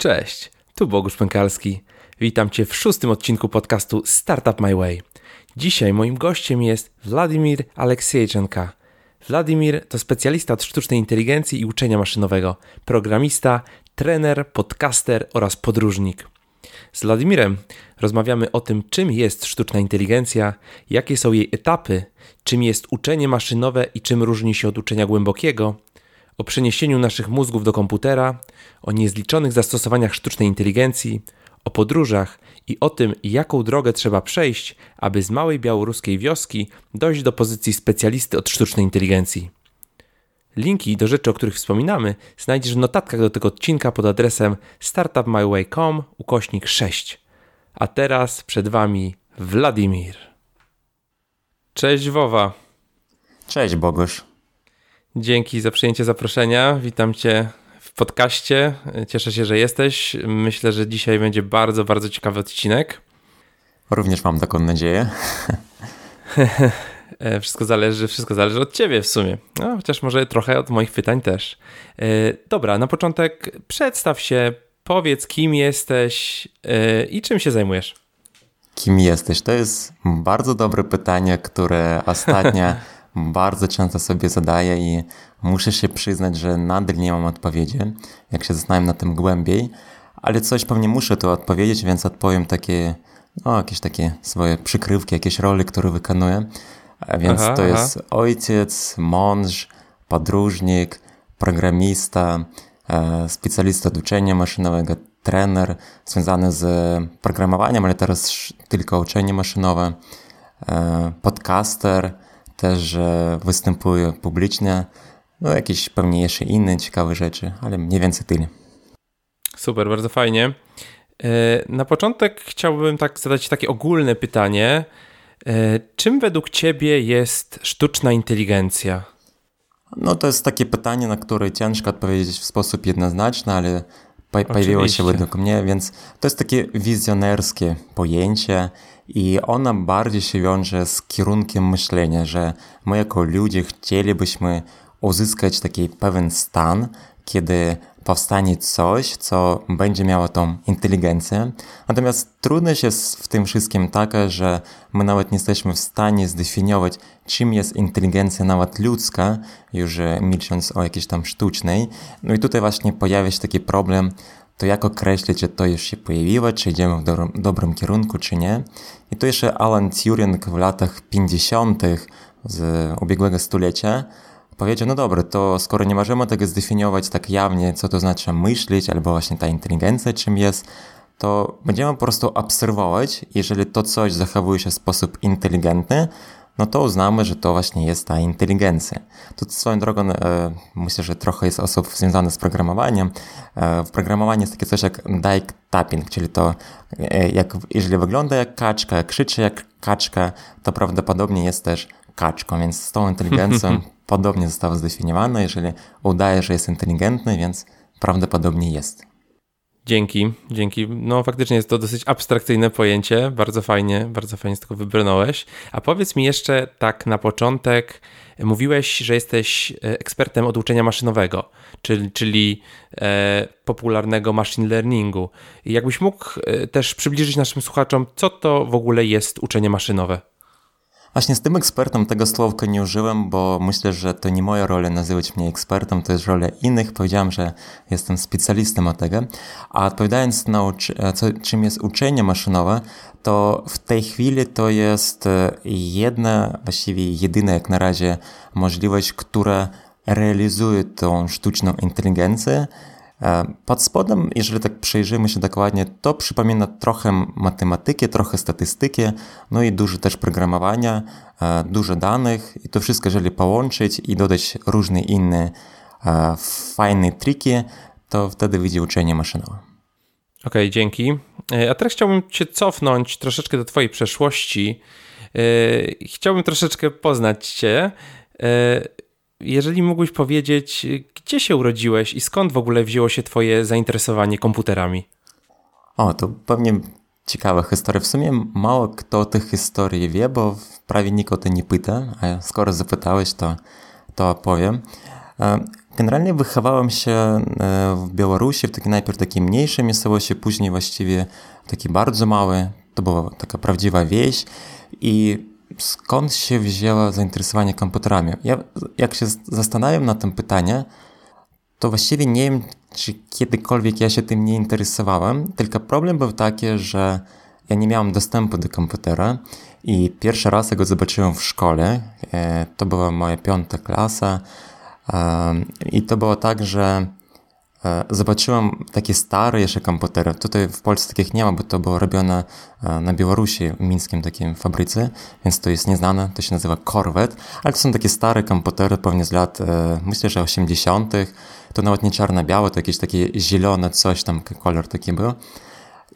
Cześć, tu Bogusz Pękalski. Witam Cię w szóstym odcinku podcastu Startup My Way. Dzisiaj moim gościem jest Władimir Aleksiejczenka. Władimir to specjalista od sztucznej inteligencji i uczenia maszynowego, programista, trener, podcaster oraz podróżnik. Z Władimirem rozmawiamy o tym, czym jest sztuczna inteligencja, jakie są jej etapy, czym jest uczenie maszynowe i czym różni się od uczenia głębokiego, o przeniesieniu naszych mózgów do komputera, o niezliczonych zastosowaniach sztucznej inteligencji, o podróżach i o tym, jaką drogę trzeba przejść, aby z małej białoruskiej wioski dojść do pozycji specjalisty od sztucznej inteligencji. Linki do rzeczy, o których wspominamy, znajdziesz w notatkach do tego odcinka pod adresem startupmyway.com ukośnik 6. A teraz przed Wami Wladimir. Cześć Wowa. Cześć Bogusz. Dzięki za przyjęcie zaproszenia. Witam Cię w podcaście. Cieszę się, że jesteś. Myślę, że dzisiaj będzie bardzo, bardzo ciekawy odcinek. Również mam taką nadzieję. E, wszystko zależy, wszystko zależy od ciebie w sumie. No, chociaż może trochę od moich pytań też. E, dobra, na początek przedstaw się, powiedz kim jesteś e, i czym się zajmujesz. Kim jesteś? To jest bardzo dobre pytanie, które ostatnio bardzo często sobie zadaję i muszę się przyznać, że nadal nie mam odpowiedzi, jak się zastanawiam na tym głębiej, ale coś pewnie muszę tu odpowiedzieć, więc odpowiem takie, no jakieś takie swoje przykrywki, jakieś role, które wykonuję. A więc aha, to jest aha. ojciec, mąż, podróżnik, programista, e, specjalista od uczenia maszynowego, trener związany z programowaniem, ale teraz tylko uczenie maszynowe, e, podcaster, też występuje publicznie, no jakieś pewnie jeszcze inne ciekawe rzeczy, ale mniej więcej tyle. Super, bardzo fajnie. E, na początek chciałbym tak zadać takie ogólne pytanie. E, czym według Ciebie jest sztuczna inteligencja? No to jest takie pytanie, na które ciężko odpowiedzieć w sposób jednoznaczny, ale pojawiło się według mnie, więc to jest takie wizjonerskie pojęcie i ona bardziej się wiąże z kierunkiem myślenia, że my jako ludzie chcielibyśmy uzyskać taki pewien stan, kiedy powstanie coś, co będzie miało tą inteligencję. Natomiast trudność jest w tym wszystkim taka, że my nawet nie jesteśmy w stanie zdefiniować, czym jest inteligencja nawet ludzka, już milcząc o jakiejś tam sztucznej. No i tutaj właśnie pojawia się taki problem, to jak określić, czy to już się pojawiło, czy idziemy w dobrym, dobrym kierunku, czy nie. I tu jeszcze Alan Turing w latach 50. z ubiegłego stulecia powiedział, no dobra, to skoro nie możemy tego zdefiniować tak jawnie, co to znaczy myśleć, albo właśnie ta inteligencja czym jest, to będziemy po prostu obserwować, jeżeli to coś zachowuje się w sposób inteligentny, no to uznamy, że to właśnie jest ta inteligencja. Tu swoją drogą e, myślę, że trochę jest osób związanych z programowaniem. E, w programowaniu jest takie coś jak dike tapping, czyli to e, jak, jeżeli wygląda jak kaczka, krzyczy jak kaczka, to prawdopodobnie jest też kaczką, więc z tą inteligencją podobnie zostało zdefiniowane. Jeżeli udaje, że jest inteligentny, więc prawdopodobnie jest. Dzięki, dzięki. No faktycznie jest to dosyć abstrakcyjne pojęcie, bardzo fajnie, bardzo fajnie z tego wybrnąłeś. A powiedz mi jeszcze tak na początek, mówiłeś, że jesteś e, ekspertem od uczenia maszynowego, czyli, czyli e, popularnego machine learningu. Jakbyś mógł e, też przybliżyć naszym słuchaczom, co to w ogóle jest uczenie maszynowe? Właśnie z tym ekspertem tego słówka nie użyłem, bo myślę, że to nie moja rola nazywać mnie ekspertem, to jest rola innych. Powiedziałem, że jestem specjalistą od tego. A odpowiadając na co, czym jest uczenie maszynowe, to w tej chwili to jest e, jedna, właściwie jedyna jak na razie możliwość, która realizuje tą sztuczną inteligencję E, pod spodem, jeżeli tak przejrzymy się dokładnie, to przypomina trochę matematykę, trochę statystyki, no i dużo też programowania, e, dużo danych i to wszystko, jeżeli połączyć i dodać różne inne e, fajne triki, to wtedy wyjdzie uczenie maszynowe. Okej, okay, dzięki. A teraz chciałbym Cię cofnąć troszeczkę do Twojej przeszłości. Chciałbym troszeczkę poznać Cię jeżeli mógłbyś powiedzieć, gdzie się urodziłeś i skąd w ogóle wzięło się twoje zainteresowanie komputerami? O, to pewnie ciekawa historia. W sumie mało kto o tych historii wie, bo prawie nikt o to nie pyta, a skoro zapytałeś, to, to opowiem. Generalnie wychowałem się w Białorusi, w takiej najpierw takiej mniejszej miejscowości, później właściwie taki bardzo mały. To była taka prawdziwa wieś i skąd się wzięło zainteresowanie komputerami? Ja, jak się zastanawiam nad tym pytaniem, to właściwie nie wiem, czy kiedykolwiek ja się tym nie interesowałem, tylko problem był taki, że ja nie miałem dostępu do komputera i pierwszy raz, go zobaczyłem w szkole, e, to była moja piąta klasa i to było tak, że e, zobaczyłem takie stare jeszcze komputery. Tutaj w Polsce takich nie ma, bo to było robione e, na Białorusi, w mińskim takim fabryce, więc to jest nieznane, to się nazywa Corvette, ale to są takie stare komputery, pewnie z lat, myślę, że 80., to nawet nie czarno-białe, to jakieś takie zielone coś tam, kolor taki był.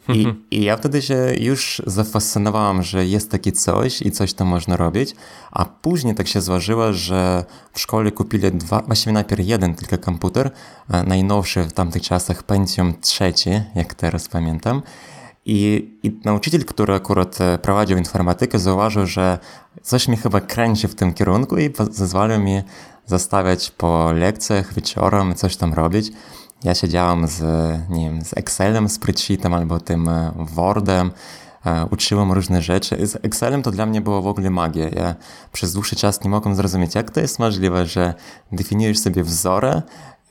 I, mhm. I ja wtedy się już zafascynowałam, że jest takie coś i coś tam można robić, a później tak się złożyło, że w szkole kupili dwa, właściwie najpierw jeden tylko komputer, e, najnowszy w tamtych czasach Pentium trzeci, jak teraz pamiętam. I, I nauczyciel, który akurat e, prowadził informatykę, zauważył, że coś mi chyba kręci w tym kierunku i zezwolił mi zostawiać po lekcjach wieczorem, coś tam robić. Ja siedziałam z, nie wiem, z Excelem, spreadsheetem albo tym e, Wordem, e, uczyłem różne rzeczy. Z Excelem to dla mnie było w ogóle magia. Ja przez dłuższy czas nie mogłem zrozumieć, jak to jest możliwe, że definiujesz sobie wzory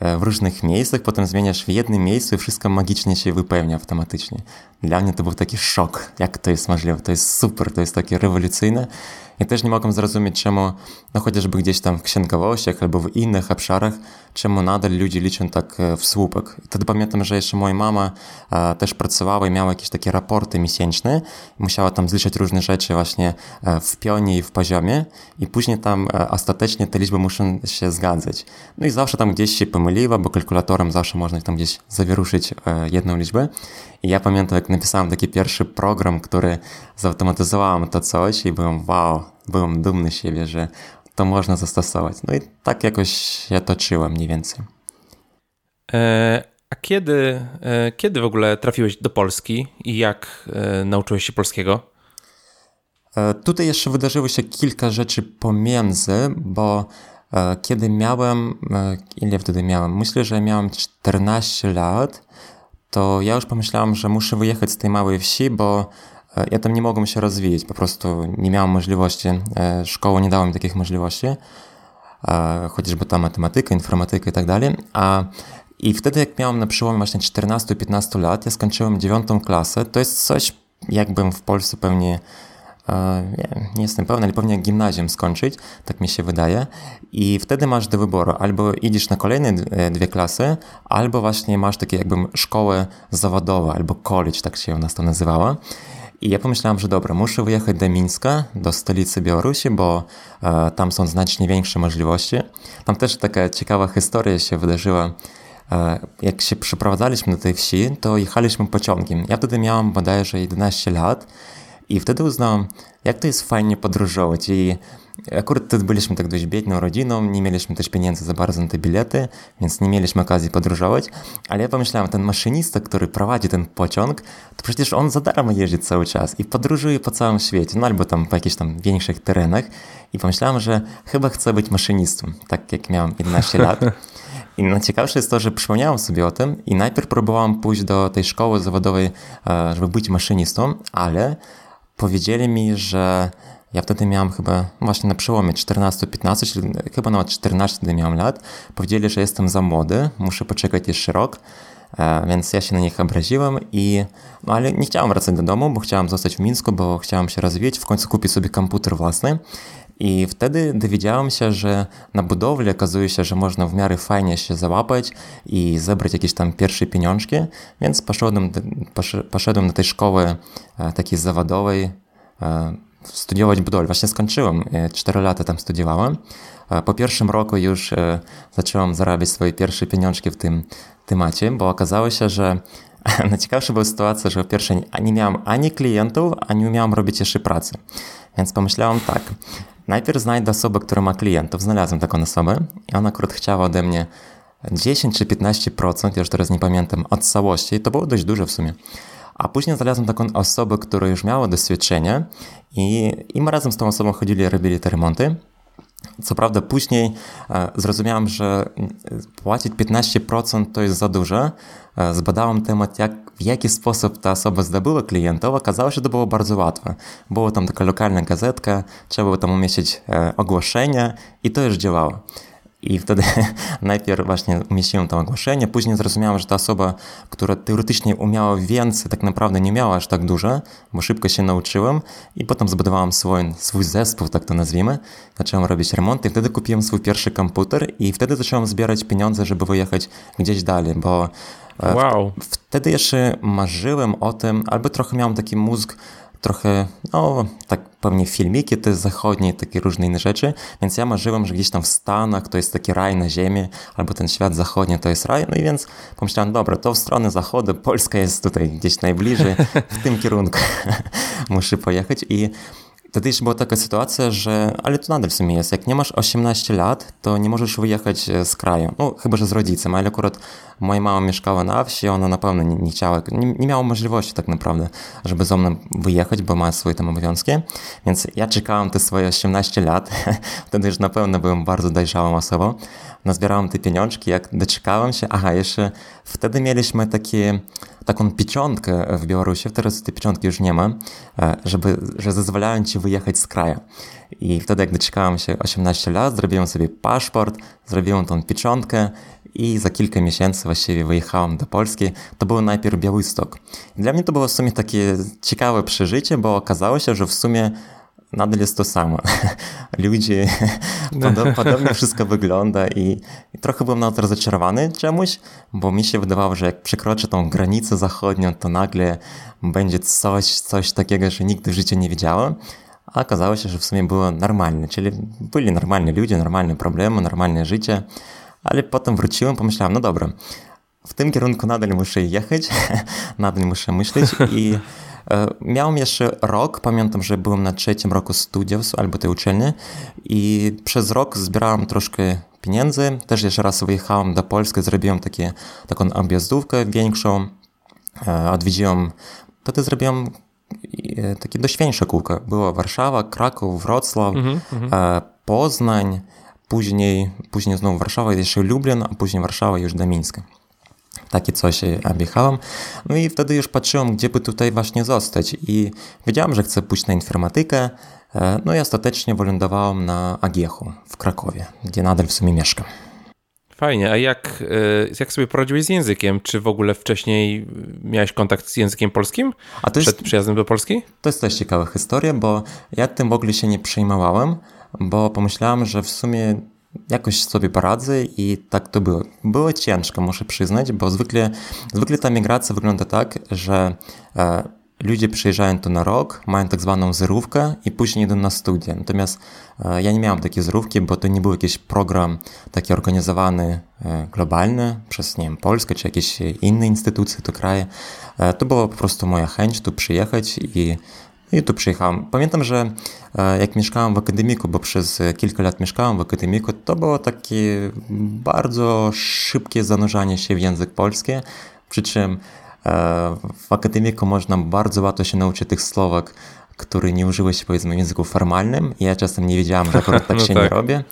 e, w różnych miejscach, potem zmieniasz w jednym miejscu i wszystko magicznie się wypełnia automatycznie. Dla mnie to był taki szok, jak to jest możliwe. To jest super, to jest takie rewolucyjne. Ja też nie mogłem zrozumieć, czemu, no chociażby gdzieś tam w księgowościach albo w innych obszarach, czemu nadal ludzie liczą tak e, w słupek. Wtedy pamiętam, że jeszcze moja mama e, też pracowała i miała jakieś takie raporty miesięczne. Musiała tam zliczać różne rzeczy właśnie e, w pionie i w poziomie i później tam e, ostatecznie te liczby muszą się zgadzać. No i zawsze tam gdzieś się pomyliła, bo kalkulatorem zawsze można tam gdzieś zawieruszyć jedną liczbę. I ja pamiętam, jak napisałem taki pierwszy program, który zautomatyzowałem to coś i byłem wow, byłem dumny z siebie, że to można zastosować. No i tak jakoś się toczyłem mniej więcej. E, a kiedy, e, kiedy w ogóle trafiłeś do Polski i jak e, nauczyłeś się polskiego? E, tutaj jeszcze wydarzyło się kilka rzeczy pomiędzy, bo e, kiedy miałem, e, ile wtedy miałem? Myślę, że miałem 14 lat, to ja już pomyślałem, że muszę wyjechać z tej małej wsi, bo e, ja tam nie mogłem się rozwijać, po prostu nie miałem możliwości, e, szkoła nie dała mi takich możliwości, e, chociażby ta matematyka, informatyka i tak dalej, a i wtedy jak miałem na przełomie właśnie 14-15 lat, ja skończyłem dziewiątą klasę, to jest coś, jakbym w Polsce pewnie nie, nie, jestem pewny, ale pewnie gimnazjum skończyć, tak mi się wydaje. I wtedy masz do wyboru, albo idziesz na kolejne e, dwie klasy, albo właśnie masz takie jakby szkołę zawodową, albo college, tak się u nas to nazywała. I ja pomyślałem, że dobra, muszę wyjechać do Mińska, do stolicy Białorusi, bo e, tam są znacznie większe możliwości. Tam też taka ciekawa historia się wydarzyła. E, jak się przeprowadzaliśmy do tej wsi, to jechaliśmy pociągiem. Ja wtedy miałam bodajże 11 lat i wtedy uznałem, jak to jest fajnie podróżować. I akurat wtedy byliśmy tak dość biedną rodziną, nie mieliśmy też pieniędzy za bardzo na te bilety, więc nie mieliśmy okazji podróżować. Ale ja pomyślałem, ten maszynista, który prowadzi ten pociąg, to przecież on za darmo jeździ cały czas i podróżuje po całym świecie, no albo tam po jakichś tam większych terenach. I pomyślałem, że chyba chcę być maszynistą, tak jak miałem 11 lat. I najciekawsze jest to, że przypomniałem sobie o tym i najpierw próbowałem pójść do tej szkoły zawodowej, e, żeby być maszynistą, ale powiedzieli mi, że ja wtedy miałem chyba właśnie na przełomie 14-15, czyli chyba nawet 14 wtedy miałem lat. Powiedzieli, że jestem za młody, muszę poczekać jeszcze rok. E, więc ja się na nich obraziłem i no ale nie chciałem wracać do domu, bo chciałem zostać w Mińsku, bo chciałem się rozwijać, w końcu kupić sobie komputer własny. I wtedy dowiedziałem się, że na budowli okazuje się, że można w miarę fajnie się załapać i zebrać jakieś tam pierwsze pieniążki, więc poszedłem, poszedłem do tej szkoły e, takiej zawodowej e, studiować budowlę. Właśnie skończyłem, 4 lata tam studiowałem. Po pierwszym roku już zacząłem zarabiać swoje pierwsze pieniążki w tym temacie, bo okazało się, że najciekawsza była sytuacja, że po pierwsze nie miałem ani klientów, ani nie miałem robić jeszcze pracy. Więc pomyślałem tak, najpierw znajdę osobę, która ma klientów. Znalazłem taką osobę i ona akurat chciała ode mnie 10 czy 15%, ja już teraz nie pamiętam, od całości. To było dość dużo w sumie. A później znalazłem taką osobę, która już miała doświadczenie i, i my razem z tą osobą chodzili, robili te remonty. co prawda później e, zrozumiałem, że płacić 15% to jest za dużo. E, zbadałem temat, jak, w jaki sposób ta osoba zdobyła klientów. Okazało się, że to było bardzo łatwe. Była tam taka lokalna gazetka, trzeba było tam umieścić e, ogłoszenie i to już działało. I wtedy najpierw właśnie umieściłem to ogłoszenie, później zrozumiałem, że ta osoba, która teoretycznie umiała więcej, tak naprawdę nie miała aż tak dużo, bo szybko się nauczyłem i potem zbudowałem swój, swój zespół, tak to nazwijmy. Zacząłem robić remonty wtedy kupiłem swój pierwszy komputer i wtedy zacząłem zbierać pieniądze, żeby wyjechać gdzieś dalej, bo wow. wtedy jeszcze marzyłem o tym, albo trochę miałem taki mózg trochę, no tak pewnie filmiki te zachodnie, takie różne inne rzeczy, więc ja marzyłem, że gdzieś tam w Stanach to jest taki raj na ziemi, albo ten świat zachodni to jest raj, no i więc pomyślałem, dobra, to w stronę zachodu, Polska jest tutaj gdzieś najbliżej, w tym kierunku muszę pojechać i Wtedy jeszcze była taka sytuacja, że, ale to nadal w sumie jest, jak nie masz 18 lat, to nie możesz wyjechać e, z kraju. No, chyba, że z rodzicem, ale akurat moja mama mieszkała na wsi, ona na pewno nie, nie chciała, nie, nie, miała możliwości tak naprawdę, żeby ze mną wyjechać, bo ma swoje tam obowiązki. Więc ja czekałem te swoje 18 lat, wtedy już na pewno byłem bardzo dojrzałą osobą. Nazbierałem te pieniążki, jak doczekałem się, aha, jeszcze wtedy mieliśmy takie taką pieczątkę w Białorusi, teraz tej pieczątki już nie ma, e, żeby, że zezwalają ci wyjechać z kraju. I wtedy, jak doczekałem się 18 lat, zrobiłem sobie paszport, zrobiłem tą pieczątkę i za kilka miesięcy właściwie wyjechałem do Polski. To był najpierw Białystok. Dla mnie to było w sumie takie ciekawe przeżycie, bo okazało się, że w sumie nadal jest to samo. Ludzie, podobnie wszystko wygląda i, i, trochę byłem nawet rozczarowany czemuś, bo mi się wydawało, że jak przekroczę tą granicę zachodnią, to nagle będzie coś, coś takiego, że nigdy w życiu nie widziałem. A okazało się, że w sumie było normalne, czyli byli normalni ludzie, normalne problemy, normalne życie, ale potem wróciłem, pomyślałem, no dobra, w tym kierunku nadal muszę jechać, nadal muszę myśleć i miałem jeszcze rok, pamiętam, że byłem na trzecim roku studiów albo tej uczelni i przez rok zbierałem troszkę pieniędzy. Też jeszcze raz wyjechałem do Polski, zrobiłem takie, taką objazdówkę większą. E, odwiedziłem, wtedy zrobiłem e, takie dość większe kółko. Było Warszawa, Kraków, Wrocław, mm -hmm. Poznań, później, później znowu Warszawa, jeszcze Lublin, a później Warszawa już do Mińska takie coś objechałem. No i wtedy już patrzyłem, gdzie by tutaj właśnie zostać i wiedziałem, że chcę pójść na informatykę, e, no i ostatecznie wylądowałem na Agiechu w Krakowie, gdzie nadal w sumie mieszkam. Fajnie, a jak, e, jak sobie poradziłeś z językiem? Czy w ogóle wcześniej miałeś kontakt z językiem polskim a to przed jest, przyjazdem do Polski? To jest też ciekawa historia, bo ja tym w ogóle się nie przejmowałem, bo pomyślałem, że w sumie jakoś sobie poradzę i tak to było. Było ciężko, muszę przyznać, bo zwykle, zwykle ta migracja wygląda tak, że e, ludzie przyjeżdżają tu na rok, mają tak zwaną zerówkę i później idą na studia. Natomiast e, ja nie miałem takiej zerówki, bo to nie był jakiś program taki organizowany e, globalny przez, nie wiem, Polskę czy jakieś inne instytucje, to kraje. E, to była po prostu moja chęć tu przyjechać i i tu przyjechałem. Pamiętam, że e, jak mieszkałem w akademiku, bo przez kilka lat mieszkałem w akademiku, to było takie bardzo szybkie zanurzanie się w język polski, przy czym e, w akademiku można bardzo łatwo się nauczyć tych słówek, które nie użyłeś powiedzmy w języku formalnym. Ja czasem nie wiedziałem, że akurat tak no się tak. nie robię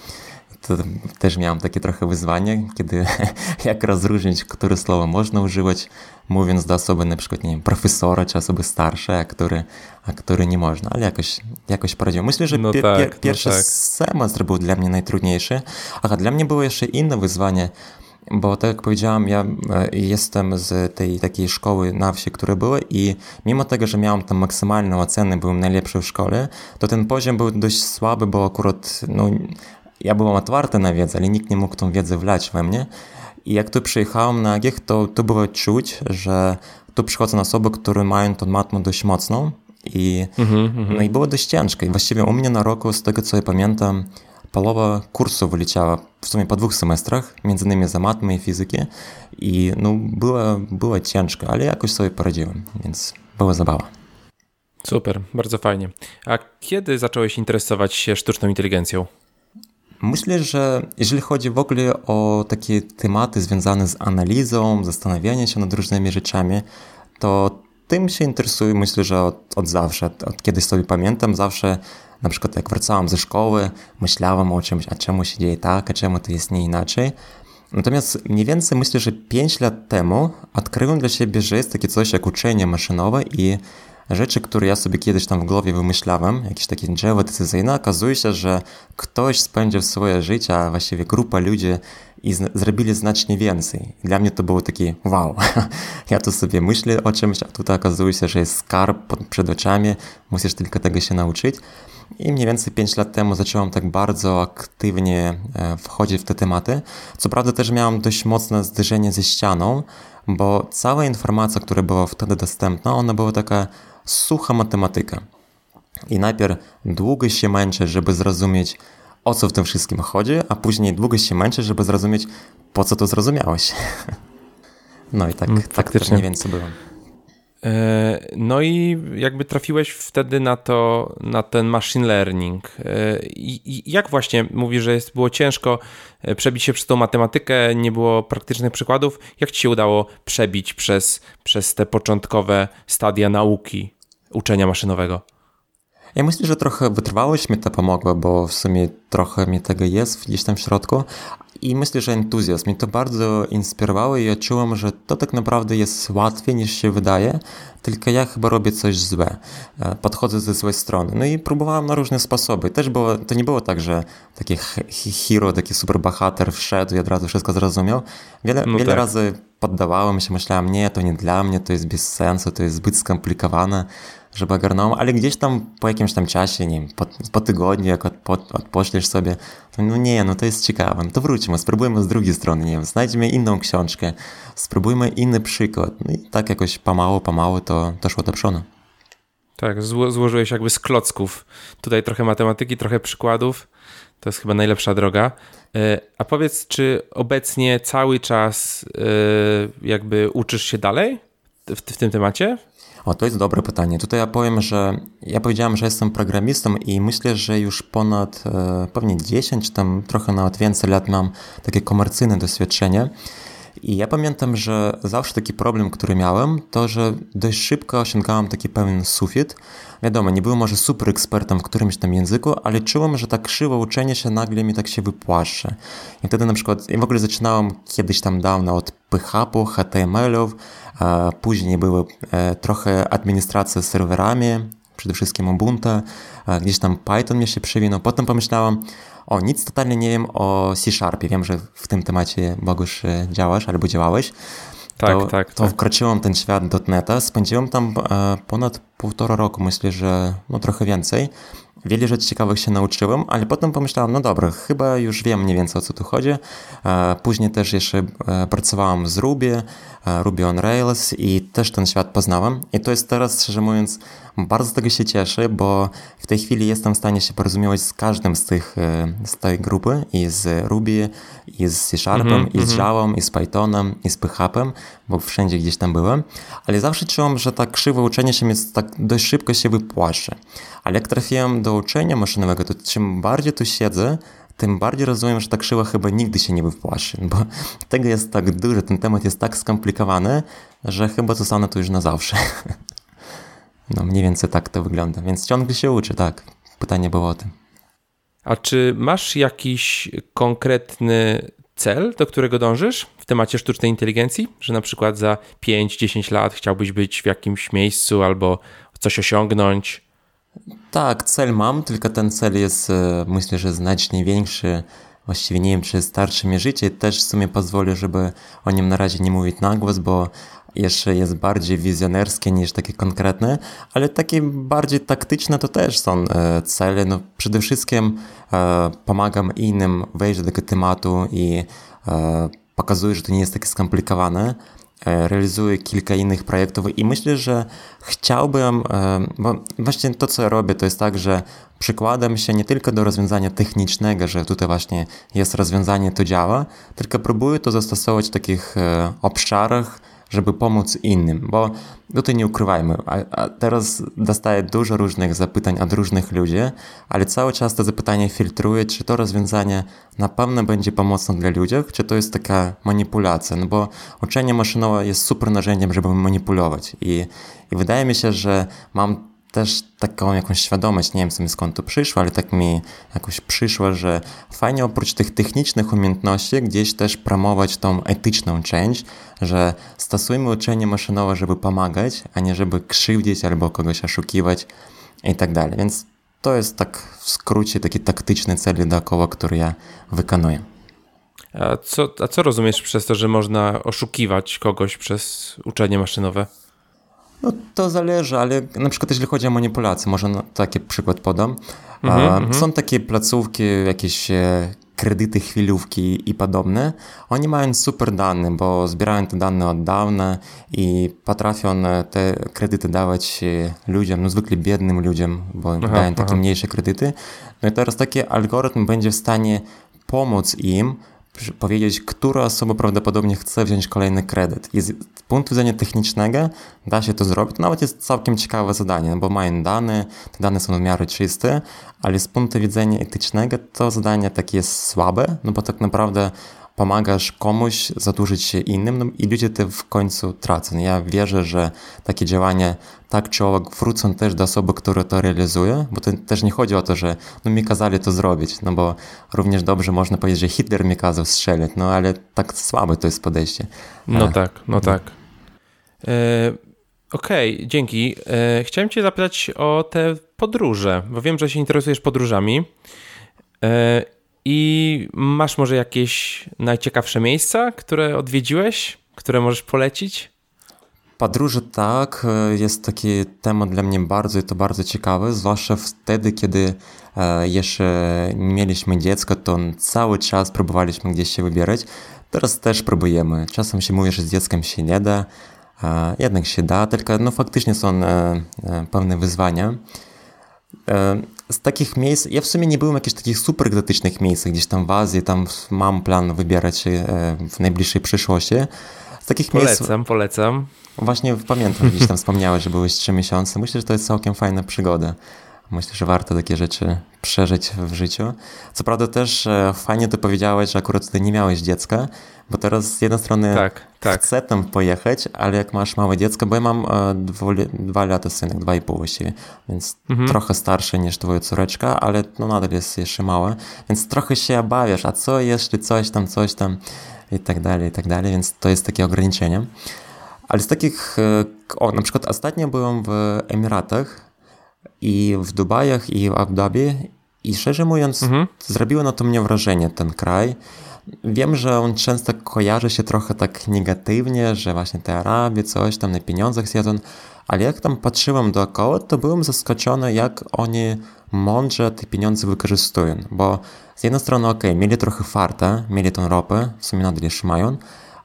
to też miałem takie trochę wyzwanie, kiedy jak rozróżnić, które słowo można używać, mówiąc do osoby na przykład, nie wiem, profesora czy osoby starszej, a który, a który nie można, ale jakoś, jakoś poradziłem. Myślę, że no tak, no pierwszy no tak. semestr był dla mnie najtrudniejszy, a dla mnie było jeszcze inne wyzwanie, bo tak jak powiedziałem, ja e, jestem z tej takiej szkoły na wsi, które były i mimo tego, że miałem tam maksymalną ocenę, byłem najlepszy w szkole, to ten poziom był dość słaby, bo akurat no, ja byłem otwarty na wiedzę, ale nikt nie mógł tą wiedzę wlać we mnie. I jak tu przyjechałem na Agiech, to, to było czuć, że tu przychodzą osoby, które mają tą matmę dość mocną i, mm -hmm. no i było dość ciężko. I właściwie u mnie na roku, z tego co ja pamiętam, połowa kursu wyleciała w sumie po dwóch semestrach, między innymi za matmy i fizyki i no było, było ciężko, ale jakoś sobie poradziłem, więc była zabawa. Super, bardzo fajnie. A kiedy zacząłeś interesować się sztuczną inteligencją? Myślę, że jeżeli chodzi w ogóle o takie tematy związane z analizą, zastanawianiem się nad różnymi rzeczami, to tym się interesuję, myślę, że od, od zawsze, od kiedyś sobie pamiętam, zawsze na przykład jak wracałem ze szkoły, myślałem o czymś, a czemu się dzieje tak, a czemu to jest nie inaczej. Natomiast mniej więcej myślę, że 5 lat temu odkryłem dla siebie, że jest takie coś jak uczenie maszynowe i rzeczy, które ja sobie kiedyś tam w głowie wymyślałem, jakieś takie drzewo decyzyjne, okazuje się, że ktoś spędził swoje życie, a właściwie grupa ludzi i zrobili znacznie więcej. Dla mnie to było takie wow, ja tu sobie myślę o czymś, a tutaj okazuje się, że jest skarb przed oczami, musisz tylko tego się nauczyć. I mniej więcej 5 lat temu zacząłem tak bardzo aktywnie e, wchodzić w te tematy. Co prawda też miałem dość mocne zderzenie ze ścianą, bo cała informacja, która była wtedy dostępna, ona była taka sucha matematyka. I najpierw długo się męczę, żeby zrozumieć, o co w tym wszystkim chodzi, a później długo się męczę, żeby zrozumieć, po co to zrozumiałeś. No i tak, tak to mniej więcej było. E, no i jakby trafiłeś wtedy na to, na ten machine learning. E, I jak właśnie mówisz, że jest, było ciężko e, przebić się przez tą matematykę, nie było praktycznych przykładów. Jak ci się udało przebić przez, przez te początkowe stadia nauki uczenia maszynowego? Ja myślę, że trochę wytrwałość mi to pomogła, bo w sumie trochę mi tego jest gdzieś tam w środku. I myślę, że entuzjazm mnie to bardzo inspirowało i ja czułem, że to tak naprawdę jest łatwiej niż się wydaje, tylko ja chyba robię coś złe. E, podchodzę ze złej strony. No i próbowałem na różne sposoby. Też było, to nie było tak, że taki hero, taki super bohater wszedł i od razu wszystko zrozumiał. Wiele, no wiele tak. razy poddawałem się, myślałem, nie, to nie dla mnie, to jest bez sensu, to jest zbyt skomplikowane żeby ogarnął, ale gdzieś tam po jakimś tam czasie, nie wiem, po, po tygodniu, jak odpo, odpoślesz sobie, to no nie, no to jest ciekawe, no to wróćmy, spróbujmy z drugiej strony, nie wiem, znajdźmy inną książkę, spróbujmy inny przykład. No i tak jakoś pomału, pomału to, to szło do przodu. Tak, zło, złożyłeś jakby z klocków. Tutaj trochę matematyki, trochę przykładów. To jest chyba najlepsza droga. E, a powiedz, czy obecnie cały czas e, jakby uczysz się dalej w, w tym temacie? O, to jest dobre pytanie. Tutaj ja powiem, że ja powiedziałem, że jestem programistą i myślę, że już ponad e, pewnie 10, tam trochę nawet więcej lat mam takie komercyjne doświadczenie. I ja pamiętam, że zawsze taki problem, który miałem, to że dość szybko osiągałem taki pewien sufit. Wiadomo, nie byłem może super ekspertem w którymś tam języku, ale czułem, że tak krzywo uczenie się nagle mi tak się wypłaszcza. I wtedy na przykład, w ogóle zaczynałem kiedyś tam dawno od PHP, HTML-ów, Później były e, trochę administracja serwerami, przede wszystkim Ubuntu, gdzieś tam Python mnie się przewinął. Potem pomyślałem, o, nic totalnie nie wiem o C-Sharpie. Wiem, że w tym temacie, Bogusz, e, działasz albo działałeś. Tak, to, tak. To tak. wkroczyłem ten świat .NETA, spędziłem tam e, ponad półtora roku, myślę, że no trochę więcej. Wiele rzeczy ciekawych się nauczyłem, ale potem pomyślałem, no dobra, chyba już wiem mniej więcej o co tu chodzi. Później też jeszcze pracowałem z Ruby, Ruby on Rails i też ten świat poznałem. I to jest teraz, szczerze mówiąc, bardzo z tego się cieszę, bo w tej chwili jestem w stanie się porozumiewać z każdym z tych e, z tej grupy i z Ruby, i z C Sharpem, mm -hmm, i z mhm. Java, i z Pythonem, i z PHP, bo wszędzie gdzieś tam byłem. Ale zawsze czułem, że tak krzywe uczenie się jest tak dość szybko się wypłaszczy. Ale jak trafiłem do uczenia maszynowego, to czym bardziej tu siedzę, tym bardziej rozumiem, że ta krzywa chyba nigdy się nie wypłaszy, bo tego jest tak dużo, ten temat jest tak skomplikowany, że chyba zostanę tu już na zawsze. No mniej więcej tak to wygląda, więc ciągle się uczy, tak. Pytanie było o tym. A czy masz jakiś konkretny cel, do którego dążysz w temacie sztucznej inteligencji? Że na przykład za 5-10 lat chciałbyś być w jakimś miejscu albo coś osiągnąć? Tak, cel mam, tylko ten cel jest e, myślę, że znacznie większy. Właściwie nie wiem, czy starsze mi życie też w sumie pozwoli, żeby o nim na razie nie mówić na głos, bo jeszcze jest bardziej wizjonerskie niż takie konkretne, ale takie bardziej taktyczne to też są e, cele. No, przede wszystkim e, pomagam innym wejść do tego tematu i pokazuję, że to nie jest takie skomplikowane. E, realizuję kilka innych projektów i myślę, że chciałbym, e, bo właśnie to, co robię, to jest tak, że przykładam się nie tylko do rozwiązania technicznego, że tutaj właśnie jest rozwiązanie, to działa, tylko próbuję to zastosować w takich e, obszarach, żeby pomóc innym, bo tutaj nie ukrywajmy, a, a teraz dostaję dużo różnych zapytań od różnych ludzi, ale cały czas te zapytania filtruję, czy to rozwiązanie na pewno będzie pomocne dla ludzi, czy to jest taka manipulacja, no bo uczenie maszynowe jest super narzędziem, żeby manipulować i, i wydaje mi się, że mam też taką jakąś świadomość, nie wiem sobie skąd to przyszło, ale tak mi jakoś przyszło, że fajnie oprócz tych technicznych umiejętności gdzieś też promować tą etyczną część, że stosujmy uczenie maszynowe, żeby pomagać, a nie żeby krzywdzić albo kogoś oszukiwać i tak dalej. Więc to jest tak w skrócie taki taktyczny cel dookoła, który ja wykonuję. A co, a co rozumiesz przez to, że można oszukiwać kogoś przez uczenie maszynowe? No to zależy, ale na przykład jeśli chodzi o manipulację, może taki przykład podam. Mhm, są takie placówki, jakieś e, kredyty, chwilówki i podobne. Oni mają super dane, bo zbierają te dane od dawna i potrafią e, te kredyty dawać e, ludziom, no zwykle biednym ludziom, bo aha, dają takie aha. mniejsze kredyty. No i teraz taki algorytm będzie w stanie pomóc im powiedzieć, która osoba prawdopodobnie chce wziąć kolejny kredyt. I z punktu widzenia technicznego da się to zrobić. To nawet jest całkiem ciekawe zadanie, no bo mają dane, te dane są w miarę czyste, ale z punktu widzenia etycznego to zadanie takie jest słabe, no bo tak naprawdę pomagasz komuś zadłużyć się innym no i ludzie te w końcu tracą. Ja wierzę, że takie działania tak czy owak wrócą też do osoby, która to realizuje, bo to też nie chodzi o to, że no mi kazali to zrobić, no bo również dobrze można powiedzieć, że Hitler mi kazał strzelić, no ale tak słabe to jest podejście. No e, tak, no tak. E, Okej, okay, dzięki. E, chciałem cię zapytać o te podróże, bo wiem, że się interesujesz podróżami. E, i masz może jakieś najciekawsze miejsca, które odwiedziłeś, które możesz polecić? Podróże tak, e, jest taki temat dla mnie bardzo i to bardzo ciekawy, zwłaszcza wtedy, kiedy e, jeszcze nie mieliśmy dziecka, to cały czas próbowaliśmy gdzieś się wybierać. Teraz też próbujemy. Czasem się mówi, że z dzieckiem się nie da, jednak się da, tylko no faktycznie są e, pewne wyzwania. Z takich miejsc, ja w sumie nie byłem w jakichś takich super egzotycznych miejscach, gdzieś tam w Azji, tam mam plan wybierać się e, w najbliższej przyszłości. Z takich polecam, miejsc... polecam. Właśnie pamiętam, gdzieś tam wspomniałeś, że byłeś trzy miesiące. Myślę, że to jest całkiem fajna przygoda. Myślę, że warto takie rzeczy przeżyć w życiu. Co prawda też e, fajnie to powiedziałeś, że akurat tutaj nie miałeś dziecka, bo teraz z jednej strony tak, tak. chcę tam pojechać, ale jak masz małe dziecko, bo ja mam e, dwa lata synek, dwa i pół właściwie, więc mhm. trochę starszy niż twoja córeczka, ale no nadal jest jeszcze małe, więc trochę się obawiasz, a co jeśli coś tam, coś tam i tak dalej, i tak dalej, więc to jest takie ograniczenie. Ale z takich, e, o, na przykład ostatnio byłem w Emiratach i w Dubajach i w Abu Dhabi. I szczerze mówiąc mhm. zrobiło na to mnie wrażenie ten kraj, Wiem, że on często kojarzy się trochę tak negatywnie, że właśnie te Arabie, coś tam na pieniądzach siedzą, ale jak tam patrzyłem dookoła, to byłem zaskoczony, jak oni mądrze te pieniądze wykorzystują, bo z jednej strony ok, mieli trochę farta, mieli tą ropę, w sumie nadal jeszcze mają,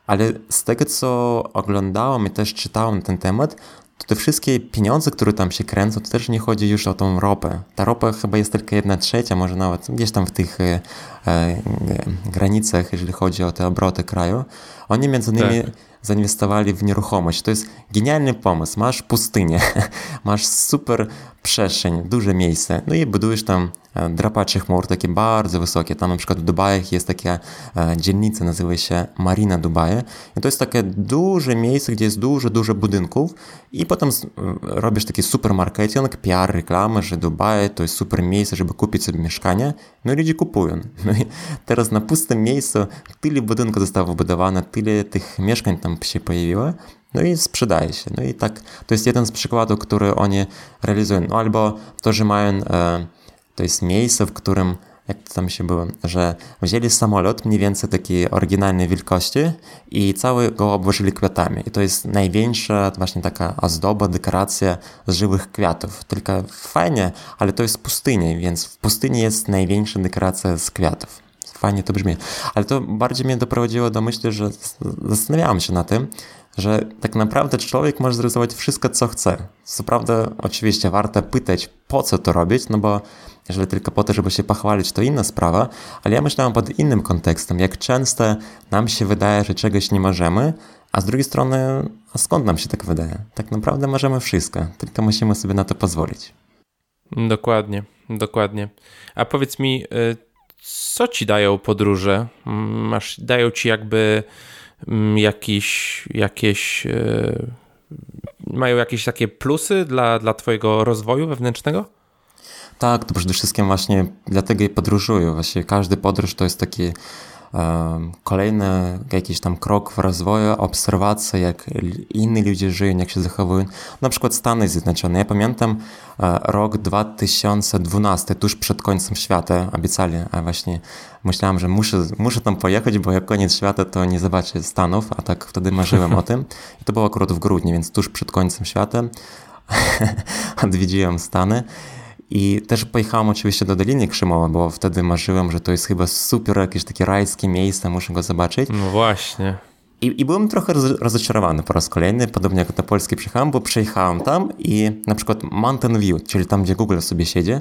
ale z tego, co oglądałem i też czytałem na ten temat, to te wszystkie pieniądze, które tam się kręcą, to też nie chodzi już o tą ropę. Ta ropa chyba jest tylko jedna trzecia, może nawet gdzieś tam w tych e, e, granicach, jeżeli chodzi o te obroty kraju. Oni między innymi tak. zainwestowali w nieruchomość. To jest genialny pomysł. Masz pustynię, masz super przestrzeń, duże miejsce, no i budujesz tam e, drapaczy chmur, takie bardzo wysokie. Tam na przykład w Dubajach jest taka e, dzielnica, nazywa się Marina Dubaje. I to jest takie duże miejsce, gdzie jest dużo, dużo budynków i potem robisz taki super marketing, PR, reklamy, że Dubaj to jest super miejsce, żeby kupić sobie mieszkanie. No i ludzie kupują. No i teraz na pustym miejscu tyle budynków zostało wybudowane, tyle tych mieszkań tam się pojawiło, no i sprzedaje się. No i tak, to jest jeden z przykładów, który oni realizują. No albo to, że mają, e, to jest miejsce, w którym, jak to tam się było, że wzięli samolot mniej więcej takiej oryginalnej wielkości i cały go obłożyli kwiatami. I to jest największa właśnie taka ozdoba, dekoracja z żywych kwiatów. Tylko fajnie, ale to jest pustynia, więc w pustyni jest największa dekoracja z kwiatów fajnie to brzmi. Ale to bardziej mnie doprowadziło do myśli, że zastanawiałem się na tym, że tak naprawdę człowiek może zrealizować wszystko, co chce. Co prawda, oczywiście warto pytać, po co to robić, no bo jeżeli tylko po to, żeby się pochwalić, to inna sprawa, ale ja myślałem pod innym kontekstem, jak często nam się wydaje, że czegoś nie możemy, a z drugiej strony, a skąd nam się tak wydaje? Tak naprawdę możemy wszystko, tylko musimy sobie na to pozwolić. Dokładnie, dokładnie. A powiedz mi, y, co ci dają podróże? Masz, dają ci jakby mm, jakiś, jakieś, y, mają jakieś takie plusy dla, dla twojego rozwoju wewnętrznego? Tak, to przede wszystkim właśnie dlatego i podróżuję. Właśnie każdy podróż to jest taki Kolejny jakiś tam krok w rozwoju, obserwacja, jak inni ludzie żyją, jak się zachowują. Na przykład Stany Zjednoczone. Ja pamiętam e, rok 2012, tuż przed końcem świata, obiecali, a właśnie myślałem, że muszę, muszę tam pojechać, bo jak koniec świata, to nie zobaczę Stanów, a tak wtedy marzyłem o tym. I to było akurat w grudniu, więc tuż przed końcem świata odwiedziłem Stany. I też pojechałem oczywiście do Doliny Krzemowa, bo wtedy marzyłem, że to jest chyba super jakieś takie rajskie miejsce, muszę go zobaczyć. No właśnie. I, I byłem trochę rozczarowany po raz kolejny, podobnie jak na Polskie przyjechałem, bo przyjechałem tam i na przykład Mountain View, czyli tam, gdzie Google sobie siedzi,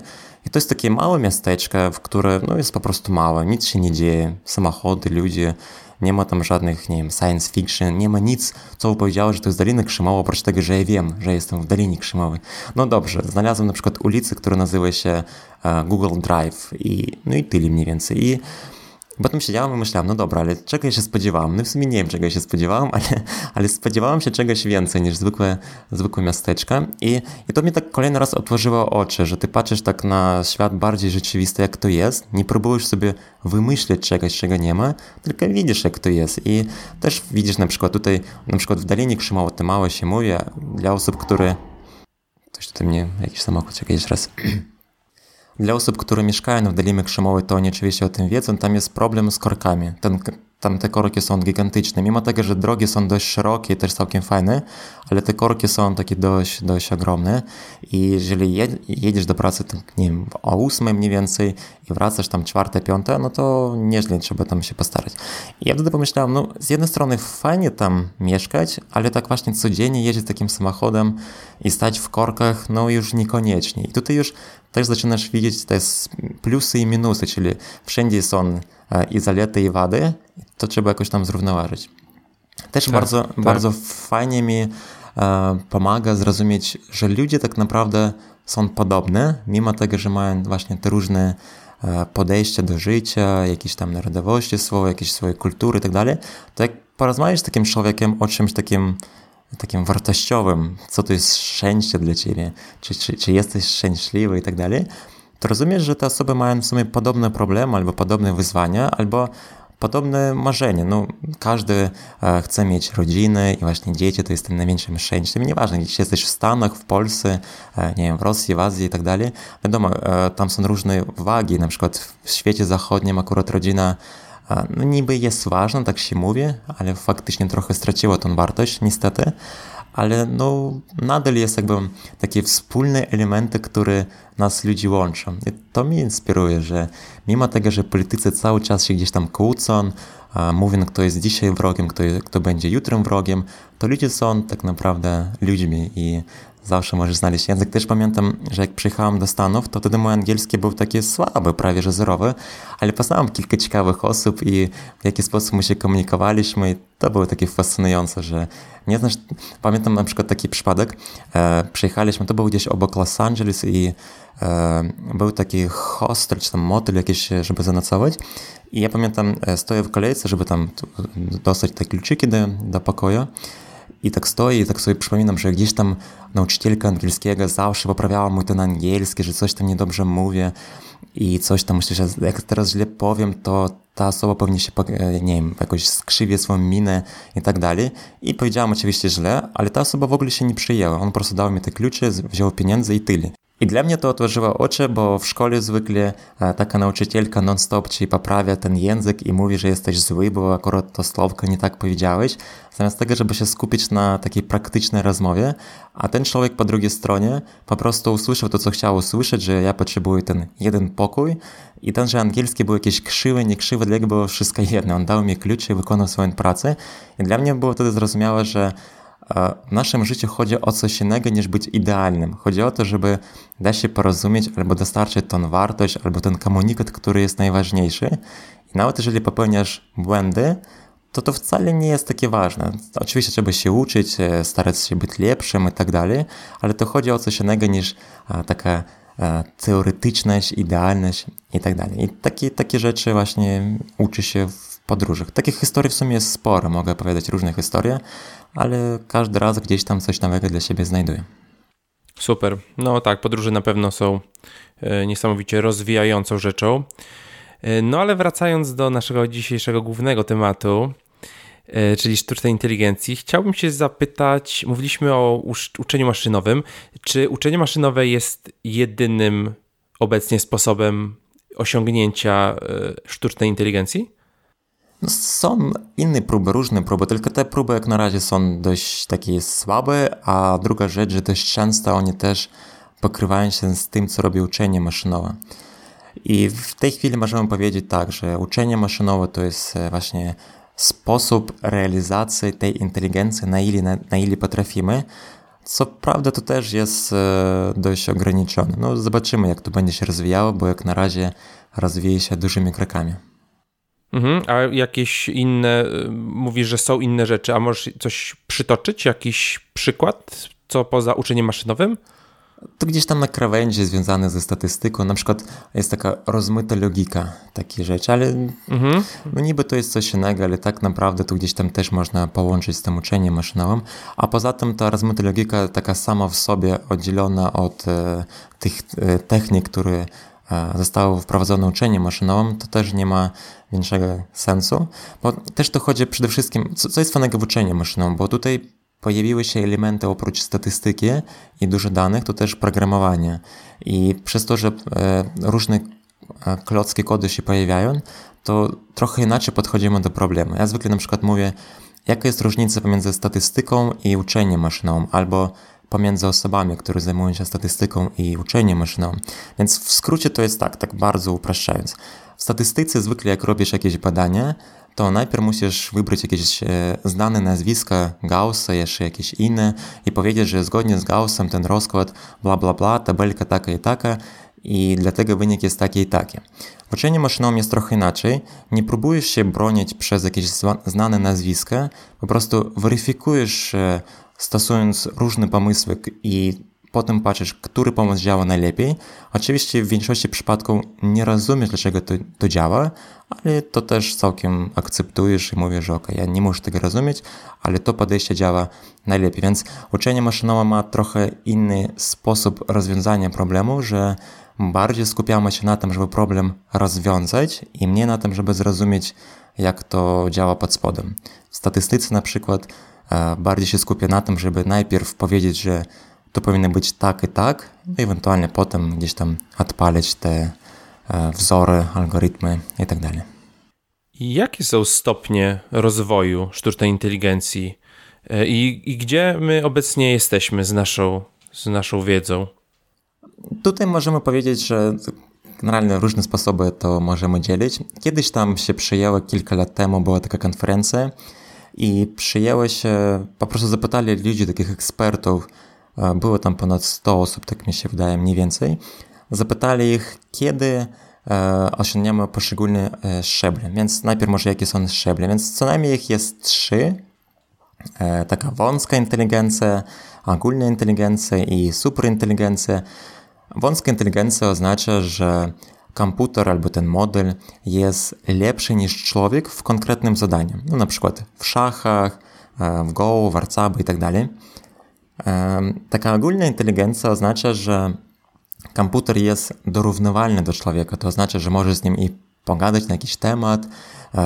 i to jest takie małe miasteczko, w które no, jest po prostu małe, nic się nie dzieje, samochody, ludzie, nie ma tam żadnych, nie wiem, science fiction, nie ma nic, co by powiedziało, że to jest Dolina Krzemowa, oprócz tego, że ja wiem, że jestem w Dolinie Krzemowej. No dobrze, znalazłem na przykład ulicę, która nazywa się uh, Google Drive i no i tyle mniej więcej. I Potem siedziałem i myślałem, no dobra, ale czego ja się spodziewałem? No w sumie nie wiem, czego się spodziewałem, ale, ale spodziewałem się czegoś więcej niż zwykłe, zwykłe miasteczka. I, I to mnie tak kolejny raz otworzyło oczy, że ty patrzysz tak na świat bardziej rzeczywisty, jak to jest. Nie próbujesz sobie wymyślić czegoś, czego nie ma, tylko widzisz, jak to jest. I też widzisz na przykład tutaj, na przykład w Dolinie Krzymowo, to mało się mówi, dla osób, które... Coś tutaj mnie, jakiś samochód, czekaj jeszcze raz... Dla osób, które mieszkają w Dolinie Krzemowej, to oni oczywiście o tym wiedzą, tam jest problem z korkami. Ten, tam te korki są gigantyczne. Mimo tego, że drogi są dość szerokie i też całkiem fajne, ale te korki są takie dość, dość ogromne i jeżeli jedziesz do pracy, tak, nie wiem, o ósmej mniej więcej i wracasz tam czwarte, piąte, no to nieźle trzeba tam się postarać. Ja wtedy pomyślałem, no z jednej strony fajnie tam mieszkać, ale tak właśnie codziennie jeździć takim samochodem i stać w korkach, no już niekoniecznie. I tutaj już też zaczynasz widzieć te plusy i minusy, czyli wszędzie są i zalety i wady, to trzeba jakoś tam zrównoważyć. Też tak, bardzo, tak. bardzo fajnie mi pomaga zrozumieć, że ludzie tak naprawdę są podobne, mimo tego, że mają właśnie te różne podejścia do życia, jakieś tam narodowości swoje, jakieś swoje kultury i tak dalej, to jak porozmawiasz z takim człowiekiem o czymś takim takim wartościowym, co to jest szczęście dla ciebie, czy, czy, czy jesteś szczęśliwy i tak dalej, to rozumiesz, że te osoby mają w sumie podobne problemy albo podobne wyzwania, albo podobne marzenie. No, każdy e, chce mieć rodzinę i właśnie dzieci to jest tym największym szczęściem. Nieważne, jeśli jesteś w Stanach, w Polsce, e, nie wiem, w Rosji, w Azji i tak dalej. Wiadomo, e, tam są różne wagi, na przykład w świecie zachodnim akurat rodzina no niby jest ważna, tak się mówi, ale faktycznie trochę straciła tą wartość, niestety. Ale no, nadal jest jakby takie wspólne elementy, które nas ludzi łączą. I to mnie inspiruje, że mimo tego, że politycy cały czas się gdzieś tam kłócą, mówią, kto jest dzisiaj wrogiem, kto, kto będzie jutrem wrogiem, to ludzie są tak naprawdę ludźmi i zawsze możesz znaleźć język. Też pamiętam, że jak przyjechałem do Stanów, to wtedy mój angielski był taki słaby, prawie że zerowy, ale poznałem kilka ciekawych osób i w jaki sposób my się komunikowaliśmy i to było takie fascynujące, że nie znasz, pamiętam na przykład taki przypadek, e, przyjechaliśmy, to był gdzieś obok Los Angeles i e, był taki hostel, czy tam motel jakiś, żeby zanocować i ja pamiętam, e, stoję w kolejce, żeby tam dostać te kluczyki do, do pokoju i tak stoję i tak sobie przypominam, że gdzieś tam nauczycielka angielskiego zawsze poprawiała mój ten angielski, że coś tam niedobrze mówię i coś tam myślę, że jak teraz źle powiem, to ta osoba pewnie się, nie wiem, jakoś skrzywie swoją minę i tak dalej. I powiedziałam oczywiście źle, ale ta osoba w ogóle się nie przyjęła. On po prostu dał mi te klucze, wziął pieniądze i tyle. I dla mnie to otworzyło oczy, bo w szkole zwykle e, taka nauczycielka non-stop ci poprawia ten język i mówi, że jesteś zły, bo akurat to słowko nie tak powiedziałeś, zamiast tego, żeby się skupić na takiej praktycznej rozmowie, a ten człowiek po drugiej stronie po prostu usłyszał to, co chciał usłyszeć, że ja potrzebuję ten jeden pokój. I ten, że angielski był jakiś krzywy, nie krzywy, dla niego było wszystko jedno. On dał mi klucze i wykonał swoją pracę. I dla mnie było wtedy zrozumiałe, że w naszym życiu chodzi o coś innego niż być idealnym. Chodzi o to, żeby da się porozumieć albo dostarczyć tą wartość, albo ten komunikat, który jest najważniejszy. I nawet jeżeli popełniasz błędy, to to wcale nie jest takie ważne. Oczywiście trzeba się uczyć, e, starać się być lepszym i tak dalej, ale to chodzi o coś innego niż taka teoretyczność, idealność i tak dalej. I takie, takie rzeczy właśnie uczy się w podróżach. Takich historii w sumie jest sporo, mogę opowiadać różne historie, ale każdy raz gdzieś tam coś nowego dla siebie znajduję. Super. No tak, podróże na pewno są e, niesamowicie rozwijającą rzeczą. E, no ale wracając do naszego dzisiejszego głównego tematu, e, czyli sztucznej inteligencji, chciałbym się zapytać, mówiliśmy o uczeniu maszynowym, czy uczenie maszynowe jest jedynym obecnie sposobem osiągnięcia sztucznej inteligencji? Są inne próby, różne próby, tylko te próby jak na razie są dość takie słabe, a druga rzecz, że dość często oni też pokrywają się z tym, co robi uczenie maszynowe. I w tej chwili możemy powiedzieć tak, że uczenie maszynowe to jest e, właśnie sposób realizacji tej inteligencji, na ile, na, na ile potrafimy. Co prawda to też jest e, dość ograniczone. No zobaczymy jak to będzie się rozwijało, bo jak na razie rozwija się dużymi krokami. Mhm, a jakieś inne, y, mówisz, że są inne rzeczy, a możesz coś przytoczyć, jakiś przykład, co poza uczeniem maszynowym? To gdzieś tam na krawędzi związane ze statystyką, na przykład jest taka rozmyta logika takie rzeczy, ale mhm. no niby to jest coś innego, ale tak naprawdę to gdzieś tam też można połączyć z tym uczeniem maszynowym, a poza tym ta rozmyta logika taka sama w sobie oddzielona od e, tych e, technik, które zostało wprowadzone uczeniem maszynowym, to też nie ma większego sensu, bo też to chodzi przede wszystkim, co, co jest fajnego w uczeniu maszynowym, bo tutaj pojawiły się elementy oprócz statystyki i dużo danych, to też programowanie. I przez to, że e, różne e, klocki kody się pojawiają, to trochę inaczej podchodzimy do problemu. Ja zwykle na przykład mówię, jaka jest różnica pomiędzy statystyką i uczeniem maszynowym, albo pomiędzy osobami, które zajmują się statystyką i uczeniem maszynowym. Więc w skrócie to jest tak, tak bardzo upraszczając. W statystyce zwykle jak robisz jakieś badanie, to najpierw musisz wybrać jakieś e, znane nazwiska Gaussa, jeszcze jakieś inne i powiedzieć, że zgodnie z Gaussem ten rozkład bla bla bla, tabelka taka i taka i dlatego wynik jest taki i taki. W uczeniu maszynowym jest trochę inaczej. Nie próbujesz się bronić przez jakieś znane nazwiska, po prostu weryfikujesz e, stosując różne pomysły i potem patrzysz, który pomysł działa najlepiej. Oczywiście w większości przypadków nie rozumiesz, dlaczego to, to działa, ale to też całkiem akceptujesz i mówisz, że ok, ja nie muszę tego rozumieć, ale to podejście działa najlepiej. Więc uczenie maszynowe ma trochę inny sposób rozwiązania problemu, że bardziej skupiamy się na tym, żeby problem rozwiązać i mniej na tym, żeby zrozumieć, jak to działa pod spodem. W statystyce na przykład bardziej się skupia na tym, żeby najpierw powiedzieć, że to powinno być tak i tak, no ewentualnie potem gdzieś tam odpalić te e, wzory, algorytmy i tak. Jakie są stopnie rozwoju sztucznej inteligencji e, i, i gdzie my obecnie jesteśmy z naszą, z naszą wiedzą? Tutaj możemy powiedzieć, że generalnie różne sposoby to możemy dzielić. Kiedyś tam się przyjęło, kilka lat temu była taka konferencja i przyjęły się, po prostu zapytali ludzi, takich ekspertów, było tam ponad 100 osób, tak mi się wydaje, mniej więcej. Zapytali ich, kiedy e, osiągniemy poszczególne e, szczeble. Więc najpierw może jakie są szczeble. Więc co najmniej ich jest trzy. E, taka wąska inteligencja, ogólna inteligencja i superinteligencja. Wąska inteligencja oznacza, że komputer albo ten model jest lepszy niż człowiek w konkretnym zadaniu. No, na przykład w szachach, w Go, w Arcaby i tak dalej. Taka ogólna inteligencja oznacza, że komputer jest dorównywalny do człowieka, to oznacza, że możesz z nim i pogadać na jakiś temat,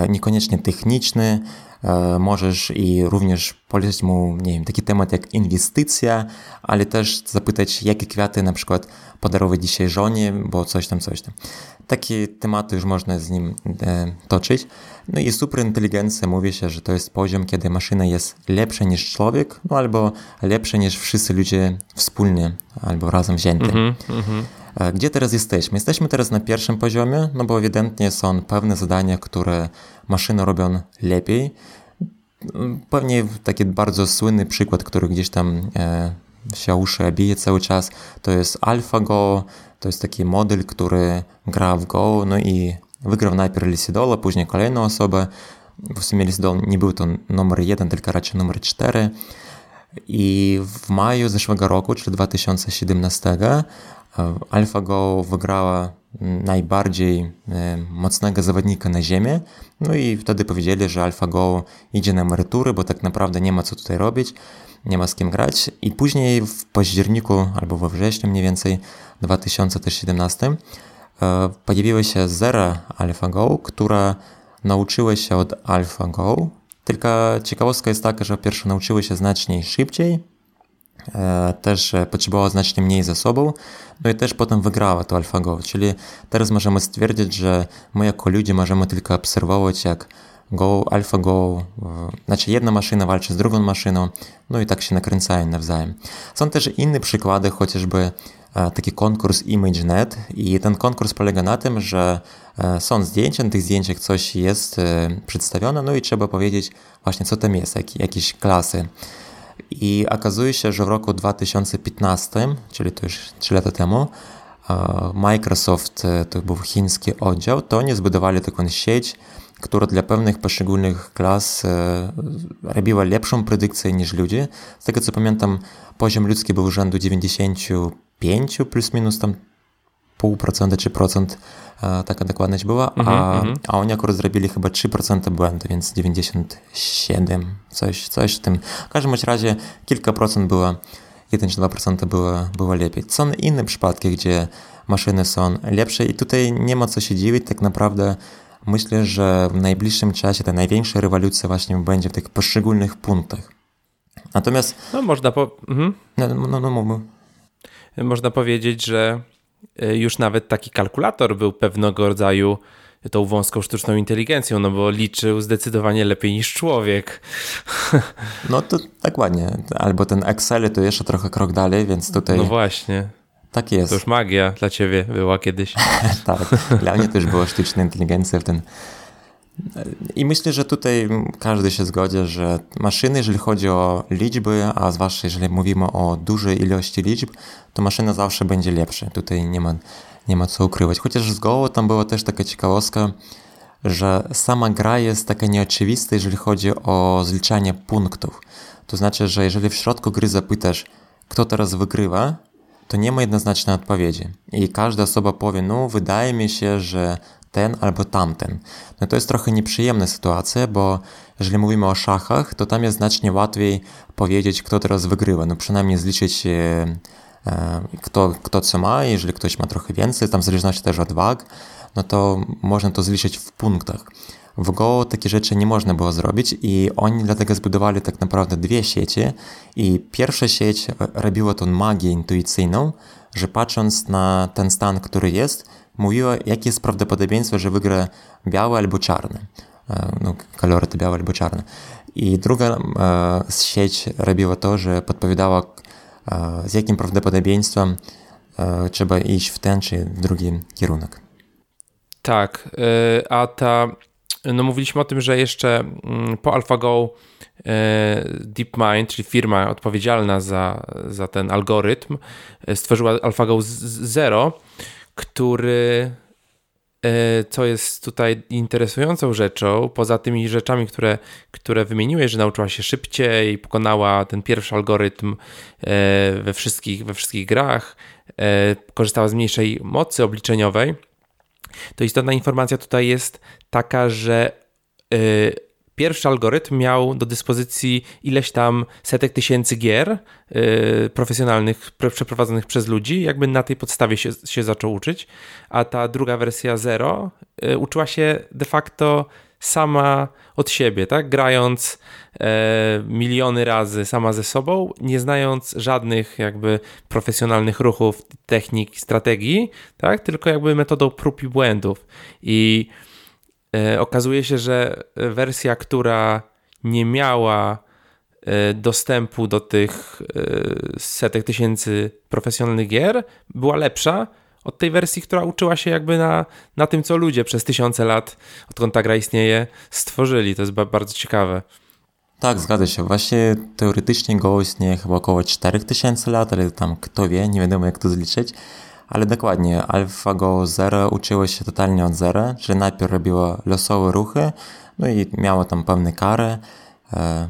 niekoniecznie techniczny, możesz i również polecić mu, nie wiem, taki temat jak inwestycja, ale też zapytać, jakie kwiaty na przykład podarować dzisiaj żonie, bo coś tam, coś tam. Takie tematy już można z nim e, toczyć. No i superinteligencja mówi się, że to jest poziom, kiedy maszyna jest lepsza niż człowiek, no albo lepsza niż wszyscy ludzie wspólnie, albo razem wzięte. Mm -hmm, Gdzie teraz jesteśmy? Jesteśmy teraz na pierwszym poziomie, no bo ewidentnie są pewne zadania, które maszyny robią lepiej. Pewnie taki bardzo słynny przykład, który gdzieś tam e, się uszy bije cały czas, to jest AlphaGo, to jest taki model, który gra w Go, no i wygrał najpierw Lisidola, później kolejną osobę. W sumie Lisidol nie był to numer jeden, tylko raczej numer cztery. I w maju zeszłego roku, czyli 2017, e, AlphaGo wygrała najbardziej e, mocnego zawodnika na ziemię. No i wtedy powiedzieli, że AlphaGo idzie na emerytury, bo tak naprawdę nie ma co tutaj robić nie ma z kim grać. I później w październiku albo we wrześniu mniej więcej 2017 e, pojawiły się Zera AlphaGo, które nauczyły się od AlphaGo. Tylko ciekawostka jest taka, że pierwsze nauczyły się znacznie szybciej, też potrzebowała znacznie mniej zasobów, no i też potem wygrała to AlphaGo, czyli teraz możemy stwierdzić, że my jako ludzie możemy tylko obserwować, jak Go, AlphaGo, znaczy jedna maszyna walczy z drugą maszyną, no i tak się nakręcają nawzajem. Są też inne przykłady, chociażby e, taki konkurs ImageNet i ten konkurs polega na tym, że e, są zdjęcia, na tych zdjęciach coś jest e, przedstawione, no i trzeba powiedzieć właśnie co tam jest, jakieś klasy. I okazuje się, że w roku 2015, czyli to już 3 lata temu, Microsoft, to był chiński oddział, to oni zbudowali taką sieć która dla pewnych poszczególnych klas e, robiła lepszą predykcję niż ludzie. Z tego co pamiętam, poziom ludzki był rzędu 95 plus minus tam pół procenta czy procent e, taka dokładność była, mm -hmm, a, mm -hmm. a oni akurat zrobili chyba 3% błędu, więc 97, coś, coś w tym. W każdym razie kilka procent było, 1 czy 2% było, było lepiej. Są inne przypadki, gdzie maszyny są lepsze i tutaj nie ma co się dziwić, tak naprawdę Myślę, że w najbliższym czasie ta największa rewolucja właśnie będzie w tych poszczególnych punktach. Natomiast. No, można po. Mhm. No, no, no, no, Można powiedzieć, że już nawet taki kalkulator był pewnego rodzaju tą wąską sztuczną inteligencją, no bo liczył zdecydowanie lepiej niż człowiek. No to tak ładnie. Albo ten Excel to jeszcze trochę krok dalej, więc tutaj. No właśnie. Tak jest. To już magia dla ciebie była kiedyś. tak, dla mnie też była sztuczna inteligencja w ten. I myślę, że tutaj każdy się zgodzi, że maszyny, jeżeli chodzi o liczby, a zwłaszcza jeżeli mówimy o dużej ilości liczb, to maszyna zawsze będzie lepsza. Tutaj nie ma, nie ma co ukrywać. Chociaż z Go tam była też taka ciekawostka, że sama gra jest taka nieoczywista, jeżeli chodzi o zliczanie punktów. To znaczy, że jeżeli w środku gry zapytasz, kto teraz wygrywa, to nie ma jednoznacznej odpowiedzi. I każda osoba powie, no wydaje mi się, że ten albo tamten. No to jest trochę nieprzyjemna sytuacja, bo jeżeli mówimy o szachach, to tam jest znacznie łatwiej powiedzieć, kto teraz wygrywa. No przynajmniej zliczyć e, e, kto, kto co ma, jeżeli ktoś ma trochę więcej, tam w zależności też od wag, no to można to zliczyć w punktach. W Go takie rzeczy nie można było zrobić i oni dlatego zbudowali tak naprawdę dwie sieci i pierwsza sieć robiła tą magię intuicyjną, że patrząc na ten stan, który jest, mówiła, jakie jest prawdopodobieństwo, że wygra biały albo czarny. E, no, kolory to białe albo czarne. I druga e, sieć robiła to, że podpowiadała, e, z jakim prawdopodobieństwem e, trzeba iść w ten czy w drugi kierunek. Tak, e, a ta no mówiliśmy o tym, że jeszcze mm, po AlphaGo DeepMind, czyli firma odpowiedzialna za, za ten algorytm, stworzyła AlphaGo Zero, który e, co jest tutaj interesującą rzeczą, poza tymi rzeczami, które, które wymieniłeś, że nauczyła się szybciej, pokonała ten pierwszy algorytm we wszystkich, we wszystkich grach, korzystała z mniejszej mocy obliczeniowej, to istotna informacja tutaj jest taka, że pierwszy algorytm miał do dyspozycji ileś tam setek tysięcy gier yy, profesjonalnych przeprowadzonych przez ludzi, jakby na tej podstawie się, się zaczął uczyć, a ta druga wersja Zero yy, uczyła się de facto sama od siebie, tak? Grając e, miliony razy sama ze sobą, nie znając żadnych jakby profesjonalnych ruchów, technik, strategii, tak? Tylko jakby metodą prób i błędów. I okazuje się, że wersja, która nie miała e, dostępu do tych e, setek tysięcy profesjonalnych gier, była lepsza od tej wersji, która uczyła się jakby na, na tym, co ludzie przez tysiące lat, odkąd ta gra istnieje, stworzyli. To jest bardzo ciekawe. Tak, zgadza się. Właśnie teoretycznie Go istnieje chyba około 4000 lat, ale tam kto wie, nie wiadomo jak to zliczyć. Ale dokładnie, AlphaGo Zero uczyło się totalnie od zera, że najpierw robiło losowe ruchy, no i miało tam pewne kary. E,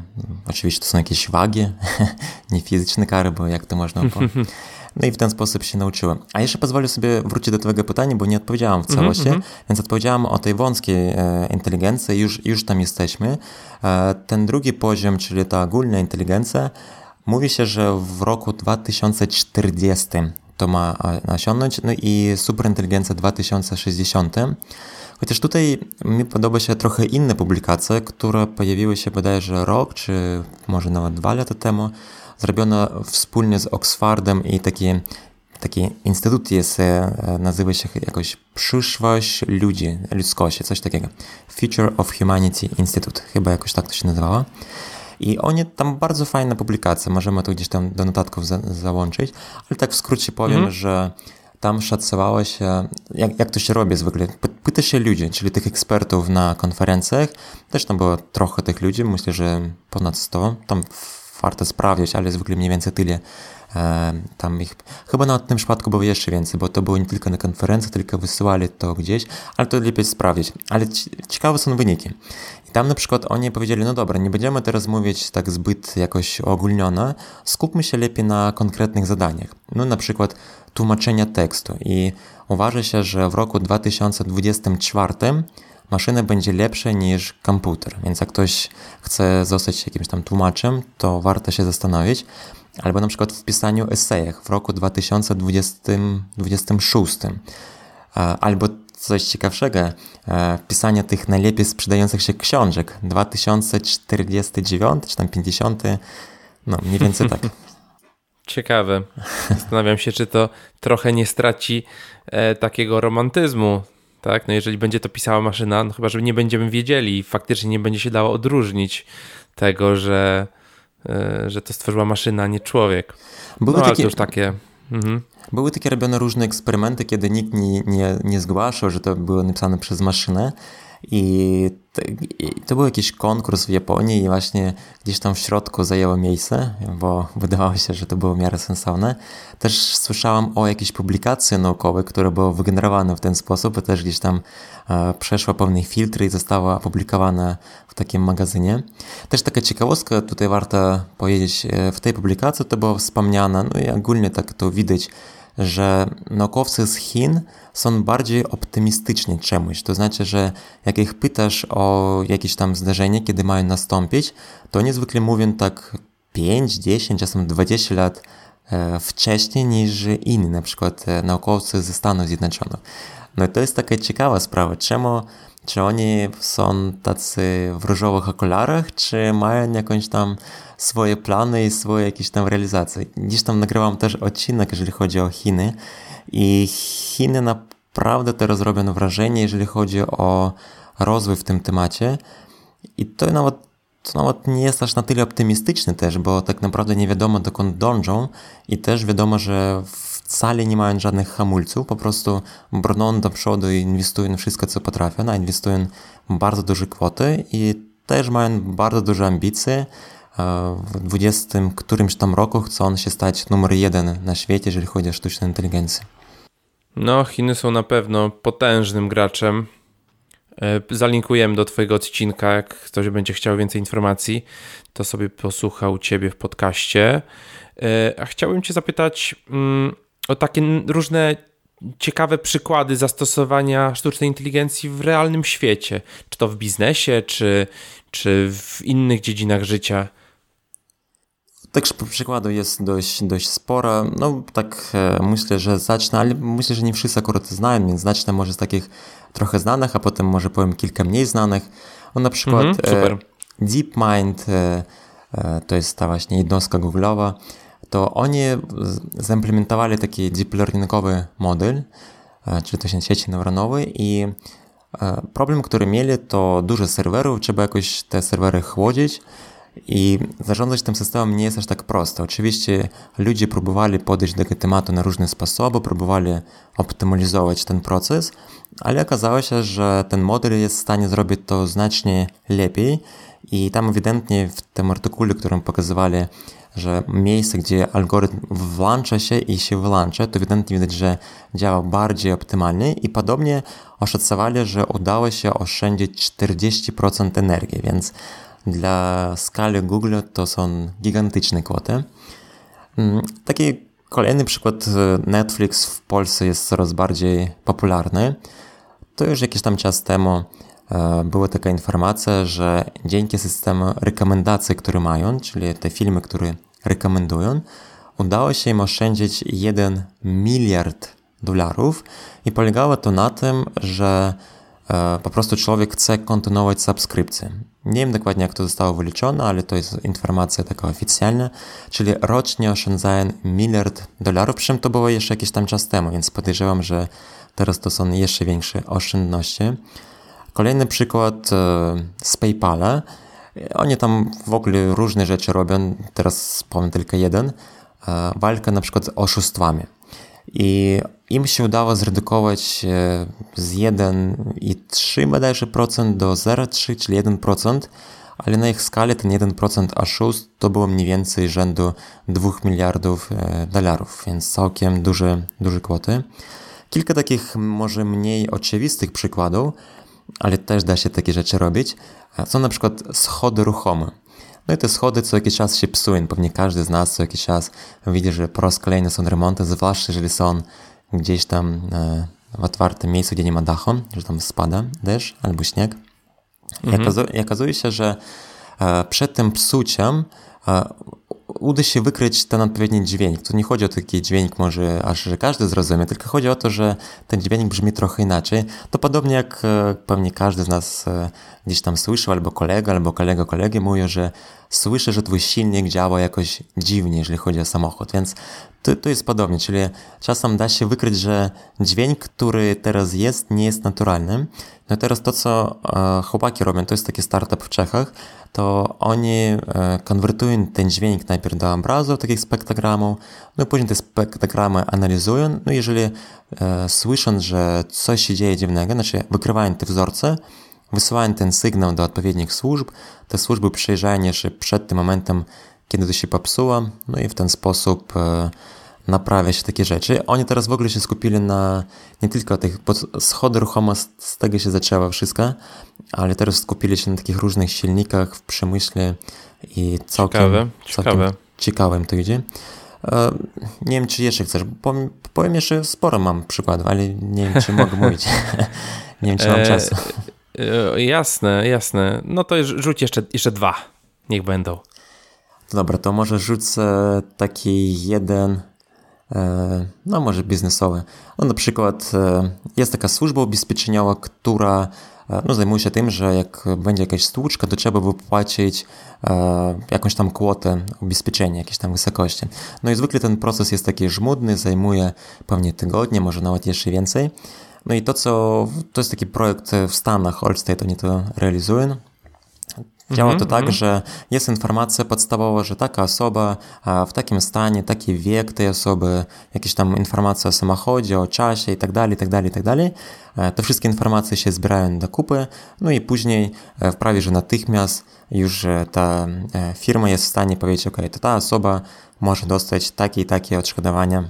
oczywiście to są jakieś wagi, nie fizyczne kary, bo jak to można No i w ten sposób się nauczyłem. A jeszcze pozwolę sobie wrócić do Twojego pytania, bo nie odpowiedziałam w mhm, całości, mm -hmm. więc odpowiedziałam o tej wąskiej e, inteligencji, już, już tam jesteśmy. E, ten drugi poziom, czyli ta ogólna inteligencja, mówi się, że w roku 2040 to ma osiągnąć, no i superinteligencja 2060. Chociaż tutaj mi podoba się trochę inne publikacje, które pojawiły się bodajże rok, czy może nawet dwa lata temu, zrobiona wspólnie z Oxfordem i taki, taki instytut jest, e, nazywa się jakoś Przyszłość ludzi, ludzkości, coś takiego. Future of Humanity Institute, chyba jakoś tak to się nazywało. I oni tam bardzo fajna publikacja, możemy to gdzieś tam do notatków za, załączyć, ale tak w skrócie powiem, mhm. że tam szacowało się, jak, jak to się robi zwykle. Pyta się ludzi, czyli tych ekspertów na konferencjach. Też tam było trochę tych ludzi, myślę, że ponad 100. Tam warto sprawdzić, ale zwykle mniej więcej tyle. E, tam ich, chyba na tym przypadku było jeszcze więcej, bo to było nie tylko na konferencji, tylko wysyłali to gdzieś, ale to lepiej sprawdzić. Ale ciekawe są wyniki. Tam na przykład oni powiedzieli, no dobra, nie będziemy teraz mówić tak zbyt jakoś ogólnione, skupmy się lepiej na konkretnych zadaniach. No na przykład tłumaczenia tekstu i uważa się, że w roku 2024 maszyna będzie lepsza niż komputer. Więc jak ktoś chce zostać jakimś tam tłumaczem, to warto się zastanowić. Albo na przykład w pisaniu esejach w roku 2026. Albo coś ciekawszego, pisanie tych najlepiej sprzedających się książek 2049 czy tam 50. No, mniej więcej tak. Ciekawe. Zastanawiam się, czy to trochę nie straci e, takiego romantyzmu tak? No jeżeli będzie to pisała maszyna, no chyba, że nie będziemy wiedzieli, faktycznie nie będzie się dało odróżnić tego, że, e, że to stworzyła maszyna, a nie człowiek. Były no, takie, to już takie... Mhm. Były takie robione różne eksperymenty, kiedy nikt nie, nie, nie zgłaszał, że to było napisane przez maszynę, i to był jakiś konkurs w Japonii i właśnie gdzieś tam w środku zajęło miejsce, bo wydawało się, że to było w miarę sensowne. Też słyszałam o jakiejś publikacji naukowej, która była wygenerowana w ten sposób, też gdzieś tam e, przeszła pewne filtry i została opublikowana w takim magazynie. Też taka ciekawostka, tutaj warto powiedzieć, e, w tej publikacji to było wspomniane, no i ogólnie tak to widać, że naukowcy z Chin są bardziej optymistyczni czemuś. To znaczy, że jak ich pytasz o jakieś tam zdarzenie, kiedy mają nastąpić, to oni zwykle mówią tak 5, 10, czasem 20 lat e, wcześniej niż inni, na przykład e, naukowcy ze Stanów Zjednoczonych. No i to jest taka ciekawa sprawa, czemu czy oni są tacy w różowych okularach, czy mają jakąś tam swoje plany i swoje jakieś tam realizacje. Gdzieś tam nagrywam też odcinek, jeżeli chodzi o Chiny. I Chiny naprawdę teraz robią wrażenie, jeżeli chodzi o rozwój w tym temacie. I to nawet, to nawet nie jest aż na tyle optymistyczny też, bo tak naprawdę nie wiadomo dokąd dążą. I też wiadomo, że wcale nie mają żadnych hamulców, po prostu brną do przodu i inwestują wszystko, co potrafią, a inwestują bardzo duże kwoty i też mają bardzo duże ambicje, w 20 którymś tam roku chce on się stać numer jeden na świecie, jeżeli chodzi o sztuczną inteligencję. No, Chiny są na pewno potężnym graczem. E, zalinkujemy do Twojego odcinka, jak ktoś będzie chciał więcej informacji, to sobie posłuchał Ciebie w podcaście. E, a chciałbym Cię zapytać mm, o takie różne ciekawe przykłady zastosowania sztucznej inteligencji w realnym świecie, czy to w biznesie, czy, czy w innych dziedzinach życia. Tak przykładu jest dość, dość sporo. No tak e, myślę, że zacznę, ale myślę, że nie wszyscy akurat znają, więc zacznę może z takich trochę znanych, a potem może powiem kilka mniej znanych. No, na przykład mhm, DeepMind, to jest ta właśnie jednostka Google'owa, to oni zaimplementowali taki deep learningowy model, czyli to się sieci neuronowe i problem, który mieli, to dużo serwerów, trzeba jakoś te serwery chłodzić, i zarządzać tym systemem nie jest aż tak prosto. Oczywiście ludzie próbowali podejść do tego tematu na różne sposoby, próbowali optymalizować ten proces, ale okazało się, że ten model jest w stanie zrobić to znacznie lepiej i tam ewidentnie w tym artykule, którym pokazywali, że miejsce, gdzie algorytm włącza się i się wyłącza, to ewidentnie widać, że działa bardziej optymalnie i podobnie oszacowali, że udało się oszczędzić 40% energii, więc dla skali Google to są gigantyczne kwoty. Mm, taki kolejny przykład Netflix w Polsce jest coraz bardziej popularny. To już jakiś tam czas temu e, była taka informacja, że dzięki systemu rekomendacji, które mają, czyli te filmy, które rekomendują, udało się im oszczędzić 1 miliard dolarów i polegało to na tym, że e, po prostu człowiek chce kontynuować subskrypcję. Nie wiem dokładnie, jak to zostało wyliczone, ale to jest informacja taka oficjalna, czyli rocznie oszczędzają miliard dolarów, przy czym to było jeszcze jakiś tam czas temu, więc podejrzewam, że teraz to są jeszcze większe oszczędności. Kolejny przykład e, z PayPala. Oni tam w ogóle różne rzeczy robią, teraz wspomnę tylko jeden. E, walka na przykład z oszustwami. I im się udało zredukować e, z 1,3 bodajże procent do 0,3, czyli 1%, ale na ich skalę ten 1% oszustw to było mniej więcej rzędu 2 miliardów dolarów, więc całkiem duże, duże kwoty. Kilka takich może mniej oczywistych przykładów, ale też da się takie rzeczy robić. Są na przykład schody ruchome. No i te schody co jakiś czas się psują. Pewnie każdy z nas co jakiś czas widzi, że po raz kolejny są remonty, zwłaszcza jeżeli są gdzieś tam e, w otwartym miejscu, gdzie nie ma dachu, że tam spada deszcz albo śnieg. Mhm. I okazuje się, że e, przed tym psuciem e, uda się wykryć ten odpowiedni dźwięk. Tu nie chodzi o taki dźwięk może aż, że każdy zrozumie, tylko chodzi o to, że ten dźwięk brzmi trochę inaczej. To podobnie jak pewnie każdy z nas gdzieś tam słyszał, albo kolega, albo kolega kolegi mówią, że słyszę, że twój silnik działa jakoś dziwnie, jeżeli chodzi o samochód, więc to jest podobnie, czyli czasem da się wykryć, że dźwięk, który teraz jest, nie jest naturalny. No teraz to, co e, chłopaki robią, to jest taki startup w Czechach, to oni e, konwertują ten dźwięk najpierw do obrazu, takich spektogramów, no i później te spektrogramy analizują, no jeżeli e, słyszą, że coś się dzieje dziwnego, znaczy wykrywają te wzorce, wysyłają ten sygnał do odpowiednich służb, te służby przejrzają jeszcze przed tym momentem, kiedy to się popsuło, no i w ten sposób e, naprawia się takie rzeczy. Oni teraz w ogóle się skupili na nie tylko tych, bo schody ruchome z tego się zaczęło wszystko, ale teraz skupili się na takich różnych silnikach w przemyśle i całkiem, ciekawe, całkiem ciekawe. ciekawym to idzie. E, nie wiem, czy jeszcze chcesz. Powiem, powiem jeszcze sporo mam przykładów, ale nie wiem, czy mogę mówić. nie wiem, czy mam e, czasu. E, jasne, jasne. No to rzuć jeszcze, jeszcze dwa. Niech będą. Dobra, to może rzucę taki jeden, e, no może biznesowy. No na przykład e, jest taka służba ubezpieczeniowa, która no, zajmuje się tym, że jak będzie jakaś stłuczka, to trzeba wypłacić jakąś tam kwotę ubezpieczenia, jakiejś tam wysokości. No i zwykle ten proces jest taki żmudny, zajmuje pewnie tygodnie, może nawet jeszcze więcej. No i to, co to jest taki projekt w Stanach, Allstate, oni to realizują. Działa to tak, że jest informacja podstawowa, że taka osoba w takim stanie, taki wiek tej osoby, jakieś tam informacje o samochodzie, o czasie i tak dalej, i tak dalej, i tak dalej. Te wszystkie informacje się zbierają do kupy, no i później w prawie, że natychmiast już ta firma jest w stanie powiedzieć, ok, to ta osoba może dostać takie i takie odszkodowania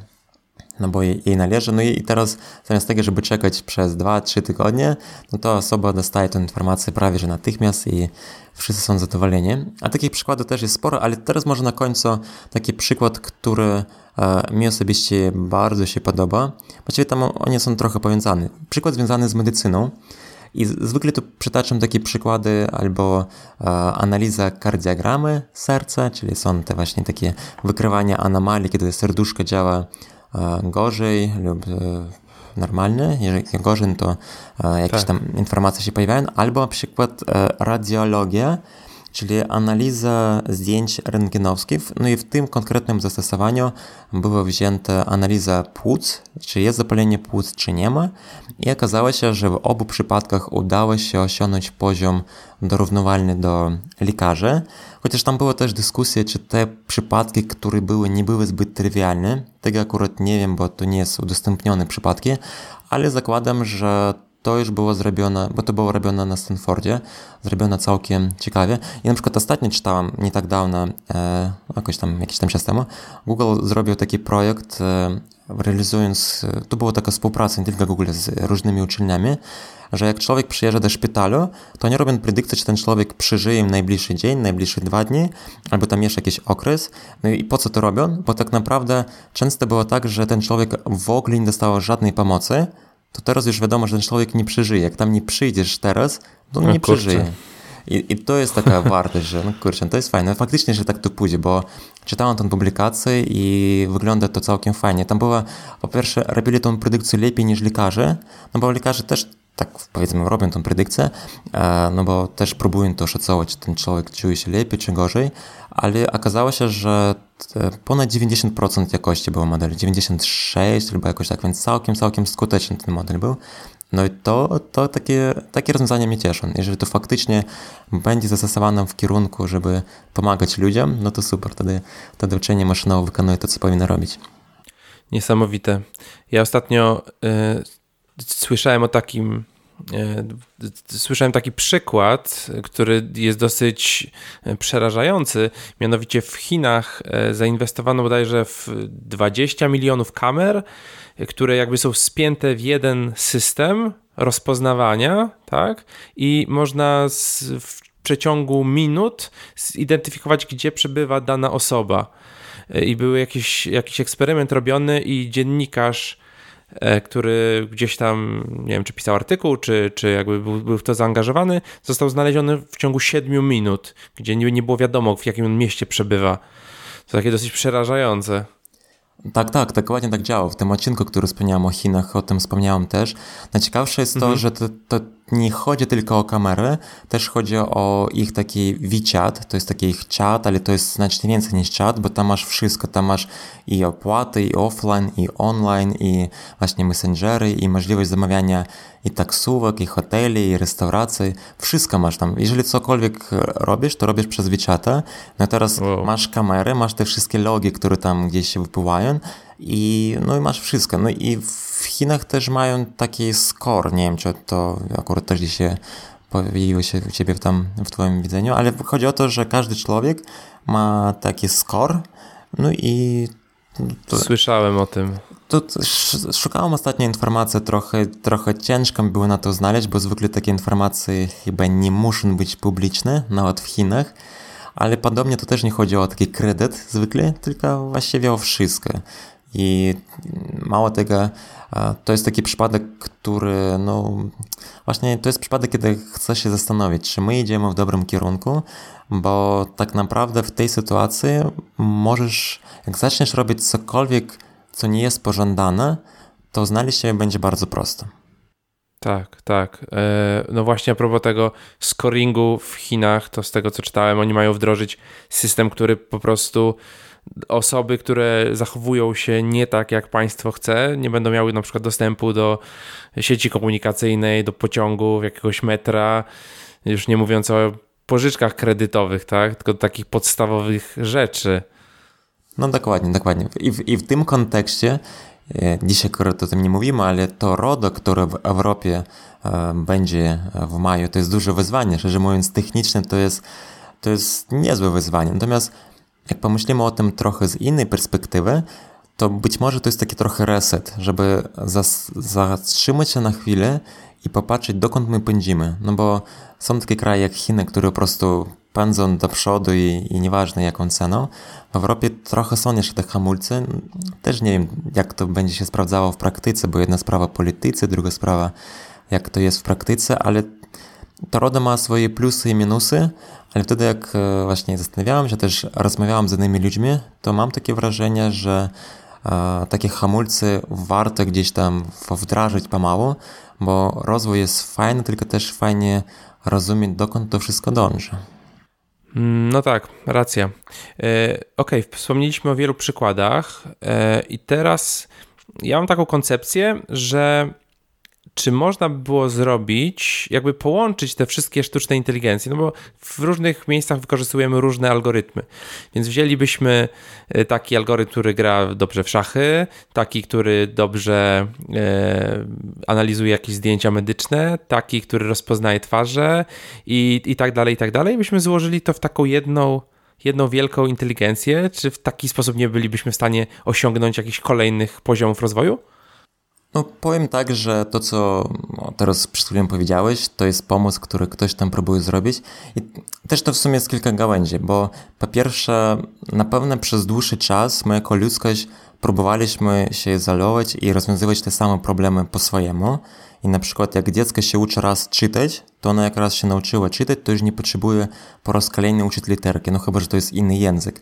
no bo jej należy. No i teraz zamiast tego, żeby czekać przez 2-3 tygodnie, no to osoba dostaje tę informację prawie że natychmiast i wszyscy są zadowoleni. A takich przykładów też jest sporo, ale teraz może na końcu taki przykład, który e, mi osobiście bardzo się podoba. Właściwie tam oni są trochę powiązane. Przykład związany z medycyną. I zwykle tu przytaczam takie przykłady albo e, analiza kardiogramy serca, czyli są te właśnie takie wykrywania anomalii, kiedy serduszko działa gorzej lub normalnie, jeżeli gorzej, no to jakieś tak. tam informacje się pojawiają, albo na przykład radiologia, czyli analiza zdjęć rentgenowskich. No i w tym konkretnym zastosowaniu była wzięta analiza płuc, czy jest zapalenie płuc, czy nie ma. I okazało się, że w obu przypadkach udało się osiągnąć poziom dorównywalny do lekarzy. Chociaż tam była też dyskusja, czy te przypadki, które były, nie były zbyt trywialne. Tego akurat nie wiem, bo to nie są udostępnione przypadki, ale zakładam, że to już było zrobione, bo to było robione na Stanfordzie, zrobione całkiem ciekawie. I na przykład ostatnio czytałam, nie tak dawno, e, jakoś tam, jakiś tam czas temu, Google zrobił taki projekt, e, realizując, e, to była taka współpraca nie tylko Google z różnymi uczelniami, że jak człowiek przyjeżdża do szpitalu, to oni robią predykcję, czy ten człowiek przeżyje najbliższy dzień, najbliższe dwa dni, albo tam jeszcze jakiś okres. No i po co to robią? Bo tak naprawdę często było tak, że ten człowiek w ogóle nie dostał żadnej pomocy, to teraz już wiadomo, że ten człowiek nie przeżyje. Jak tam nie przyjdziesz teraz, to on no, nie kurczę. przeżyje. I, I, to jest taka wartość, że no kurczę, to jest fajne. Faktycznie, że tak to pójdzie, bo czytałem tę publikację i wygląda to całkiem fajnie. Tam była, po pierwsze, robili tą predykcję lepiej niż lekarze, no bo lekarze też tak powiedzmy robią tą predykcję, e, no bo też próbują to szacować, czy ten człowiek czuje się lepiej czy gorzej, ale okazało się, że ponad 90% jakości było modeli, 96 albo jakoś tak, więc całkiem, całkiem skuteczny ten model był. No i to, to takie, takie rozwiązania mnie cieszą. Jeżeli to faktycznie będzie zastosowane w kierunku, żeby pomagać ludziom, no to super, wtedy, wtedy uczenie maszynowe wykonuje to, co powinno robić. Niesamowite. Ja ostatnio y, słyszałem o takim E, słyszałem taki przykład, który jest dosyć e, przerażający. Mianowicie w Chinach e, zainwestowano bodajże w 20 milionów kamer, które jakby są spięte w jeden system rozpoznawania, tak? I można w przeciągu minut zidentyfikować, gdzie przebywa dana osoba. I był jakiś, jakiś eksperyment robiony, i dziennikarz E, który gdzieś tam, nie wiem, czy pisał artykuł, czy, czy jakby był, był w to zaangażowany, został znaleziony w ciągu 7 minut, gdzie nie, nie było wiadomo, w jakim on mieście przebywa. To takie dosyć przerażające. Tak, tak, dokładnie tak działa. W tym odcinku, który wspomniałem o Chinach, o tym wspomniałem też. Najciekawsze jest to, mhm. że to nie chodzi tylko o kamery, też chodzi o ich taki WeChat, to jest taki ich chat, ale to jest znacznie więcej niż chat, bo tam masz wszystko, tam masz i opłaty, i offline, i online, i właśnie messengery, i możliwość zamawiania i taksówek, i hoteli, i restauracji, wszystko masz tam. Jeżeli cokolwiek robisz, to robisz przez WeChata, no teraz wow. masz kamery, masz te wszystkie logi, które tam gdzieś się wypływają i no i masz wszystko. No i w Chinach też mają taki score, nie wiem czy to akurat też się pojawiło się u ciebie tam w twoim widzeniu, ale chodzi o to, że każdy człowiek ma taki score, no i... To, Słyszałem o tym. To, to szukałem ostatnio informacji, trochę, trochę ciężko było na to znaleźć, bo zwykle takie informacje chyba nie muszą być publiczne, nawet w Chinach, ale podobnie to też nie chodzi o taki kredyt zwykle, tylko właściwie o wszystko. I mało tego, to jest taki przypadek, który, no, właśnie to jest przypadek, kiedy chcę się zastanowić, czy my idziemy w dobrym kierunku, bo tak naprawdę w tej sytuacji możesz, jak zaczniesz robić cokolwiek, co nie jest pożądane, to znaleźć się będzie bardzo prosto. Tak, tak. E, no właśnie a propos tego scoringu w Chinach, to z tego co czytałem, oni mają wdrożyć system, który po prostu osoby, które zachowują się nie tak, jak państwo chce, nie będą miały na przykład dostępu do sieci komunikacyjnej, do pociągów, jakiegoś metra, już nie mówiąc o pożyczkach kredytowych, tak? tylko takich podstawowych rzeczy. No dokładnie, dokładnie. I w, i w tym kontekście e, Dzisiaj akurat o tym nie mówimy, ale to RODO, które w Europie e, będzie w maju, to jest duże wyzwanie. Szczerze mówiąc, techniczne to jest, to jest niezłe wyzwanie. Natomiast jak pomyślimy o tym trochę z innej perspektywy, to być może to jest taki trochę reset, żeby zatrzymać się na chwilę i popatrzeć, dokąd my pędzimy. No bo są takie kraje jak Chiny, które po prostu pędzą do przodu i, i nieważne jaką ceną. W Europie trochę są jeszcze te hamulce. Też nie wiem, jak to będzie się sprawdzało w praktyce, bo jedna sprawa politycy, druga sprawa jak to jest w praktyce, ale to RODO ma swoje plusy i minusy, ale wtedy jak e, właśnie zastanawiałem się, też rozmawiałem z innymi ludźmi, to mam takie wrażenie, że takie hamulce warto gdzieś tam wdrażać pomału, bo rozwój jest fajny, tylko też fajnie rozumieć, dokąd to wszystko dąży. Mm, no tak, racja. E, ok, wspomnieliśmy o wielu przykładach e, i teraz ja mam taką koncepcję, że czy można by było zrobić, jakby połączyć te wszystkie sztuczne inteligencje, no bo w różnych miejscach wykorzystujemy różne algorytmy. Więc wzięlibyśmy e, taki algorytm, który gra dobrze w szachy, taki, który dobrze e, analizuje jakieś zdjęcia medyczne, taki, który rozpoznaje twarze i, i tak dalej, i tak dalej. Byśmy złożyli to w taką jedną jedną wielką inteligencję, czy w taki sposób nie bylibyśmy w stanie osiągnąć jakichś kolejnych poziomów rozwoju? No powiem tak, że to co teraz przed chwilą powiedziałeś, to jest pomysł, który ktoś tam próbuje zrobić i też to w sumie jest kilka gałęzi, bo po pierwsze na pewno przez dłuższy czas my jako ludzkość próbowaliśmy się izolować i rozwiązywać te same problemy po swojemu. I na przykład jak dziecko się uczy raz czytać, to ona jak raz się nauczyła czytać, to już nie potrzebuje po raz kolejny uczyć literki, no chyba, że to jest inny język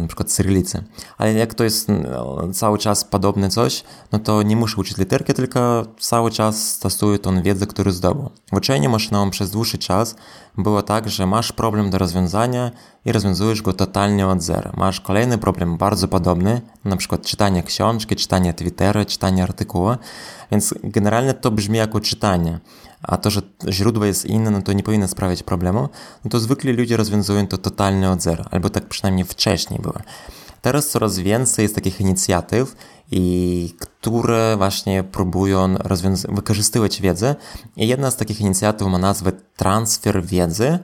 na przykład cyrylicy. Ale jak to jest no, cały czas podobne coś, no to nie muszę uczyć literki, tylko cały czas stosuję tą wiedzę, którą zdobył. W uczeniu maszynowym przez dłuższy czas było tak, że masz problem do rozwiązania i rozwiązujesz go totalnie od zera. Masz kolejny problem bardzo podobny, na przykład czytanie książki, czytanie Twittera, czytanie artykułu, więc generalnie to brzmi jako czytanie a to, że źródło jest inne, no to nie powinno sprawiać problemu, no to zwykli ludzie rozwiązują to totalnie od zera, albo tak przynajmniej wcześniej było. Teraz coraz więcej jest takich inicjatyw, i które właśnie próbują wykorzystywać wiedzę. I jedna z takich inicjatyw ma nazwę transfer wiedzy.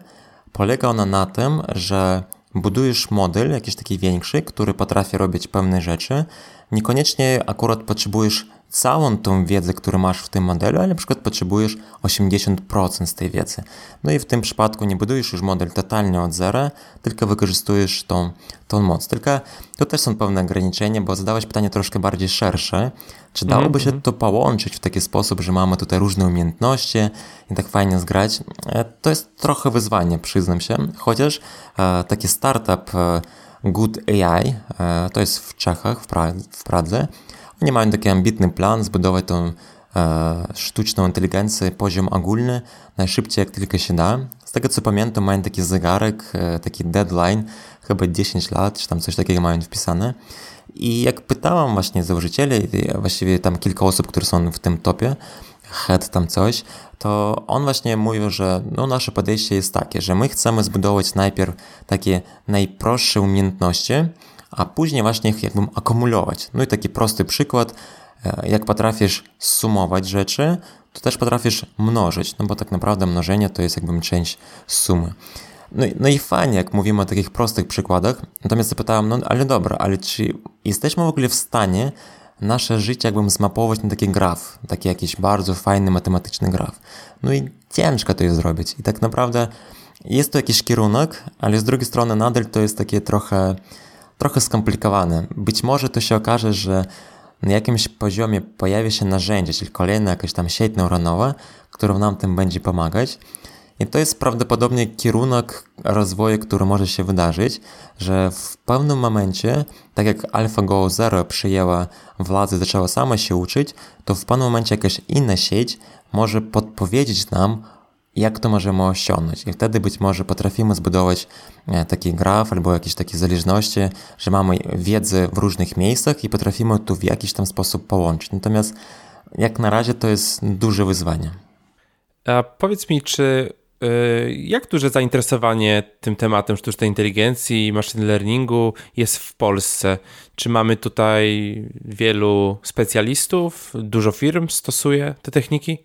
Polega ona na tym, że budujesz model jakiś taki większy, który potrafi robić pewne rzeczy. Niekoniecznie akurat potrzebujesz całą tą wiedzę, którą masz w tym modelu, ale na przykład potrzebujesz 80% z tej wiedzy. No i w tym przypadku nie budujesz już model totalnie od zera, tylko wykorzystujesz tą, tą moc. Tylko to też są pewne ograniczenia, bo zadałeś pytanie troszkę bardziej szersze. Czy dałoby mm -hmm. się mhm. to połączyć w taki sposób, że mamy tutaj różne umiejętności i tak fajnie zgrać? E, to jest trochę wyzwanie, przyznam się. Chociaż e, taki startup e, Good AI, to jest w Czechach, w, pra w Pradze, oni mają taki ambitny plan zbudować tą e, sztuczną inteligencję poziom ogólny najszybciej jak tylko się da. Z tego co pamiętam mają taki zegarek, e, taki deadline, chyba 10 lat, czy tam coś takiego mają wpisane. I jak pytałam właśnie założycieli, właściwie tam kilka osób, które są w tym topie, head tam coś, to on właśnie mówił, że no nasze podejście jest takie, że my chcemy zbudować najpierw takie najprostsze umiejętności, a później właśnie jakbym akumulować. No i taki prosty przykład, e, jak potrafisz sumować rzeczy, to też potrafisz mnożyć, no bo tak naprawdę mnożenie to jest jakbym część sumy. No no i fajnie, jak mówimy o takich prostych przykładach, natomiast zapytałem, no ale dobra, ale czy jesteśmy w ogóle w stanie nasze życie jakbym zmapować na taki graf, taki jakiś bardzo fajny matematyczny graf. No i ciężko to jest zrobić i tak naprawdę jest to jakiś kierunek, ale z drugiej strony nadal to jest takie trochę trochę skomplikowane. Być może to się okaże, że na jakimś poziomie pojawi się narzędzie, czyli kolejna jakaś tam sieć neuronowa, która nam tym będzie pomagać. I to jest prawdopodobnie kierunek rozwoju, który może się wydarzyć, że w pewnym momencie, tak jak AlphaGo Zero przyjęła władzę, zaczęła sama się uczyć, to w pewnym momencie jakaś inna sieć może podpowiedzieć nam, jak to możemy osiągnąć. I wtedy być może potrafimy zbudować e, taki graf albo jakieś takie zależności, że mamy wiedzę w różnych miejscach i potrafimy to w jakiś tam sposób połączyć. Natomiast jak na razie to jest duże wyzwanie. A powiedz mi, czy y, jak duże zainteresowanie tym tematem sztucznej inteligencji i machine learningu jest w Polsce? Czy mamy tutaj wielu specjalistów, dużo firm stosuje te techniki?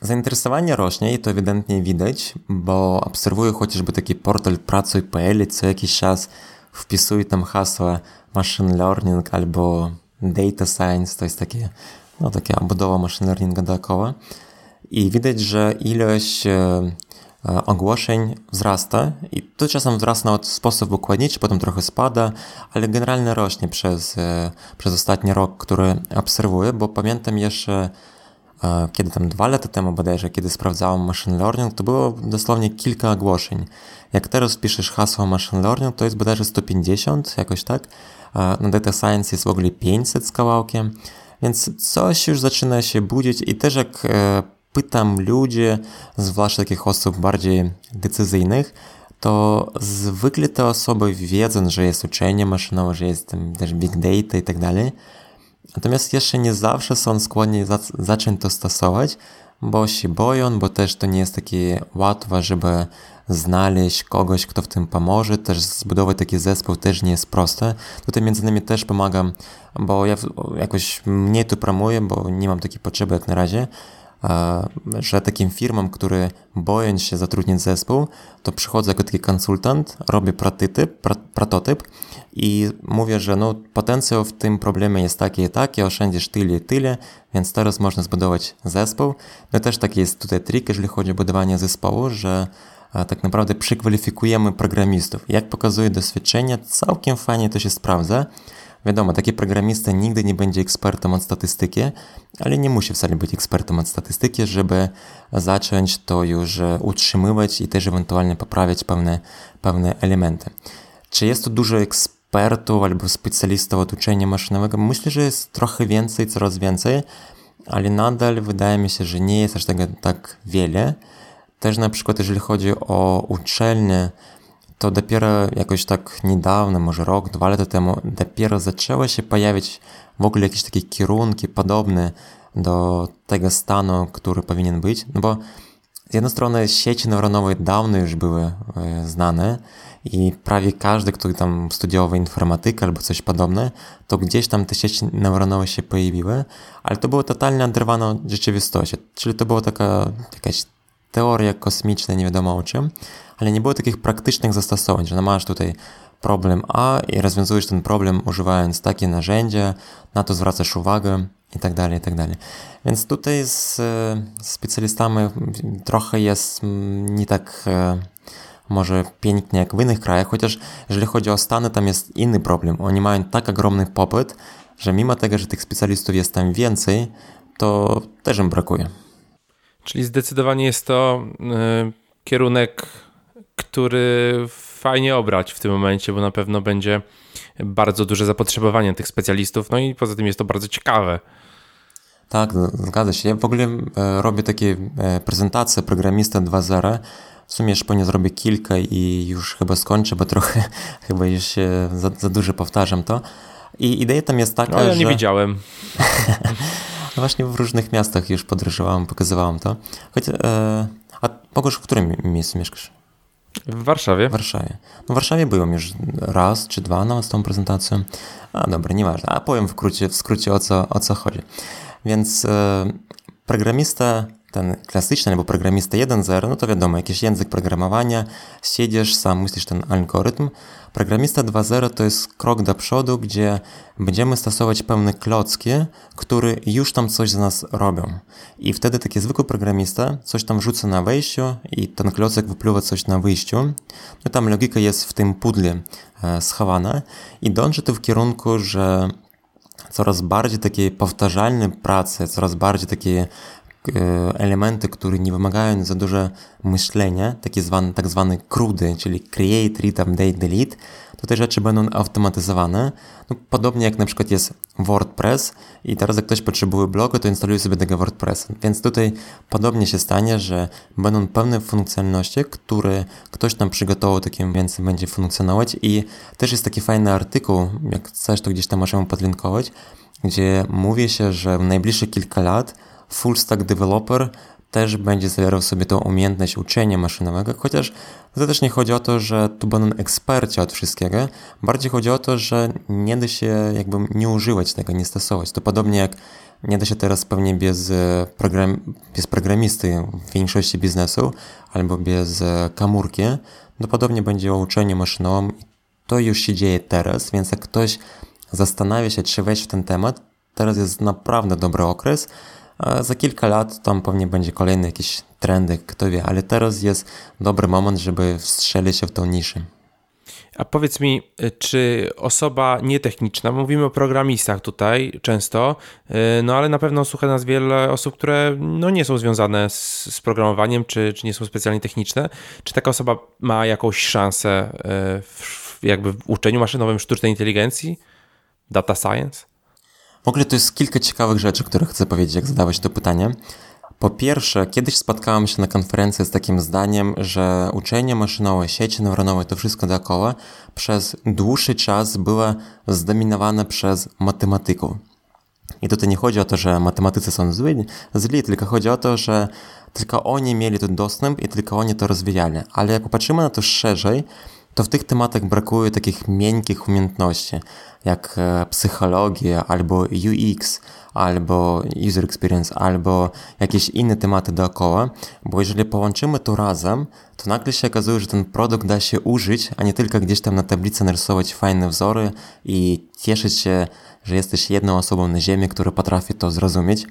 Zainteresowanie rośnie i to ewidentnie widać, bo obserwuję chociażby taki portal pracuj.pl i co jakiś czas wpisuję tam hasła machine learning albo data science, to jest takie, no, taka budowa machine learninga dookoła. I widać, że ilość e, e, ogłoszeń wzrasta i to czasem wzrasta w sposób układniczy, potem trochę spada, ale generalnie rośnie przez, e, przez ostatni rok, który obserwuję, bo pamiętam jeszcze kiedy tam dwa lata temu bodajże, kiedy sprawdzałem machine learning, to było dosłownie kilka ogłoszeń. Jak teraz piszesz hasło machine learning, to jest bodajże 150, jakoś tak. Na data science jest w ogóle 500 z kawałkiem, więc coś już zaczyna się budzić i też jak e, pytam ludzi, zwłaszcza takich osób bardziej decyzyjnych, to zwykle te osoby wiedzą, że jest uczenie maszynowe, że jest też big data i tak dalej, Natomiast jeszcze nie zawsze są skłonni za zacząć to stosować, bo się boją, bo też to nie jest takie łatwe, żeby znaleźć kogoś, kto w tym pomoże. Też zbudować taki zespół też nie jest proste. Tutaj między innymi też pomagam, bo ja jakoś mniej tu promuję, bo nie mam takiej potrzeby jak na razie, że takim firmom, które boją się zatrudnić zespół, to przychodzę jako taki konsultant, robię prototyp, prototyp i mówię, że no, potencjał w tym problemie jest taki i taki, oszczędzisz tyle i tyle, więc teraz można zbudować zespół. No też taki jest tutaj trik, jeżeli chodzi o budowanie zespołu, że tak naprawdę przekwalifikujemy programistów. Jak pokazuje doświadczenie, całkiem fajnie to się sprawdza. Wiadomo, taki programista nigdy nie będzie ekspertem od statystyki, ale nie musi wcale być ekspertem od statystyki, żeby zacząć to już utrzymywać i też ewentualnie poprawiać pewne, pewne elementy. Czy jest to dużo ekspertów albo specjalistów od uczenia maszynowego? Myślę, że jest trochę więcej, coraz więcej, ale nadal wydaje mi się, że nie jest aż tak wiele. Też na przykład jeżeli chodzi o uczelnie, to dopiero jakoś tak niedawno, może rok, dwa lata temu, dopiero zaczęły się pojawiać w ogóle jakieś takie kierunki podobne do tego stanu, który powinien być. No bo z jednej strony sieci neuronowe dawno już były e, znane i prawie każdy, kto tam studiował informatykę albo coś podobne, to gdzieś tam te sieci neuronowe się pojawiły, ale to było totalnie oderwane od rzeczywistości. Czyli to była taka jakaś teoria kosmiczna, nie wiadomo o czym, ale nie było takich praktycznych zastosowań, że no masz tutaj problem A i rozwiązujesz ten problem używając takie narzędzia, na to zwracasz uwagę i tak dalej, i tak dalej. Więc tutaj z, z specjalistami trochę jest mm, nie tak e, może pięknie jak w innych krajach, chociaż jeżeli chodzi o Stany, tam jest inny problem. Oni mają tak ogromny popyt, że mimo tego, że tych specjalistów jest tam więcej, to też im brakuje. Czyli zdecydowanie jest to y, kierunek, który fajnie obrać w tym momencie, bo na pewno będzie bardzo duże zapotrzebowanie tych specjalistów, no i poza tym jest to bardzo ciekawe. Tak, zgadza się. Ja w ogóle e, robię takie e, prezentacje Programista 2.0. W sumie już po nie zrobię kilka i już chyba skończę, bo trochę chyba już się za, za dużo powtarzam to. I idea tam jest taka, no, ja że... nie widziałem. no właśnie w różnych miastach już podróżowałem, pokazywałem to. Choć, e, a Bogusz, w którym miejscu mieszkasz? W Warszawie. W Warszawie. No w Warszawie byłem już raz czy dwa no, z tą prezentacją. A dobra, nieważne. A powiem w skrócie, w skrócie o, co, o co chodzi. Więc e, programista ten klasyczny albo programista 1.0, no to wiadomo, jakiś język programowania, siedzisz, sam myślisz ten algorytm. Programista 2.0 to jest krok do przodu, gdzie będziemy stosować pewne klocki, które już tam coś za nas robią. I wtedy taki zwykły programista coś tam rzuca na wejściu i ten klocek wypływa coś na wyjściu. No tam logika jest w tym pudle e, schowana i dąży to w kierunku, że coraz bardziej takie powtarzalne prace, coraz bardziej takie e, elementy, które nie wymagają za dużo myślenia, takie zwane, tak zwane krudy, czyli create, read, update, delete, to te rzeczy będą automatyzowane. No, podobnie jak na przykład jest WordPress i teraz jak ktoś potrzebuje blogu, to instaluje sobie tego WordPressa. Więc tutaj podobnie się stanie, że będą pewne funkcjonalności, które ktoś tam przygotował, takim więcej będzie funkcjonować i też jest taki fajny artykuł, jak chcesz, to gdzieś tam możemy podlinkować, gdzie mówi się, że w najbliższe kilka lat full stack developer też będzie zawierał sobie tą umiejętność uczenia maszynowego, chociaż to też nie chodzi o to, że tu będą eksperci od wszystkiego, bardziej chodzi o to, że nie da się jakby nie używać tego, nie stosować. To podobnie jak nie da się teraz pewnie bez, e, program, bez programisty w większości biznesu albo bez e, komórki, to podobnie będzie o uczeniu maszynowym. To już się dzieje teraz, więc jak ktoś zastanawia się, czy wejść w ten temat, teraz jest naprawdę dobry okres, a za kilka lat tam pewnie będzie kolejny jakiś trendy, kto wie, ale teraz jest dobry moment, żeby wstrzelić się w tą niszę. A powiedz mi, czy osoba nietechniczna, mówimy o programistach tutaj często, no ale na pewno słucha nas wiele osób, które no nie są związane z, z programowaniem, czy, czy nie są specjalnie techniczne. Czy taka osoba ma jakąś szansę w, jakby w uczeniu maszynowym sztucznej inteligencji? Data science? W ogóle to jest kilka ciekawych rzeczy, które chcę powiedzieć, jak zadałeś to pytanie. Po pierwsze, kiedyś spotkałem się na konferencji z takim zdaniem, że uczenie maszynowe, sieci neuronowe, to wszystko dookoła przez dłuższy czas było zdominowane przez matematyków. I tutaj nie chodzi o to, że matematycy są zli, zli, tylko chodzi o to, że tylko oni mieli ten dostęp i tylko oni to rozwijali. Ale jak popatrzymy na to szerzej, to w tych tematach brakuje takich miękkich umiejętności, jak e, psychologia, albo UX, albo user experience, albo jakieś inne tematy dookoła, bo jeżeli połączymy to razem, to nagle się okazuje, że ten produkt da się użyć, a nie tylko gdzieś tam na tablicy narysować fajne wzory i cieszyć się, że jesteś jedną osobą na ziemi, która potrafi to zrozumieć.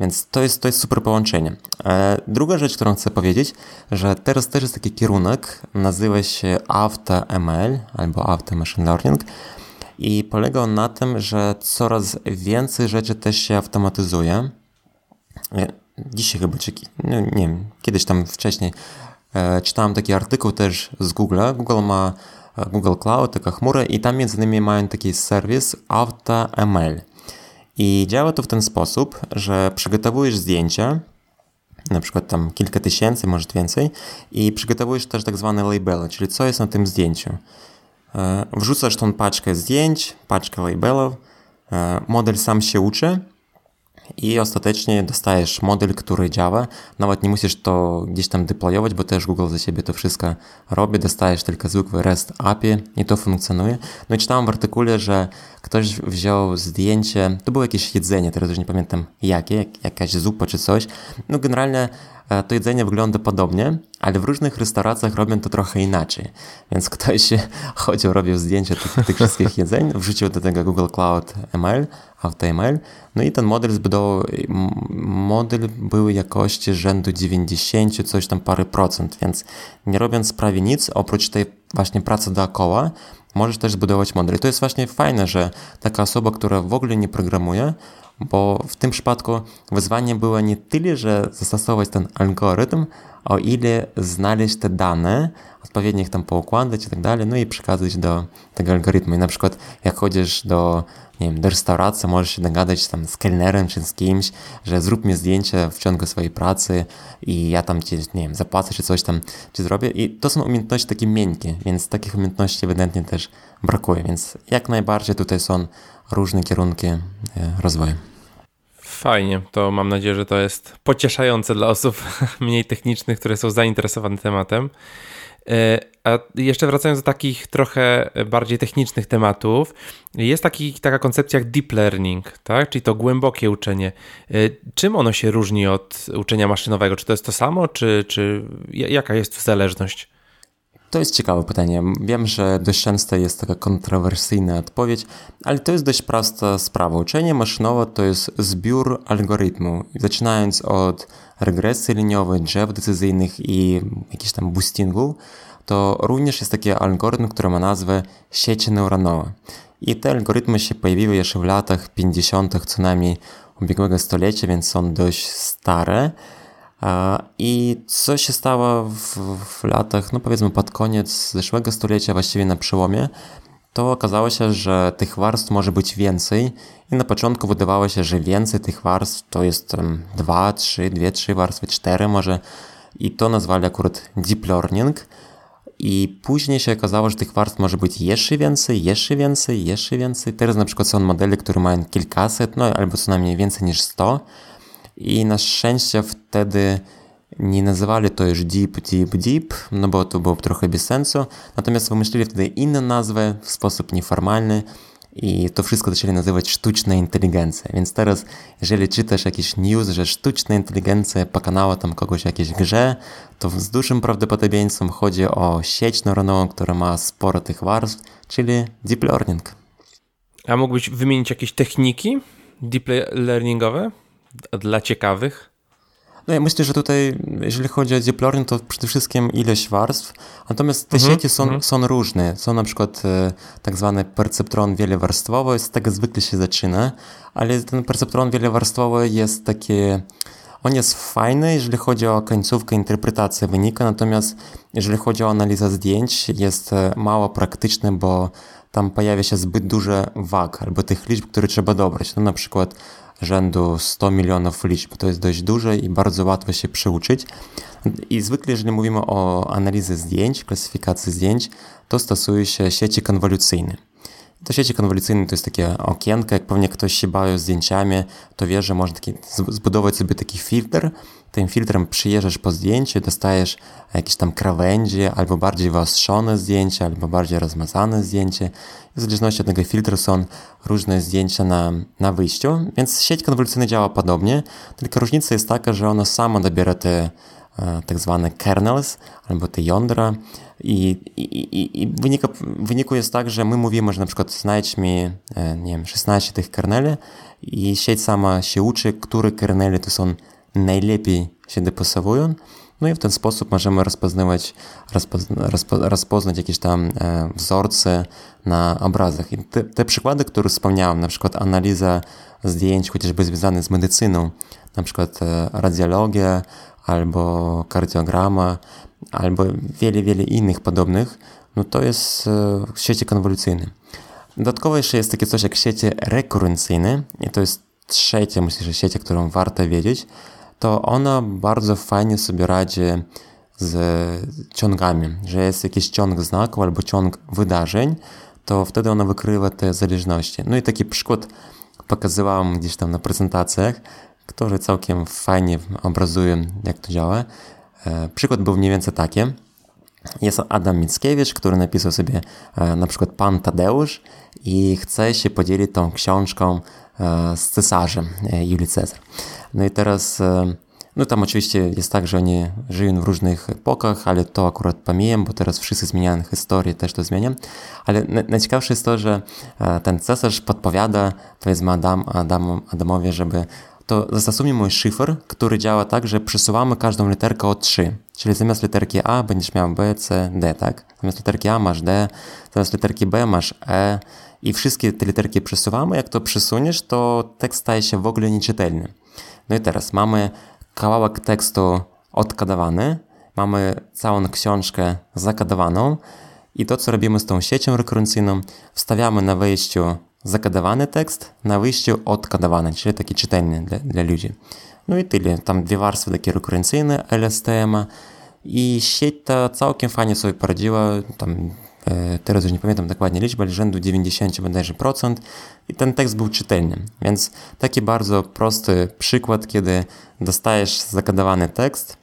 Więc to jest, to jest super połączenie. E, druga rzecz, którą chcę powiedzieć, że teraz też jest taki kierunek, nazywa się AutoML albo Auto Machine Learning i polega on na tym, że coraz więcej rzeczy też się automatyzuje. E, dzisiaj chyba, czy no, nie wiem, kiedyś tam wcześniej e, czytałem taki artykuł też z Google. Google ma Google Cloud, taka chmura i tam między innymi mają taki serwis AutoML. I działa to w ten sposób, że przygotowujesz zdjęcia, na przykład tam kilka tysięcy, może więcej, i przygotowujesz też tak zwane labele, czyli co jest na tym zdjęciu. E, wrzucasz tą paczkę zdjęć, paczkę labelów, e, model sam się uczy, i ostatecznie dostajesz model, który działa. Nawet nie musisz to gdzieś tam deployować, bo też Google za ciebie to wszystko robi. Dostajesz tylko zwykły REST API i to funkcjonuje. No i czytałem w artykule, że ktoś wziął zdjęcie, to było jakieś jedzenie, teraz już nie pamiętam jakie, jakaś zupa czy coś. No generalnie to jedzenie wygląda podobnie, ale w różnych restauracjach robią to trochę inaczej. Więc ktoś chodził, robił zdjęcia tych, tych wszystkich jedzeń, wrzucił do tego Google Cloud ML, AutoML, no i ten model zbudował, model był jakości rzędu 90, coś tam parę procent, więc nie robiąc prawie nic, oprócz tej właśnie pracy dookoła, możesz też zbudować model. I to jest właśnie fajne, że taka osoba, która w ogóle nie programuje, bo w tym przypadku wyzwanie było nie tyle, że zastosować ten algorytm, o ile znaleźć te dane, odpowiednio ich tam poukładać i tak dalej, no i przekazać do tego algorytmu. I na przykład jak chodzisz do, nie wiem, do restauracji, możesz się dogadać tam z kelnerem czy z kimś, że zrób mi zdjęcie w ciągu swojej pracy i ja tam ci, nie wiem, zapłacę czy coś tam ci zrobię. I to są umiejętności takie miękkie, więc takich umiejętności ewidentnie też brakuje, więc jak najbardziej tutaj są różne kierunki e, rozwoju. Fajnie, to mam nadzieję, że to jest pocieszające dla osób mniej technicznych, które są zainteresowane tematem. E, a jeszcze wracając do takich trochę bardziej technicznych tematów, jest taki, taka koncepcja jak deep learning, tak? czyli to głębokie uczenie. E, czym ono się różni od uczenia maszynowego? Czy to jest to samo, czy, czy jaka jest zależność? To jest ciekawe pytanie. Wiem, że dość często jest taka kontrowersyjna odpowiedź, ale to jest dość prosta sprawa. Uczenie maszynowe to jest zbiór algorytmu, zaczynając od regresji liniowej, drzew decyzyjnych i jakichś tam boostingu, to również jest taki algorytm, który ma nazwę sieci neuronowe. I te algorytmy się pojawiły jeszcze w latach 50. co najmniej ubiegłego stulecia, więc są dość stare. I co się stało w, w, latach, no powiedzmy pod koniec zeszłego stulecia, właściwie na przełomie, to okazało się, że tych warstw może być więcej i na początku wydawało się, że więcej tych warstw to jest dwa, trzy, dwie, trzy warstwy, cztery może i to nazwali akurat deep learning i później się okazało, że tych warstw może być jeszcze więcej, jeszcze więcej, jeszcze więcej. Teraz na przykład są modele, które mają kilkaset, no albo co najmniej więcej niż sto i na szczęście wtedy nie nazywali to już Deep, Deep, Deep, no bo to było trochę bez sensu. Natomiast wymyślili wtedy inne nazwy w sposób nieformalny i to wszystko zaczęli nazywać sztuczna inteligencja. Więc teraz, jeżeli czytasz jakiś news, że sztuczna inteligencja pokonała tam kogoś w jakiejś grze, to z dużym prawdopodobieństwem chodzi o sieć neuronową, która ma sporo tych warstw, czyli deep learning. A mógłbyś wymienić jakieś techniki deep learningowe? Dla ciekawych? No ja myślę, że tutaj, jeżeli chodzi o deep learning, to przede wszystkim ilość warstw, natomiast te mhm, sieci są, mhm. są różne. Są na przykład e, tak zwany perceptron wielowarstwowy, z tego zwykle się zaczyna, ale ten perceptron wielowarstwowy jest taki on jest fajny, jeżeli chodzi o końcówkę interpretacji wynika, natomiast jeżeli chodzi o analizę zdjęć, jest e, mało praktyczny, bo tam pojawia się zbyt duże wag albo tych liczb, które trzeba dobrać. No na przykład rzędu 100 milionów liczb. To jest dość duże i bardzo łatwo się przyuczyć. I zwykle, jeżeli mówimy o analizie zdjęć, klasyfikacji zdjęć, to stosuje się sieci konwolucyjne. To sieci konwolucyjne to jest takie okienko, jak pewnie ktoś się bawi zdjęciami, to wie, że można taki, zbudować sobie taki filtr. Tym filtrem przyjeżdżasz po zdjęcie, dostajesz jakieś tam krawędzie, albo bardziej wyostrzone zdjęcie, albo bardziej rozmazane zdjęcie. W zależności od tego filtru są różne zdjęcia na, na wyjściu, więc sieć konwolucyjna działa podobnie, tylko różnica jest taka, że ona sama dobiera te e, tak zwane kernels, albo te jądra, i, i, i wynika, wyniku jest tak, że my mówimy, że na przykład znajdź mi, e, nie wiem, 16 tych kerneli i sieć sama się uczy, które kernele to są najlepiej się dopasowują. No i w ten sposób możemy rozpoznawać, rozpozna, rozpo, rozpoznać jakieś tam e, wzorce na obrazach. I te, te przykłady, które wspomniałem, na przykład analiza zdjęć chociażby związane z medycyną, na przykład e, radiologia albo kardiograma, albo wiele, wiele innych podobnych, no to jest e, sieci konwolucyjne. Dodatkowo jeszcze jest takie coś jak siecie rekurencyjne i to jest trzecia, myślę, że sieć, którą warto wiedzieć, to ona bardzo fajnie sobie radzi z ciągami, że jest jakiś ciąg znaków albo ciąg wydarzeń, to wtedy ona wykrywa te zależności. No i taki przykład pokazywałem gdzieś tam na prezentacjach, który całkiem fajnie obrazuje, jak to działa. E, przykład był mniej więcej taki. Jest Adam Mickiewicz, który napisał sobie e, na przykład Pan Tadeusz i chce się podzielić tą książką z cesarzem Julii Cezar. No i teraz, no tam oczywiście jest tak, że oni żyją w różnych epokach, ale to akurat pomijam, bo teraz wszyscy zmieniają historię, też to zmieniam. Ale najciekawsze jest to, że ten cesarz podpowiada, powiedzmy Adam, Adam, Adamowi, żeby to zastosujmy szyfr, który działa tak, że przesuwamy każdą literkę o 3. Czyli zamiast literki A będziesz miał B, C, D, tak? Zamiast literki A masz D, zamiast literki B masz E i wszystkie te literki przesuwamy. Jak to przesuniesz, to tekst staje się w ogóle nieczytelny. No i teraz mamy kawałek tekstu odkodowany, mamy całą książkę zakodowaną i to, co robimy z tą siecią rekurencyjną, wstawiamy na wejściu zakodowany tekst, na wyjściu odkodowany, czyli taki czytelny dla, dla ludzi. No i tyle. Tam dwie warstwy takie rekurencyjne LSTM i sieć ta całkiem fajnie sobie poradziła. Tam teraz już nie pamiętam dokładnie liczby, ale rzędu 90 bodajże procent i ten tekst był czytelny. Więc taki bardzo prosty przykład, kiedy dostajesz zakodowany tekst,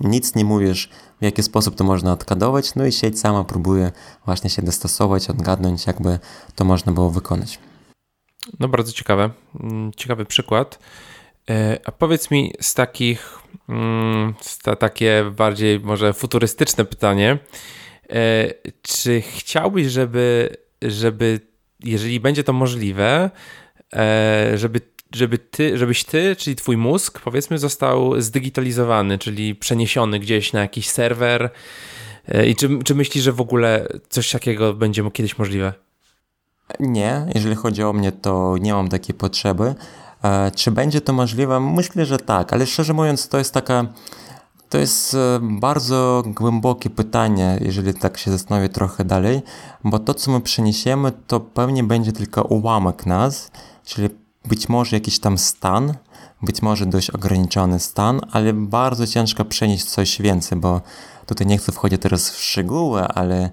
nic nie mówisz, w jaki sposób to można odkadować, no i sieć sama próbuje właśnie się dostosować, odgadnąć, jakby to można było wykonać. No bardzo ciekawe, mm, ciekawy przykład. E, a powiedz mi z takich, mm, takie bardziej może futurystyczne pytanie, e, czy chciałbyś, żeby, żeby jeżeli będzie to możliwe, e, żeby żeby ty, żebyś ty, czyli twój mózg, powiedzmy, został zdigitalizowany, czyli przeniesiony gdzieś na jakiś serwer. E, I czy, czy myślisz, że w ogóle coś takiego będzie kiedyś możliwe? Nie, jeżeli chodzi o mnie, to nie mam takiej potrzeby. E, czy będzie to możliwe? Myślę, że tak, ale szczerze mówiąc, to jest taka. To jest e, bardzo głębokie pytanie, jeżeli tak się zastanowię trochę dalej, bo to, co my przeniesiemy, to pewnie będzie tylko ułamek nas, czyli być może jakiś tam stan, być może dość ograniczony stan, ale bardzo ciężko przenieść coś więcej, bo tutaj nie chcę wchodzić teraz w szczegóły, ale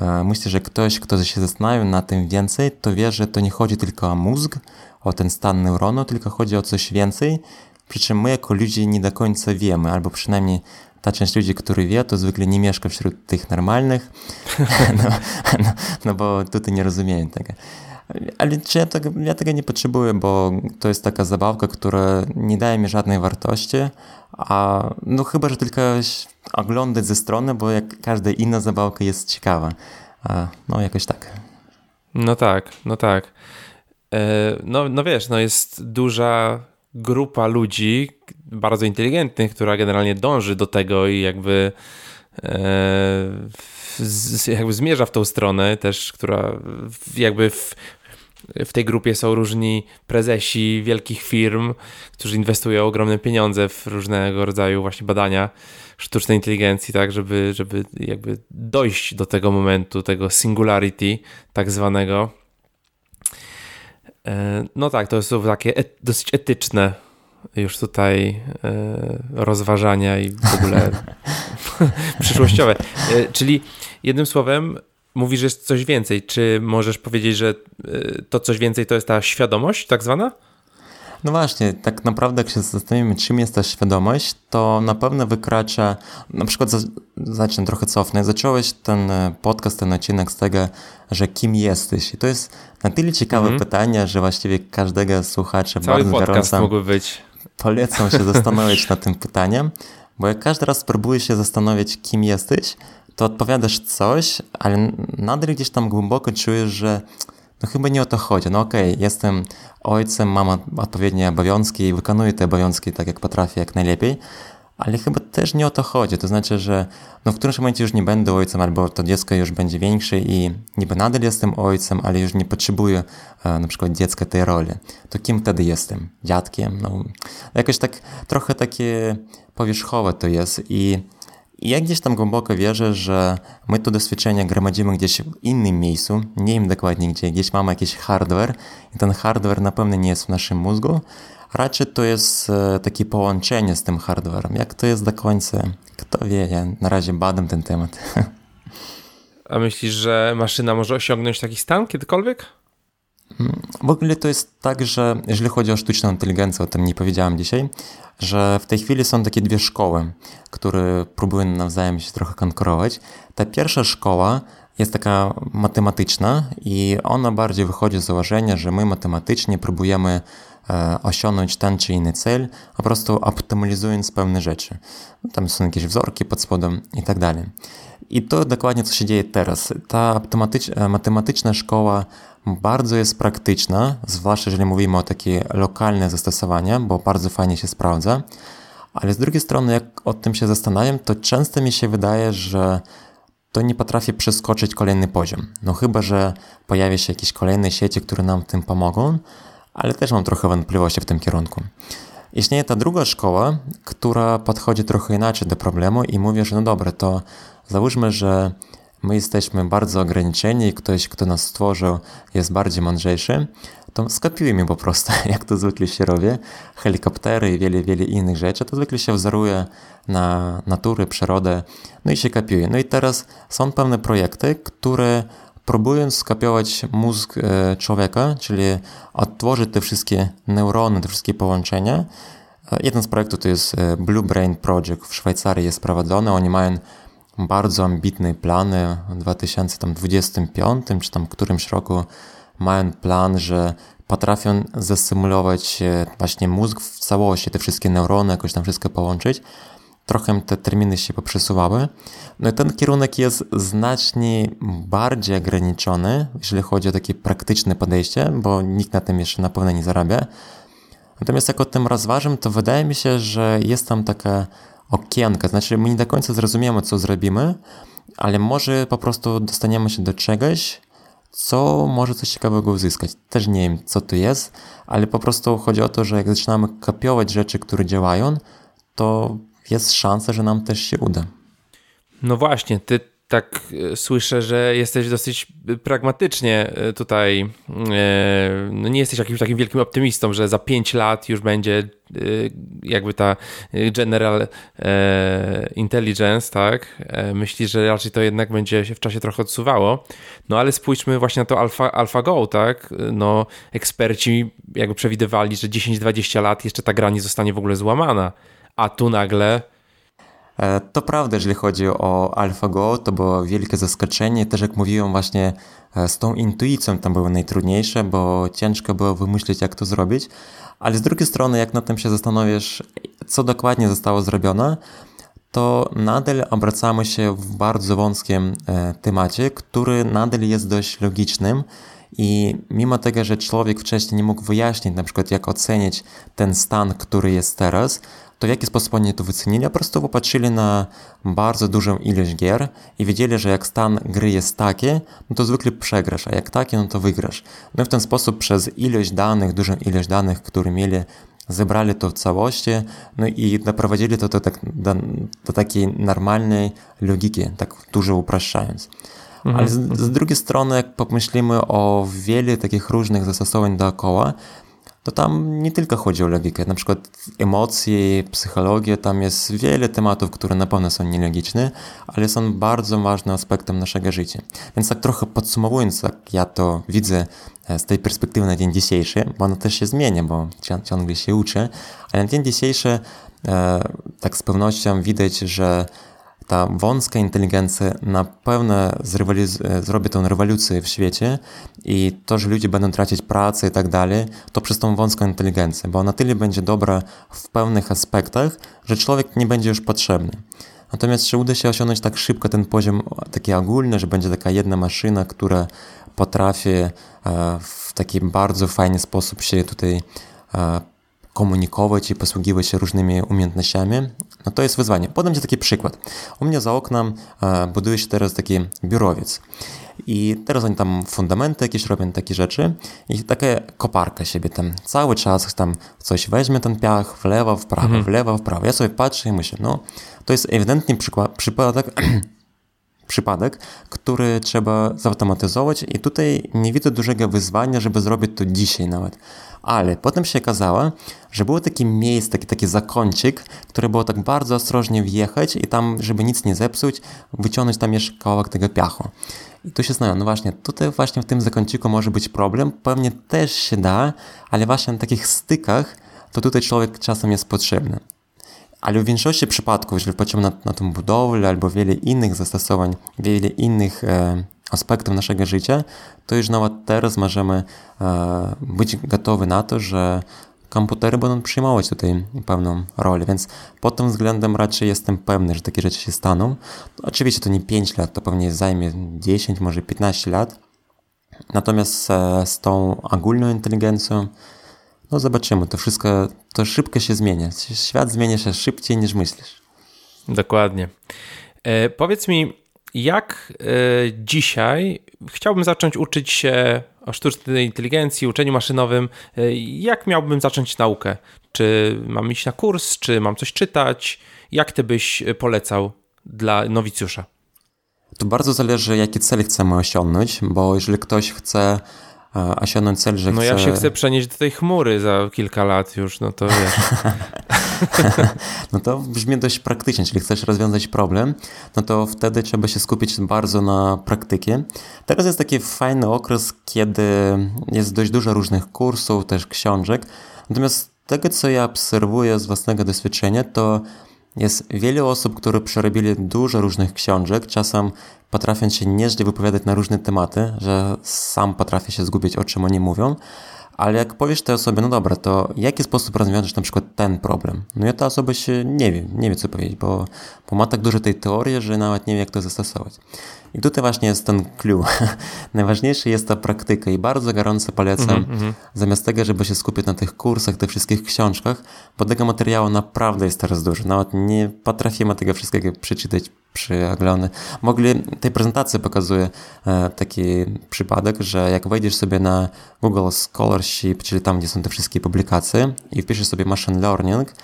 e, myślę, że ktoś, kto się zastanawiał na tym więcej, to wie, że to nie chodzi tylko o mózg, o ten stan neuronu, tylko chodzi o coś więcej, przy czym my jako ludzie nie do końca wiemy, albo przynajmniej ta część ludzi, który wie, to zwykle nie mieszka wśród tych normalnych, no, no, no bo tutaj nie rozumieją tego. Ale czy ja tego, ja tego nie potrzebuję, bo to jest taka zabawka, która nie daje mi żadnej wartości, a no chyba, że tylko oglądać ze strony, bo jak każda inna zabawka jest ciekawa. A, no jakoś tak. No tak, no tak. E, no, no wiesz, no jest duża grupa ludzi, bardzo inteligentnych, która generalnie dąży do tego i jakby z, jakby zmierza w tą stronę też, która jakby w, w tej grupie są różni prezesi wielkich firm, którzy inwestują ogromne pieniądze w różnego rodzaju właśnie badania sztucznej inteligencji, tak, żeby, żeby jakby dojść do tego momentu, tego singularity tak zwanego. E, no tak, to są takie et dosyć etyczne już tutaj e, rozważania i w ogóle przyszłościowe. E, czyli jednym słowem, mówisz, że jest coś więcej. Czy możesz powiedzieć, że to coś więcej to jest ta świadomość tak zwana? No właśnie, tak naprawdę jak się zastanowimy, czym jest ta świadomość, to na pewno wykracza, na przykład zacznę trochę cofnę, zacząłeś ten e, podcast, ten odcinek z tego, że kim jesteś. I to jest na tyle ciekawe mm -hmm. pytanie, że właściwie każdego słuchacza Cały bardzo podcast gorąco mógłby być. polecam się zastanowić nad tym pytaniem, bo jak każdy raz próbuje się zastanowić, kim jesteś, to odpowiadasz coś, ale nadal gdzieś tam głęboko czujesz, że no chyba nie o to chodzi. No okej, okay, jestem ojcem, mam odpowiednie obowiązki i wykonuję te obowiązki tak jak potrafię, jak najlepiej, ale chyba też nie o to chodzi. To znaczy, że no w którymś momencie już nie będę ojcem, albo to dziecko już będzie większe i niby nadal jestem ojcem, ale już nie potrzebuję e, na przykład dziecka tej roli. To kim wtedy jestem? Dziadkiem? No, jakoś tak trochę takie powierzchowe to jest i i ja gdzieś tam głęboko wierzę, że my to doświadczenie gromadzimy gdzieś w innym miejscu, nie wiem dokładnie gdzie, gdzieś mamy jakiś hardware i ten hardware na pewno nie jest w naszym mózgu, raczej to jest e, takie połączenie z tym hardwarem. Jak to jest do końca, kto wie, ja na razie badam ten temat. A myślisz, że maszyna może osiągnąć taki stan kiedykolwiek? W ogóle to jest tak, że jeżeli chodzi o sztuczną inteligencję, o tym nie powiedziałem dzisiaj, że w tej chwili są takie dwie szkoły, które próbują nawzajem się trochę konkurować. Ta pierwsza szkoła jest taka matematyczna i ona bardziej wychodzi z założenia, że my matematycznie próbujemy e, osiągnąć ten czy inny cel, po prostu optymalizując pewne rzeczy. Tam są jakieś wzorki pod spodem i tak dalej. I to dokładnie co się dzieje teraz. Ta e, matematyczna szkoła bardzo jest praktyczna, zwłaszcza jeżeli mówimy o takie lokalne zastosowania, bo bardzo fajnie się sprawdza. Ale z drugiej strony, jak o tym się zastanawiam, to często mi się wydaje, że to nie potrafi przeskoczyć kolejny poziom. No chyba, że pojawi się jakieś kolejne sieci, które nam w tym pomogą, ale też mam trochę wątpliwości w tym kierunku. Istnieje ta druga szkoła, która podchodzi trochę inaczej do problemu i mówi, że no dobra, to załóżmy, że my jesteśmy bardzo ograniczeni i ktoś, kto nas stworzył, jest bardziej mądrzejszy, to skopiujmy po prostu, jak to zwykle się robi, helikoptery i wiele, wiele innych rzeczy, to zwykle się wzoruje na natury, przyrodę, no i się kopiuje. No i teraz są pewne projekty, które próbując skopiować mózg e, człowieka, czyli odtworzyć te wszystkie neurony, te wszystkie połączenia, e, jeden z projektów to jest e, Blue Brain Project w Szwajcarii jest prowadzony, oni mają bardzo ambitne plany w 2025 czy tam którymś roku mają plan, że potrafią zasymulować właśnie mózg w całości, te wszystkie neurony, jakoś tam wszystko połączyć. Trochę te terminy się poprzesuwały. No i ten kierunek jest znacznie bardziej ograniczony, jeżeli chodzi o takie praktyczne podejście, bo nikt na tym jeszcze na pewno nie zarabia. Natomiast jak o tym rozważam, to wydaje mi się, że jest tam taka okienka, znaczy my nie do końca zrozumiemy, co zrobimy, ale może po prostu dostaniemy się do czegoś, co może coś ciekawego uzyskać. Też nie wiem, co to jest, ale po prostu chodzi o to, że jak zaczynamy kopiować rzeczy, które działają, to jest szansa, że nam też się uda. No właśnie, ty tak e, słyszę, że jesteś dosyć pragmatycznie e, tutaj, e, no nie jesteś jakimś takim wielkim optymistą, że za 5 lat już będzie jakby ta general intelligence, tak? Myślisz, że raczej to jednak będzie się w czasie trochę odsuwało. No ale spójrzmy właśnie na to Alpha, AlphaGo, tak? No eksperci jakby przewidywali, że 10-20 lat jeszcze ta gra nie zostanie w ogóle złamana, a tu nagle to prawda, jeżeli chodzi o AlphaGo, to było wielkie zaskoczenie. Też jak mówiłem właśnie e, z tą intuicją tam było najtrudniejsze, bo ciężko było wymyślić jak to zrobić. Ale z drugiej strony, jak na tym się zastanowisz, co dokładnie zostało zrobione, to nadal obracamy się w bardzo wąskim e, temacie, który nadal jest dość logicznym I mimo tego, że człowiek wcześniej nie mógł wyjaśnić, na przykład jak ocenić ten stan, który jest teraz, to w jaki sposób oni to wycenili? Po prostu popatrzyli na bardzo dużą ilość gier i wiedzieli, że jak stan gry jest taki, no to zwykle przegrasz, a jak taki, no to wygrasz. No i w ten sposób przez ilość danych, dużą ilość danych, które mieli, zebrali to w całości, no i doprowadzili to do, tak, do, do takiej normalnej logiki, tak dużo upraszczając. Ale z, z, drugiej strony, jak pomyślimy o wiele takich różnych zastosowań dookoła, to tam nie tylko chodzi o logikę, na przykład emocje, psychologię, tam jest wiele tematów, które na pewno są nielogiczne, ale są bardzo ważnym aspektem naszego życia. Więc tak trochę podsumowując, jak ja to widzę e, z tej perspektywy na dzień dzisiejszy, bo ono też się zmienia, bo ciągle się uczę, ale na dzień dzisiejszy e, tak z pewnością widać, że ta wąska inteligencja na pewno zrobi tą rewolucję w świecie i to, że ludzie będą tracić pracę i tak dalej, to przez tą wąską inteligencję, bo ona tyle będzie dobra w pewnych aspektach, że człowiek nie będzie już potrzebny. Natomiast czy uda się osiągnąć tak szybko ten poziom taki ogólny, że będzie taka jedna maszyna, która potrafi e, w taki bardzo fajny sposób się tutaj e, komunikować i posługiwać się różnymi umiejętnościami, no to jest wyzwanie. Podam Ci taki przykład. U mnie za oknem e, buduje się teraz taki biurowiec. I teraz oni tam fundamenty jakieś robią, takie rzeczy i taka koparka siebie tam cały czas tam coś weźmie ten piach w lewo, w prawo, mhm. w lewo, w prawo. Ja sobie patrzę i myślę, no to jest ewidentnie przykład, przypadek, przypadek, który trzeba zautomatyzować i tutaj nie widzę dużego wyzwania, żeby zrobić to dzisiaj nawet. Ale potem się okazało, że było takie miejsce, taki, taki zakącik, które było tak bardzo ostrożnie wjechać i tam, żeby nic nie zepsuć, wyciągnąć tam jeszcze kawałek tego piachu. I tu się zastanawiam, no właśnie, tutaj właśnie w tym zakąciku może być problem, pewnie też się da, ale właśnie na takich stykach to tutaj człowiek czasem jest potrzebny. Ale w większości przypadków, jeżeli patrzymy na, na tą budowlę albo wiele innych zastosowań, wiele innych e, aspektów naszego życia, to już nawet teraz możemy e, być gotowi na to, że komputery będą przyjmować tutaj pewną rolę, więc pod tym względem raczej jestem pewny, że takie rzeczy się staną. Oczywiście to nie 5 lat, to pewnie zajmie 10, może 15 lat. Natomiast e, z tą ogólną inteligencją, no zobaczymy, to wszystko, to szybko się zmienia. Świat zmienia się szybciej niż myślisz. Dokładnie. E, powiedz mi, jak e, dzisiaj chciałbym zacząć uczyć się o sztucznej inteligencji, uczeniu maszynowym, e, jak miałbym zacząć naukę? Czy mam iść na kurs, czy mam coś czytać? Jak ty byś polecał dla nowicjusza? To bardzo zależy, jaki cel chcemy osiągnąć, bo jeżeli ktoś chce osiągnąć cel, że no chce... ja się chcę przenieść do tej chmury za kilka lat już, no to wiesz. no to brzmi dość praktycznie, czyli chcesz rozwiązać problem, no to wtedy trzeba się skupić bardzo na praktykie. Teraz jest taki fajny okres, kiedy jest dość dużo różnych kursów, też książek, natomiast tego, co ja obserwuję z własnego doświadczenia, to jest wiele osób, które przerobili dużo różnych książek, czasem potrafią się nieźle wypowiadać na różne tematy, że sam potrafię się zgubić, o czym oni mówią, ale jak powiesz tej osobie, no dobra, to w jaki sposób rozwiążesz na przykład ten problem? No i ta osoba się nie wie, nie wie co powiedzieć, bo, bo ma tak dużo tej teorii, że nawet nie wie jak to zastosować. I tutaj właśnie jest ten clue. Najważniejsze jest ta praktyka i bardzo gorąco polecam, mm -hmm. zamiast tego, żeby się skupić na tych kursach, tych wszystkich książkach, bo tego materiału naprawdę jest teraz dużo. Nawet nie potrafimy tego wszystkiego przeczytać przeglądy. Mogli, tej prezentacji pokazuje taki przypadek, że jak wejdziesz sobie na Google Scholarship, czyli tam, gdzie są te wszystkie publikacje i wpiszesz sobie machine learning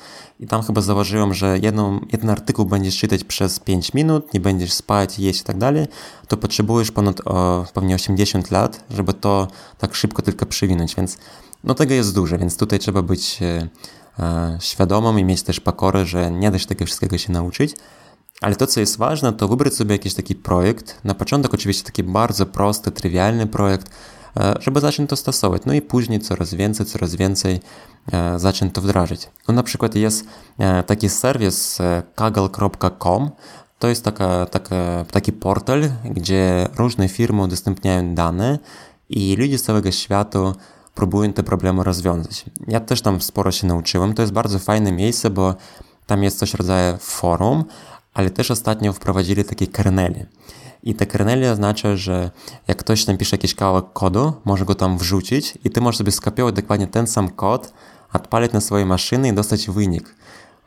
i tam chyba zauważyłem, że jedną, jeden artykuł będziesz czytać przez 5 minut, nie będziesz spać, jeść i tak dalej, to potrzebujesz ponad o, pewnie 80 lat, żeby to tak szybko tylko przywinąć, więc no tego jest dużo, więc tutaj trzeba być e, e, świadomym i mieć też pokorę, że nie da się tego wszystkiego się nauczyć, ale to, co jest ważne, to wybrać sobie jakiś taki projekt. Na początek oczywiście taki bardzo prosty, trywialny projekt, e, żeby zacząć to stosować. No i później coraz więcej, coraz więcej e, zacząć to wdrażać. No na przykład jest e, taki serwis kaggle.com. To jest taka, taka, taki portal, gdzie różne firmy udostępniają dane i ludzie z całego świata próbują te problemy rozwiązać. Ja też tam sporo się nauczyłem. To jest bardzo fajne miejsce, bo tam jest coś rodzaju forum, ale też ostatnio wprowadzili takie kernele. i te kerneli oznacza, że jak ktoś napisze jakiś kawałek kodu, może go tam wrzucić i ty możesz sobie skopiować dokładnie ten sam kod, odpalić na swojej maszyny i dostać wynik.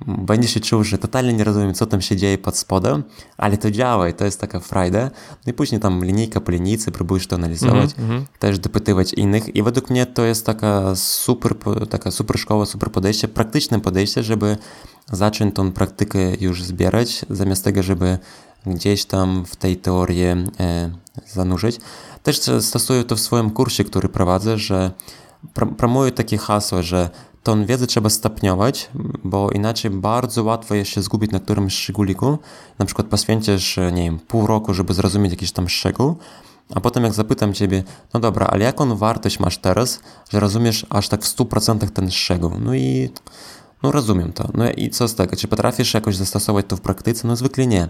Będziesz się czuł, że totalnie nie rozumiem, co tam się dzieje pod spodem, ale to działa i to jest taka frajda. No i później tam linijka po linijce, próbujesz to analizować, mm -hmm. też dopytywać innych i według mnie to jest taka super, taka super szkoła, super podejście, praktyczne podejście, żeby zacząć tą praktykę już zbierać, zamiast tego, żeby gdzieś tam w tej teorii e, zanurzyć. Też stosuję to w swoim kursie, który prowadzę, że promuję takie hasło, że tą wiedzę trzeba stopniować, bo inaczej bardzo łatwo jest się zgubić na którymś szczególiku. Na przykład poświęcisz, nie wiem, pół roku, żeby zrozumieć jakiś tam szczegół, a potem jak zapytam ciebie, no dobra, ale jaką wartość masz teraz, że rozumiesz aż tak w 100% ten szczegół? No i no rozumiem to. No i co z tego? Czy potrafisz jakoś zastosować to w praktyce? No zwykle nie.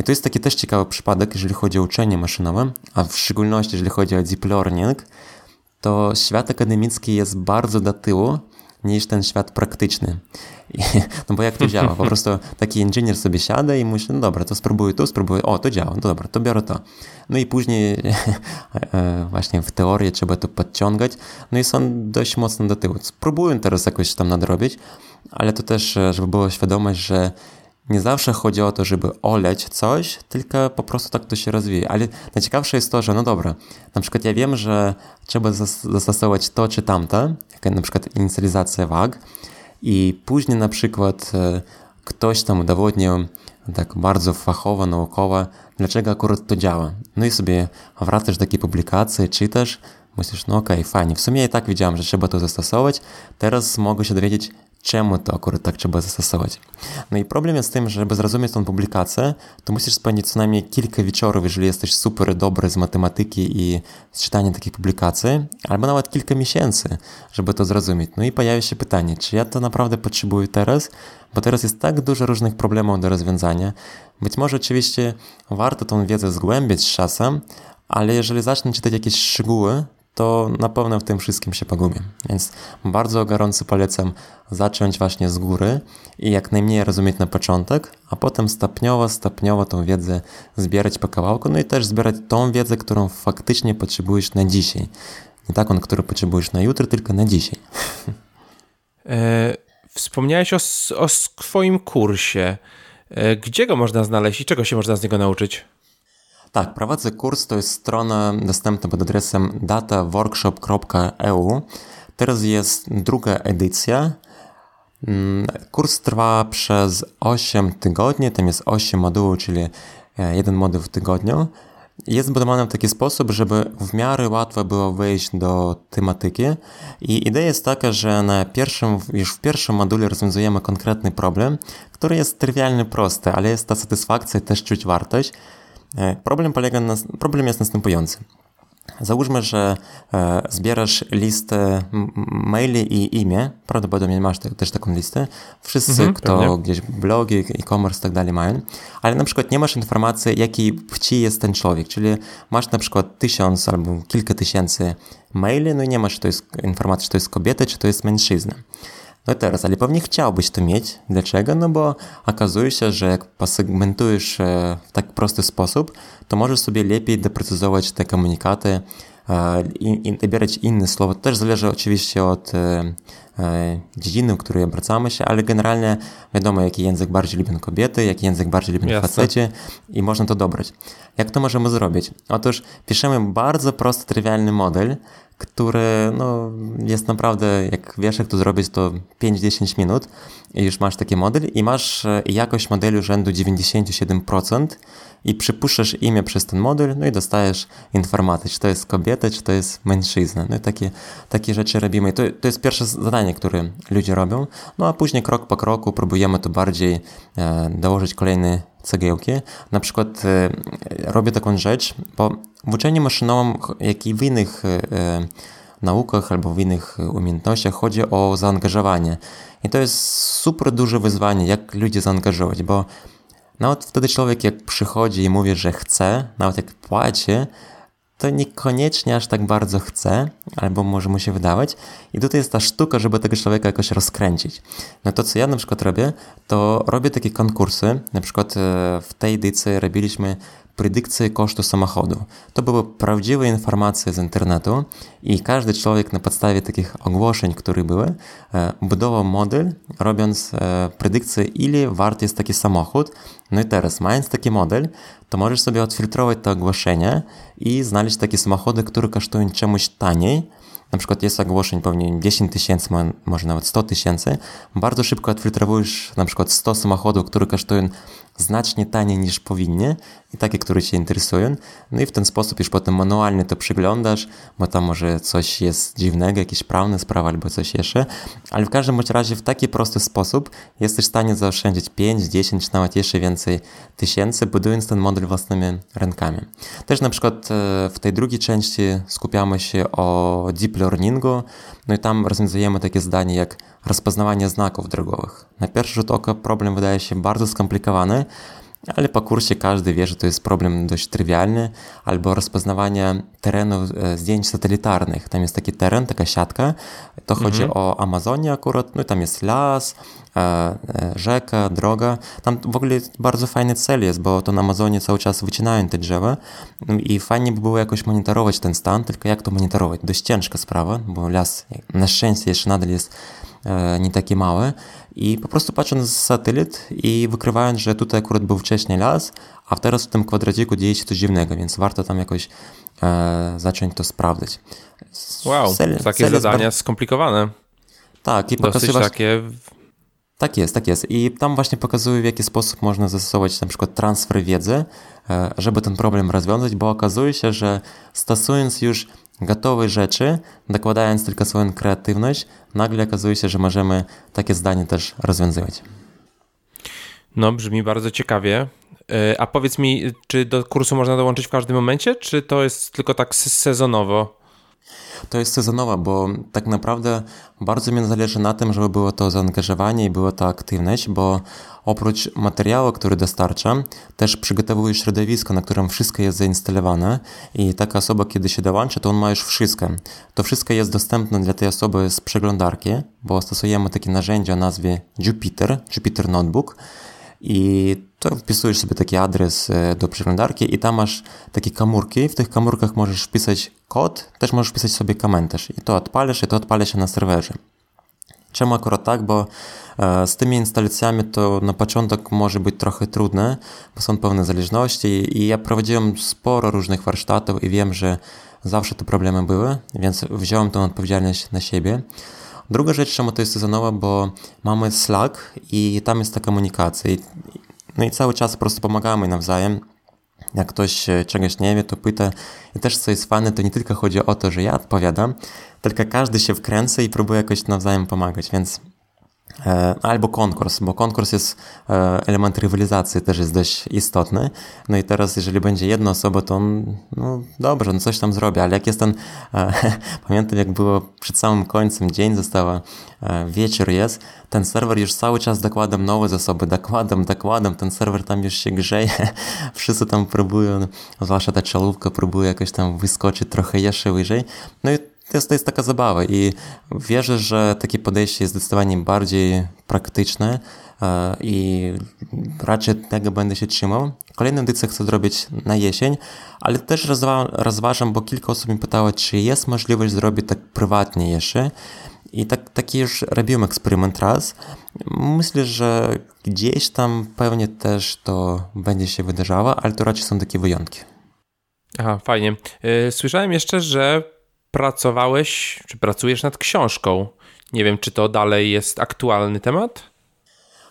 I to jest taki też ciekawy przypadek, jeżeli chodzi o uczenie maszynowe, a w szczególności jeżeli chodzi o deep learning, to świat akademicki jest bardzo do tyłu niż ten świat praktyczny. I, no bo jak to działa? Po prostu taki inżynier sobie siada i myśli, no dobra, to spróbuję tu, spróbuję, o, to działa, no dobra, to biorę to. No i później e, właśnie w teorii trzeba to podciągać, no i są dość mocno do tyłu. Spróbuję teraz jakoś tam nadrobić, ale to też, e, żeby była świadomość, że nie zawsze chodzi o to, żeby oleć coś, tylko po prostu tak to się rozwija. Ale najciekawsze jest to, że no dobra, na przykład ja wiem, że trzeba zastosować to czy tamto, jak na przykład inicjalizacja wag i później na przykład e, ktoś tam udowodnił tak bardzo fachowo, naukowo, dlaczego akurat to działa. No i sobie wracasz do takiej publikacji, czytasz, myślisz, no okej, okay, fajnie, w sumie i tak wiedziałem, że trzeba to zastosować, teraz mogę się dowiedzieć, czemu to akurat tak trzeba zastosować. No i problem jest z tym, że żeby zrozumieć tą publikację, to musisz spędzić co najmniej kilka wieczorów, jeżeli jesteś super dobry z matematyki i z czytania takich publikacji, albo nawet kilka miesięcy, żeby to zrozumieć. No i pojawia się pytanie, czy ja to naprawdę potrzebuję teraz? Bo teraz jest tak dużo różnych problemów do rozwiązania. Być może oczywiście warto tą wiedzę zgłębiać z czasem, ale jeżeli zacznę czytać jakieś szczegóły, to na pewno w tym wszystkim się pogubię. Więc bardzo gorąco polecam zacząć właśnie z góry i jak najmniej rozumieć na początek, a potem stopniowo, stopniowo tą wiedzę zbierać po kawałku, no i też zbierać tą wiedzę, którą faktycznie potrzebujesz na dzisiaj. Nie taką, którą potrzebujesz na jutro, tylko na dzisiaj. E, wspomniałeś o, o swoim kursie. E, gdzie go można znaleźć i czego się można z niego nauczyć? Tak, prowadzę kurs, to jest strona dostępna pod adresem dataworkshop.eu. Teraz jest druga edycja. Mm, kurs trwa przez 8 tygodni, tam jest 8 modułów, czyli e, jeden moduł w tygodniu. Jest zbudowany w taki sposób, żeby w miarę łatwo było wejść do tematyki i idea jest taka, że na pierwszym, już w pierwszym module rozwiązujemy konkretny problem, który jest trywialny, prosty, ale jest ta satysfakcja też czuć wartość. E, problem, polega na, problem jest następujący. Załóżmy, że e, zbierasz listę maili i imię. Prawdopodobnie masz te, też taką listę. Wszyscy, mhm, kto pewnie. gdzieś blogi, e-commerce i tak dalej mają. Ale na przykład nie masz informacji, jakiej płci jest ten człowiek. Czyli masz na przykład tysiąc albo kilka tysięcy maili, no i nie masz to jest informacji, czy to jest kobieta, czy to jest mężczyzna. No teraz, ale pewnie chciałbyś to mieć. Dlaczego? No bo okazuje się, że jak posegmentujesz e, w tak prosty sposób, to możesz sobie lepiej doprecyzować te komunikaty e, i, i inne słowa. To też zależy oczywiście od e, dziedziny, w której obracamy się, ale generalnie wiadomo, jaki język bardziej lubią kobiety, jaki język bardziej lubią Jasne. faceci i można to dobrać. Jak to możemy zrobić? Otóż piszemy bardzo prosty, trywialny model, który no, jest naprawdę, jak wiesz jak to zrobić, to 5-10 minut i już masz taki model i masz e, jakość modelu rzędu 97% i przypuszczasz imię przez ten model, no i dostajesz informację, czy to jest kobieta, czy to jest mężczyzna. No i takie, takie rzeczy robimy. I to, to jest pierwsze zadanie, które ludzie robią. No a później krok po kroku próbujemy to bardziej e, dołożyć kolejne cegiełki. Na przykład e, robię taką rzecz, bo w uczeniu maszynowym, jak i w innych e, naukach albo w innych umiejętnościach chodzi o zaangażowanie. I to jest super duże wyzwanie, jak ludzi zaangażować, bo nawet wtedy człowiek jak przychodzi i mówi, że chce, nawet jak płaci, to niekoniecznie aż tak bardzo chce, albo może mu się wydawać. I tutaj jest ta sztuka, żeby tego człowieka jakoś rozkręcić. No to, co ja na przykład robię, to robię takie konkursy. Na przykład e, w tej edycji robiliśmy predykcje kosztu samochodu. To były prawdziwe informacje z internetu i każdy człowiek na podstawie takich ogłoszeń, które były, e, budował model, robiąc e, predykcję, ile wart jest taki samochód. No i teraz, mając taki model, to możesz sobie odfiltrować to ogłoszenie i znaleźć takie samochody, które kosztują czemuś taniej, na przykład jest ogłoszeń pewnie 10 tysięcy, może nawet 100 tysięcy, bardzo szybko odfiltrowujesz na przykład 100 samochodów, które kosztują znacznie taniej niż powinny i takie, które Cię interesują. No i w ten sposób już potem manualnie to przyglądasz, bo tam może coś jest dziwnego, jakieś prawne sprawy albo coś jeszcze, ale w każdym bądź razie w taki prosty sposób jesteś w stanie zaoszczędzić 5, 10 czy nawet jeszcze więcej tysięcy, budując ten model własnymi rękami. Też na przykład e, w tej drugiej części skupiamy się o deep learningu, no i tam rozwiązujemy takie zdanie jak rozpoznawanie znaków drogowych. Na pierwszy rzut oka problem wydaje się bardzo skomplikowany, ale po kursie każdy wie, że to jest problem dość trywialny, albo rozpoznawanie terenu e, zdjęć satelitarnych. Tam jest taki teren, taka siatka, to mhm. chodzi o Amazonię akurat, no i tam jest las, e, e, rzeka, droga. Tam w ogóle bardzo fajny cel jest, bo to na Amazonie cały czas wycinają te drzewa no i fajnie by było jakoś monitorować ten stan, tylko jak to monitorować? Dość ciężka sprawa, bo las na szczęście jeszcze nadal jest nie takie małe i po prostu patrząc z satelit i wykrywając, że tutaj akurat był wcześniej las, a teraz w tym kwadraciku dzieje się coś dziwnego, więc warto tam jakoś e, zacząć to sprawdzać. Wow, cel, takie cel zadania bar... skomplikowane. Tak, i pokazuje takie... Tak jest, tak jest. I tam właśnie pokazuje, w jaki sposób można zastosować na przykład transfer wiedzy, e, żeby ten problem rozwiązać, bo okazuje się, że stosując już gotowe rzeczy, dokładając tylko swoją kreatywność, nagle okazuje się, że możemy takie zdanie też rozwiązywać. No, brzmi bardzo ciekawie. E, a powiedz mi, czy do kursu można dołączyć w każdym momencie, czy to jest tylko tak sezonowo? To jest sezonowa, bo tak naprawdę bardzo mi zależy na tym, żeby było to zaangażowanie i była to aktywność, bo oprócz materiału, który dostarczam, też przygotowuję środowisko, na którym wszystko jest zainstalowane i taka osoba, kiedy się dołącza, to on ma już wszystko. To wszystko jest dostępne dla tej osoby z przeglądarki, bo stosujemy takie narzędzie o nazwie Jupyter, Jupyter Notebook i to wpisujesz sobie taki adres e, do przeglądarki i tam masz takie komórki. W tych komórkach możesz wpisać kod, też możesz wpisać sobie komentarz i to odpalisz i to odpali się na serwerze. Czemu akurat tak? Bo e, z tymi instalacjami to na początek może być trochę trudne, bo są pewne zależności i ja prowadziłem sporo różnych warsztatów i wiem, że zawsze te problemy były, więc wziąłem tę odpowiedzialność na siebie. Druga rzecz, czemu to jest sezonowa, bo mamy Slack i tam jest ta komunikacja. No i cały czas po prostu pomagamy nawzajem. Jak ktoś e, czegoś nie wie, to pyta. I też co jest fajne, to nie tylko chodzi o to, że ja odpowiadam, tylko każdy się wkręca i próbuje jakoś nawzajem pomagać, więc albo konkurs, bo konkurs jest e, element rywalizacji, też jest dość istotny. No i teraz, jeżeli będzie jedna osoba, to on, no dobrze, no coś tam zrobi, ale jak jest ten, e, pamiętam jak było przed samym końcem, dzień została, wieczór jest, ten serwer już cały czas dokładam nowe zasoby, dokładam, dokładam, ten serwer tam już się grzeje, wszyscy tam próbują, zwłaszcza ta czołówka próbuje jakoś tam wyskoczyć trochę jeszcze wyżej. No i to jest, to jest taka zabawa i wierzę, że takie podejście jest zdecydowanie bardziej praktyczne e, i raczej tego będę się trzymał. Kolejną edycję chcę zrobić na jesień, ale też rozwa rozważam, bo kilka osób mi pytało, czy jest możliwość zrobić tak prywatnie jeszcze. I tak, taki już robiłem eksperyment raz. Myślę, że gdzieś tam pewnie też to będzie się wydarzało, ale to raczej są takie wyjątki. Aha, fajnie. E, słyszałem jeszcze, że pracowałeś, czy pracujesz nad książką. Nie wiem, czy to dalej jest aktualny temat?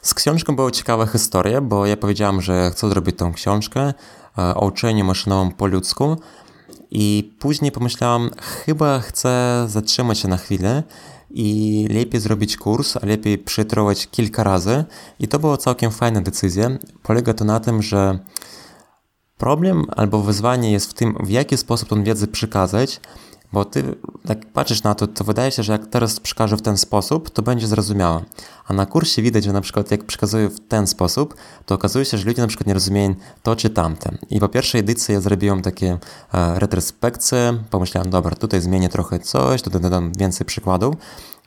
Z książką była ciekawa historia, bo ja powiedziałem, że chcę zrobić tą książkę e, o uczeniu maszynowym po ludzku i później pomyślałem, chyba chcę zatrzymać się na chwilę i lepiej zrobić kurs, a lepiej przetrować kilka razy i to była całkiem fajna decyzja. Polega to na tym, że problem albo wyzwanie jest w tym, w jaki sposób tą wiedzę przekazać, bo ty, jak patrzysz na to, to wydaje się, że jak teraz przekażę w ten sposób, to będzie zrozumiałe. A na kursie widać, że na przykład jak przekazuję w ten sposób, to okazuje się, że ludzie na przykład nie rozumieją to czy tamte. I po pierwszej edycji ja zrobiłem takie e, retrospekcje, pomyślałem, dobra, tutaj zmienię trochę coś, tutaj dodam więcej przykładów.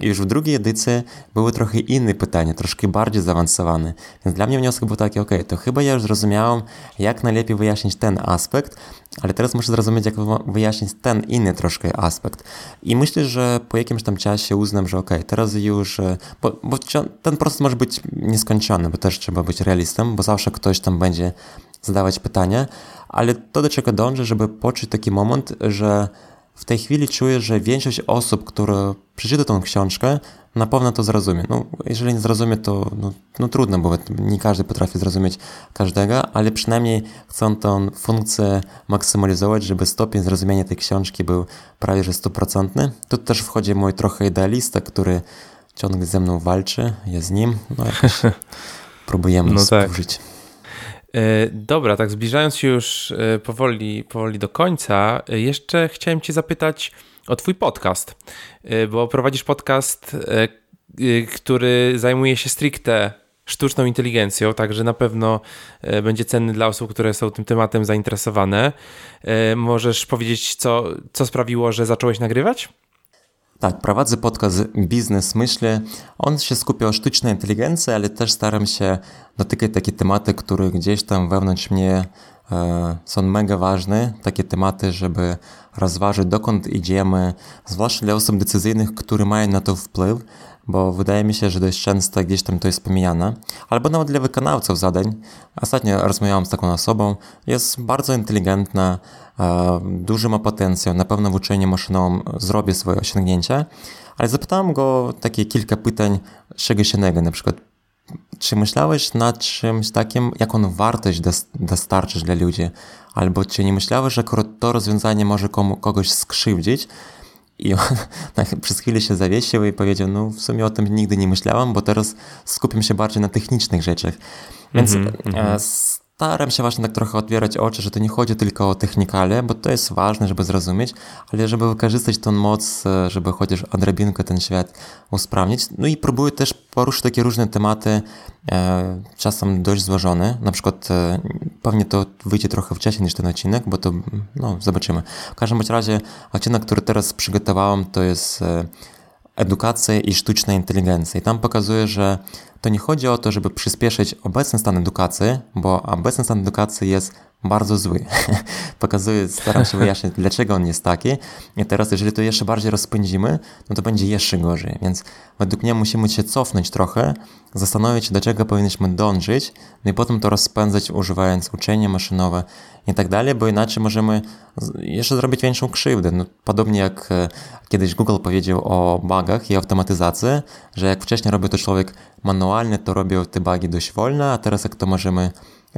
I już w drugiej edycji były trochę inne pytania, troszkę bardziej zaawansowane. Więc dla mnie wniosek był taki, ok, to chyba ja już zrozumiałem, jak najlepiej wyjaśnić ten aspekt, ale teraz muszę zrozumieć, jak wyjaśnić ten inny troszkę aspekt. I myślę, że po jakimś tam czasie uznam, że ok, teraz już, e, bo, bo ten proces może być nieskończony, bo też trzeba być realistą, bo zawsze ktoś tam będzie zadawać pytania, ale to do czego dążę, żeby poczuć taki moment, że w tej chwili czuję, że większość osób, które przeczyta tą książkę, na pewno to zrozumie. No, jeżeli nie zrozumie, to no, no trudno, bo nie każdy potrafi zrozumieć każdego, ale przynajmniej chcą tą funkcję maksymalizować, żeby stopień zrozumienia tej książki był prawie że stuprocentny. Tu też wchodzi mój trochę idealista, który ciągle ze mną walczy, ja z nim, no jakoś próbujemy no tak. E, dobra, tak zbliżając się już e, powoli, powoli do końca, e, jeszcze chciałem Cię zapytać o Twój podcast, bo prowadzisz podcast, który zajmuje się stricte sztuczną inteligencją, także na pewno będzie cenny dla osób, które są tym tematem zainteresowane. Możesz powiedzieć, co, co sprawiło, że zacząłeś nagrywać? Tak, prowadzę podcast Biznes Myślę. On się skupia o sztucznej inteligencji, ale też staram się dotykać takie tematy, które gdzieś tam wewnątrz mnie e, są mega ważne. Takie tematy, żeby rozważyć dokąd idziemy, zwłaszcza dla osób decyzyjnych, które mają na to wpływ, bo wydaje mi się, że dość często gdzieś tam to jest pomijane. Albo nawet dla wykonawców zadań. Ostatnio rozmawiałam z taką osobą, jest bardzo inteligentna, duży ma potencjał, na pewno w uczeniu maszynowym zrobi swoje osiągnięcia, ale zapytałem go takie kilka pytań czegoś innego, na przykład czy myślałeś nad czymś takim, jaką wartość dostarczysz dla ludzi? Albo czy nie myślałeś, że to rozwiązanie może komu, kogoś skrzywdzić? I on tak przez chwilę się zawiesił i powiedział, no w sumie o tym nigdy nie myślałam, bo teraz skupiam się bardziej na technicznych rzeczach. Więc mm -hmm staram się właśnie tak trochę otwierać oczy, że to nie chodzi tylko o technikale, bo to jest ważne, żeby zrozumieć, ale żeby wykorzystać tą moc, e, żeby chociaż odrobinkę ten świat usprawnić. No i próbuję też poruszyć takie różne tematy, e, czasem dość złożone. Na przykład e, pewnie to wyjdzie trochę wcześniej niż ten odcinek, bo to, no, zobaczymy. W każdym razie odcinek, który teraz przygotowałem, to jest edukacja i sztuczna inteligencja. I tam pokazuje, że to nie chodzi o to, żeby przyspieszyć obecny stan edukacji, bo obecny stan edukacji jest bardzo zły. Pokazuję, staram się wyjaśnić, dlaczego on jest taki. I teraz, jeżeli to jeszcze bardziej rozpędzimy, no to będzie jeszcze gorzej. Więc według mnie musimy się cofnąć trochę, zastanowić się, do czego powinniśmy dążyć, no i potem to rozpędzać, używając uczenia maszynowe i tak dalej, bo inaczej możemy jeszcze zrobić większą krzywdę. No, podobnie jak e, kiedyś Google powiedział o bugach i automatyzacji, że jak wcześniej robił to człowiek manualnie, to robił te bugi dość wolno, a teraz jak to możemy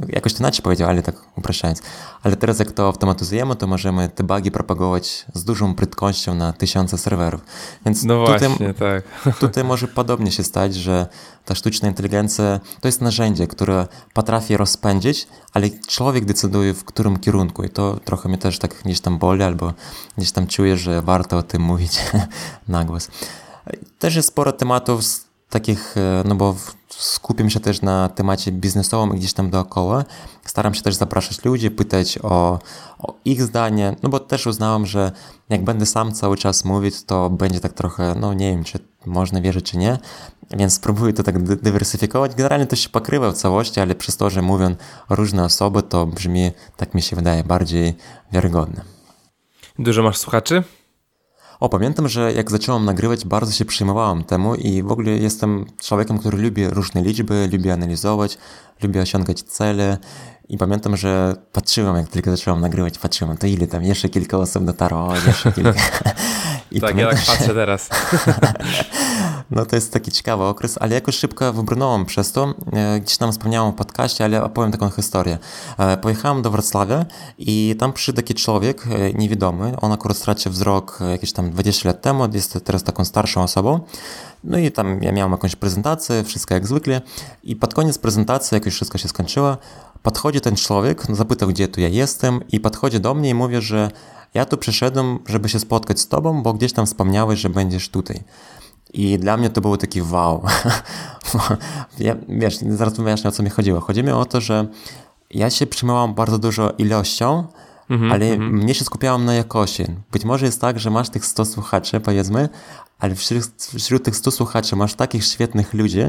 Jakoś to inaczej powiedział, ale tak upraszczając. Ale teraz jak to automatyzujemy, to możemy te bugi propagować z dużą prędkością na tysiące serwerów. Więc no tutaj, właśnie, tak. tutaj może podobnie się stać, że ta sztuczna inteligencja to jest narzędzie, które potrafi rozpędzić, ale człowiek decyduje w którym kierunku i to trochę mnie też tak gdzieś tam boli albo gdzieś tam czuję, że warto o tym mówić na głos. Też jest sporo tematów takich, e, no bo skupiam się też na temacie biznesowym gdzieś tam dookoła. Staram się też zapraszać ludzi, pytać o, o, ich zdanie, no bo też uznałam, że jak będę sam cały czas mówić, to będzie tak trochę, no nie wiem, czy można wierzyć, czy nie, więc spróbuję to tak dywersyfikować. Generalnie to się pokrywa w całości, ale przez to, że mówią różne osoby, to brzmi, tak mi się wydaje, bardziej wiarygodne. Dużo masz słuchaczy? O, pamiętam, że jak zacząłem nagrywać, bardzo się przejmowałem temu i w ogóle jestem człowiekiem, który lubi różne liczby, lubi analizować, lubi osiągać cele i pamiętam, że patrzyłem, jak tylko zacząłem nagrywać, patrzyłem, to ile tam, jeszcze kilka osób dotarło, jeszcze kilka. I tak, pamiętam, ja tak patrzę teraz. No to jest taki ciekawy okres, ale jakoś szybko wybrnąłem przez to. E, gdzieś tam wspomniałem o podcaście, ale opowiem taką historię. E, pojechałem do Wrocławia i tam przyszedł taki człowiek e, niewidomy. On akurat stracił wzrok jakieś tam 20 lat temu, jest teraz taką starszą osobą. No i tam ja miałem jakąś prezentację, wszystko jak zwykle. I pod koniec prezentacji, jak już wszystko się skończyło, podchodzi ten człowiek, zapytał, gdzie tu ja jestem i podchodzi do mnie i mówi, że ja tu przyszedłem, żeby się spotkać z tobą, bo gdzieś tam wspomniałeś, że będziesz tutaj. I dla mnie to było taki wow. wiesz, zaraz wyjaśnię o co mi chodziło. Chodzi mi o to, że ja się przyjmowałem bardzo dużo ilością, -hmm, ale mnie się skupiałam na jakości. Być może jest tak, że masz tych 100 słuchaczy, powiedzmy, ale wśród, wśród tych 100 słuchaczy masz takich świetnych ludzi,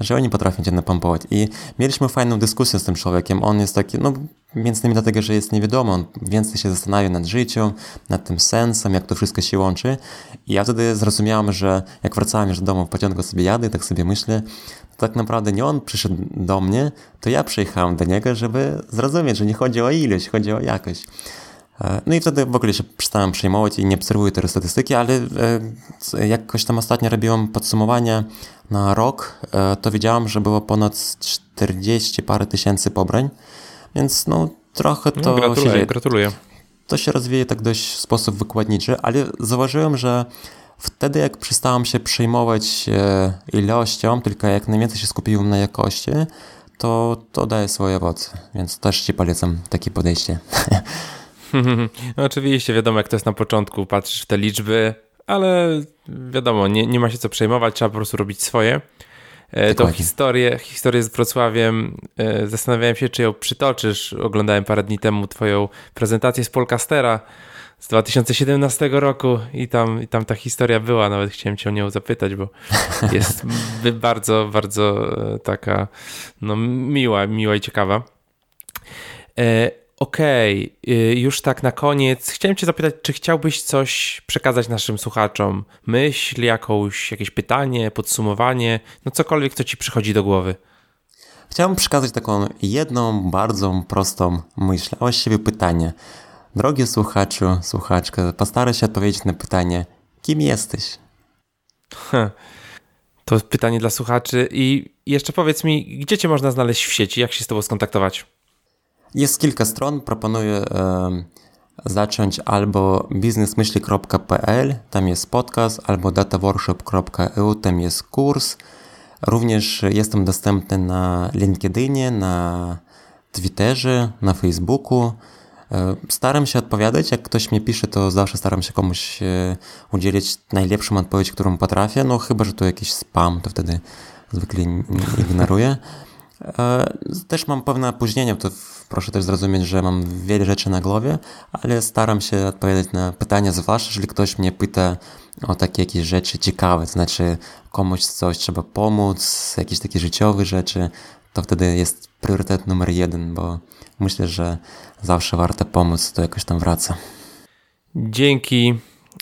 że oni potrafią cię napompować. I mieliśmy fajną dyskusję z tym człowiekiem. On jest taki, no między innymi dlatego, że jest niewiadomy, on więcej się zastanawia nad życiem, nad tym sensem, jak to wszystko się łączy. I ja wtedy zrozumiałem, że jak wracałem już do domu w pociągu sobie jadę, tak sobie myślę, to tak naprawdę nie on przyszedł do mnie, to ja przyjechałem do niego, żeby zrozumieć, że nie chodzi o ilość, chodzi o jakość. E, no i wtedy w ogóle się przestałem przejmować i nie obserwuję te statystyki, ale e, jakoś tam ostatnio robiłem podsumowanie na rok, e, to widziałem, że było ponad 40 parę tysięcy pobrań, więc no trochę to no, gratuluję, się. Gratuluję. To się rozwija tak dość w sposób wykładniczy, ale zauważyłem, że wtedy jak przestałem się przejmować ilością, tylko jak najwięcej się skupiłem na jakości, to to daje swoje owoce, więc też Ci polecam takie podejście. No oczywiście, wiadomo jak to jest na początku, patrzysz w te liczby, ale wiadomo, nie, nie ma się co przejmować, trzeba po prostu robić swoje. E, Dokładnie. Tą historię, historię z Wrocławiem e, zastanawiałem się, czy ją przytoczysz. Oglądałem parę dni temu twoją prezentację z Polcastera z 2017 roku i tam, i tam ta historia była, nawet chciałem cię o nią zapytać, bo jest bardzo, bardzo e, taka no, miła, miła i ciekawa. Okej, okay, już tak na koniec. Chciałem Cię zapytać, czy chciałbyś coś przekazać naszym słuchaczom? Myśl, jakąś, jakieś pytanie, podsumowanie, no cokolwiek, co Ci przychodzi do głowy. Chciałbym przekazać taką jedną, bardzo prostą myśl, a właściwie pytanie. Drogi słuchaczu, słuchaczka, postaraj się odpowiedzieć na pytanie, kim jesteś? to pytanie dla słuchaczy i jeszcze powiedz mi, gdzie Cię można znaleźć w sieci, jak się z Tobą skontaktować? Jest kilka stron, proponuję zacząć albo biznesmyśli.pl, tam jest podcast, albo dataworkshop.eu, tam jest kurs. Również jestem dostępny na LinkedInie, na Twitterze, na Facebooku. Staram się odpowiadać, jak ktoś mnie pisze, to zawsze staram się komuś e, udzielić najlepszą odpowiedź, którą potrafię, no chyba, że to jakiś spam, to wtedy zwykle ignoruję. E, też mam pewne opóźnienia, to proszę też zrozumieć, że mam wiele rzeczy na głowie, ale staram się odpowiadać na pytania, zwłaszcza jeżeli ktoś mnie pyta o takie jakieś rzeczy ciekawe, to znaczy komuś coś trzeba pomóc, jakieś takie życiowe rzeczy, to wtedy jest priorytet numer jeden, bo myślę, że zawsze warto pomóc, to jakoś tam wraca. Dzięki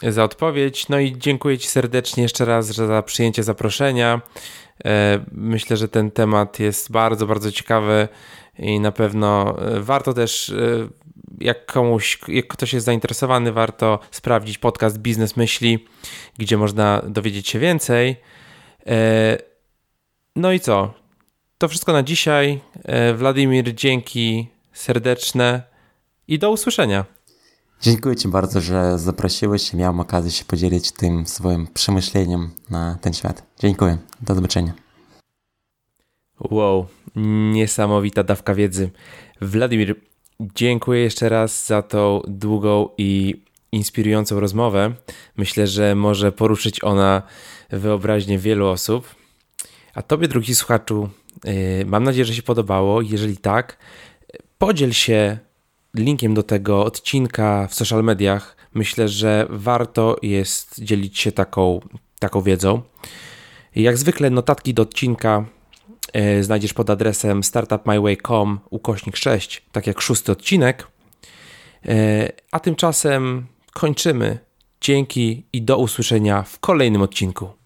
za odpowiedź. No i dziękuję Ci serdecznie jeszcze raz za przyjęcie zaproszenia. E, myślę, że ten temat jest bardzo, bardzo ciekawy i na pewno e, warto też, e, jak komuś, jak ktoś jest zainteresowany, warto sprawdzić podcast Biznes Myśli, gdzie można dowiedzieć się więcej. No i co? To wszystko na dzisiaj. Wladimir, dzięki serdeczne i do usłyszenia. Dziękuję Ci bardzo, że zaprosiłeś i miałem okazję się podzielić tym swoim przemyśleniem na ten świat. Dziękuję. Do zobaczenia. Wow, niesamowita dawka wiedzy. Wladimir, dziękuję jeszcze raz za tą długą i inspirującą rozmowę. Myślę, że może poruszyć ona wyobraźnię wielu osób. A Tobie, drugi słuchaczu, y, mam nadzieję, że się podobało. Jeżeli tak, podziel się linkiem do tego odcinka w social mediach. Myślę, że warto jest dzielić się taką, taką wiedzą. Jak zwykle notatki do odcinka e, znajdziesz pod adresem startupmyway.com ukośnik 6, tak jak szósty odcinek. E, a tymczasem kończymy. Dzięki i do usłyszenia w kolejnym odcinku.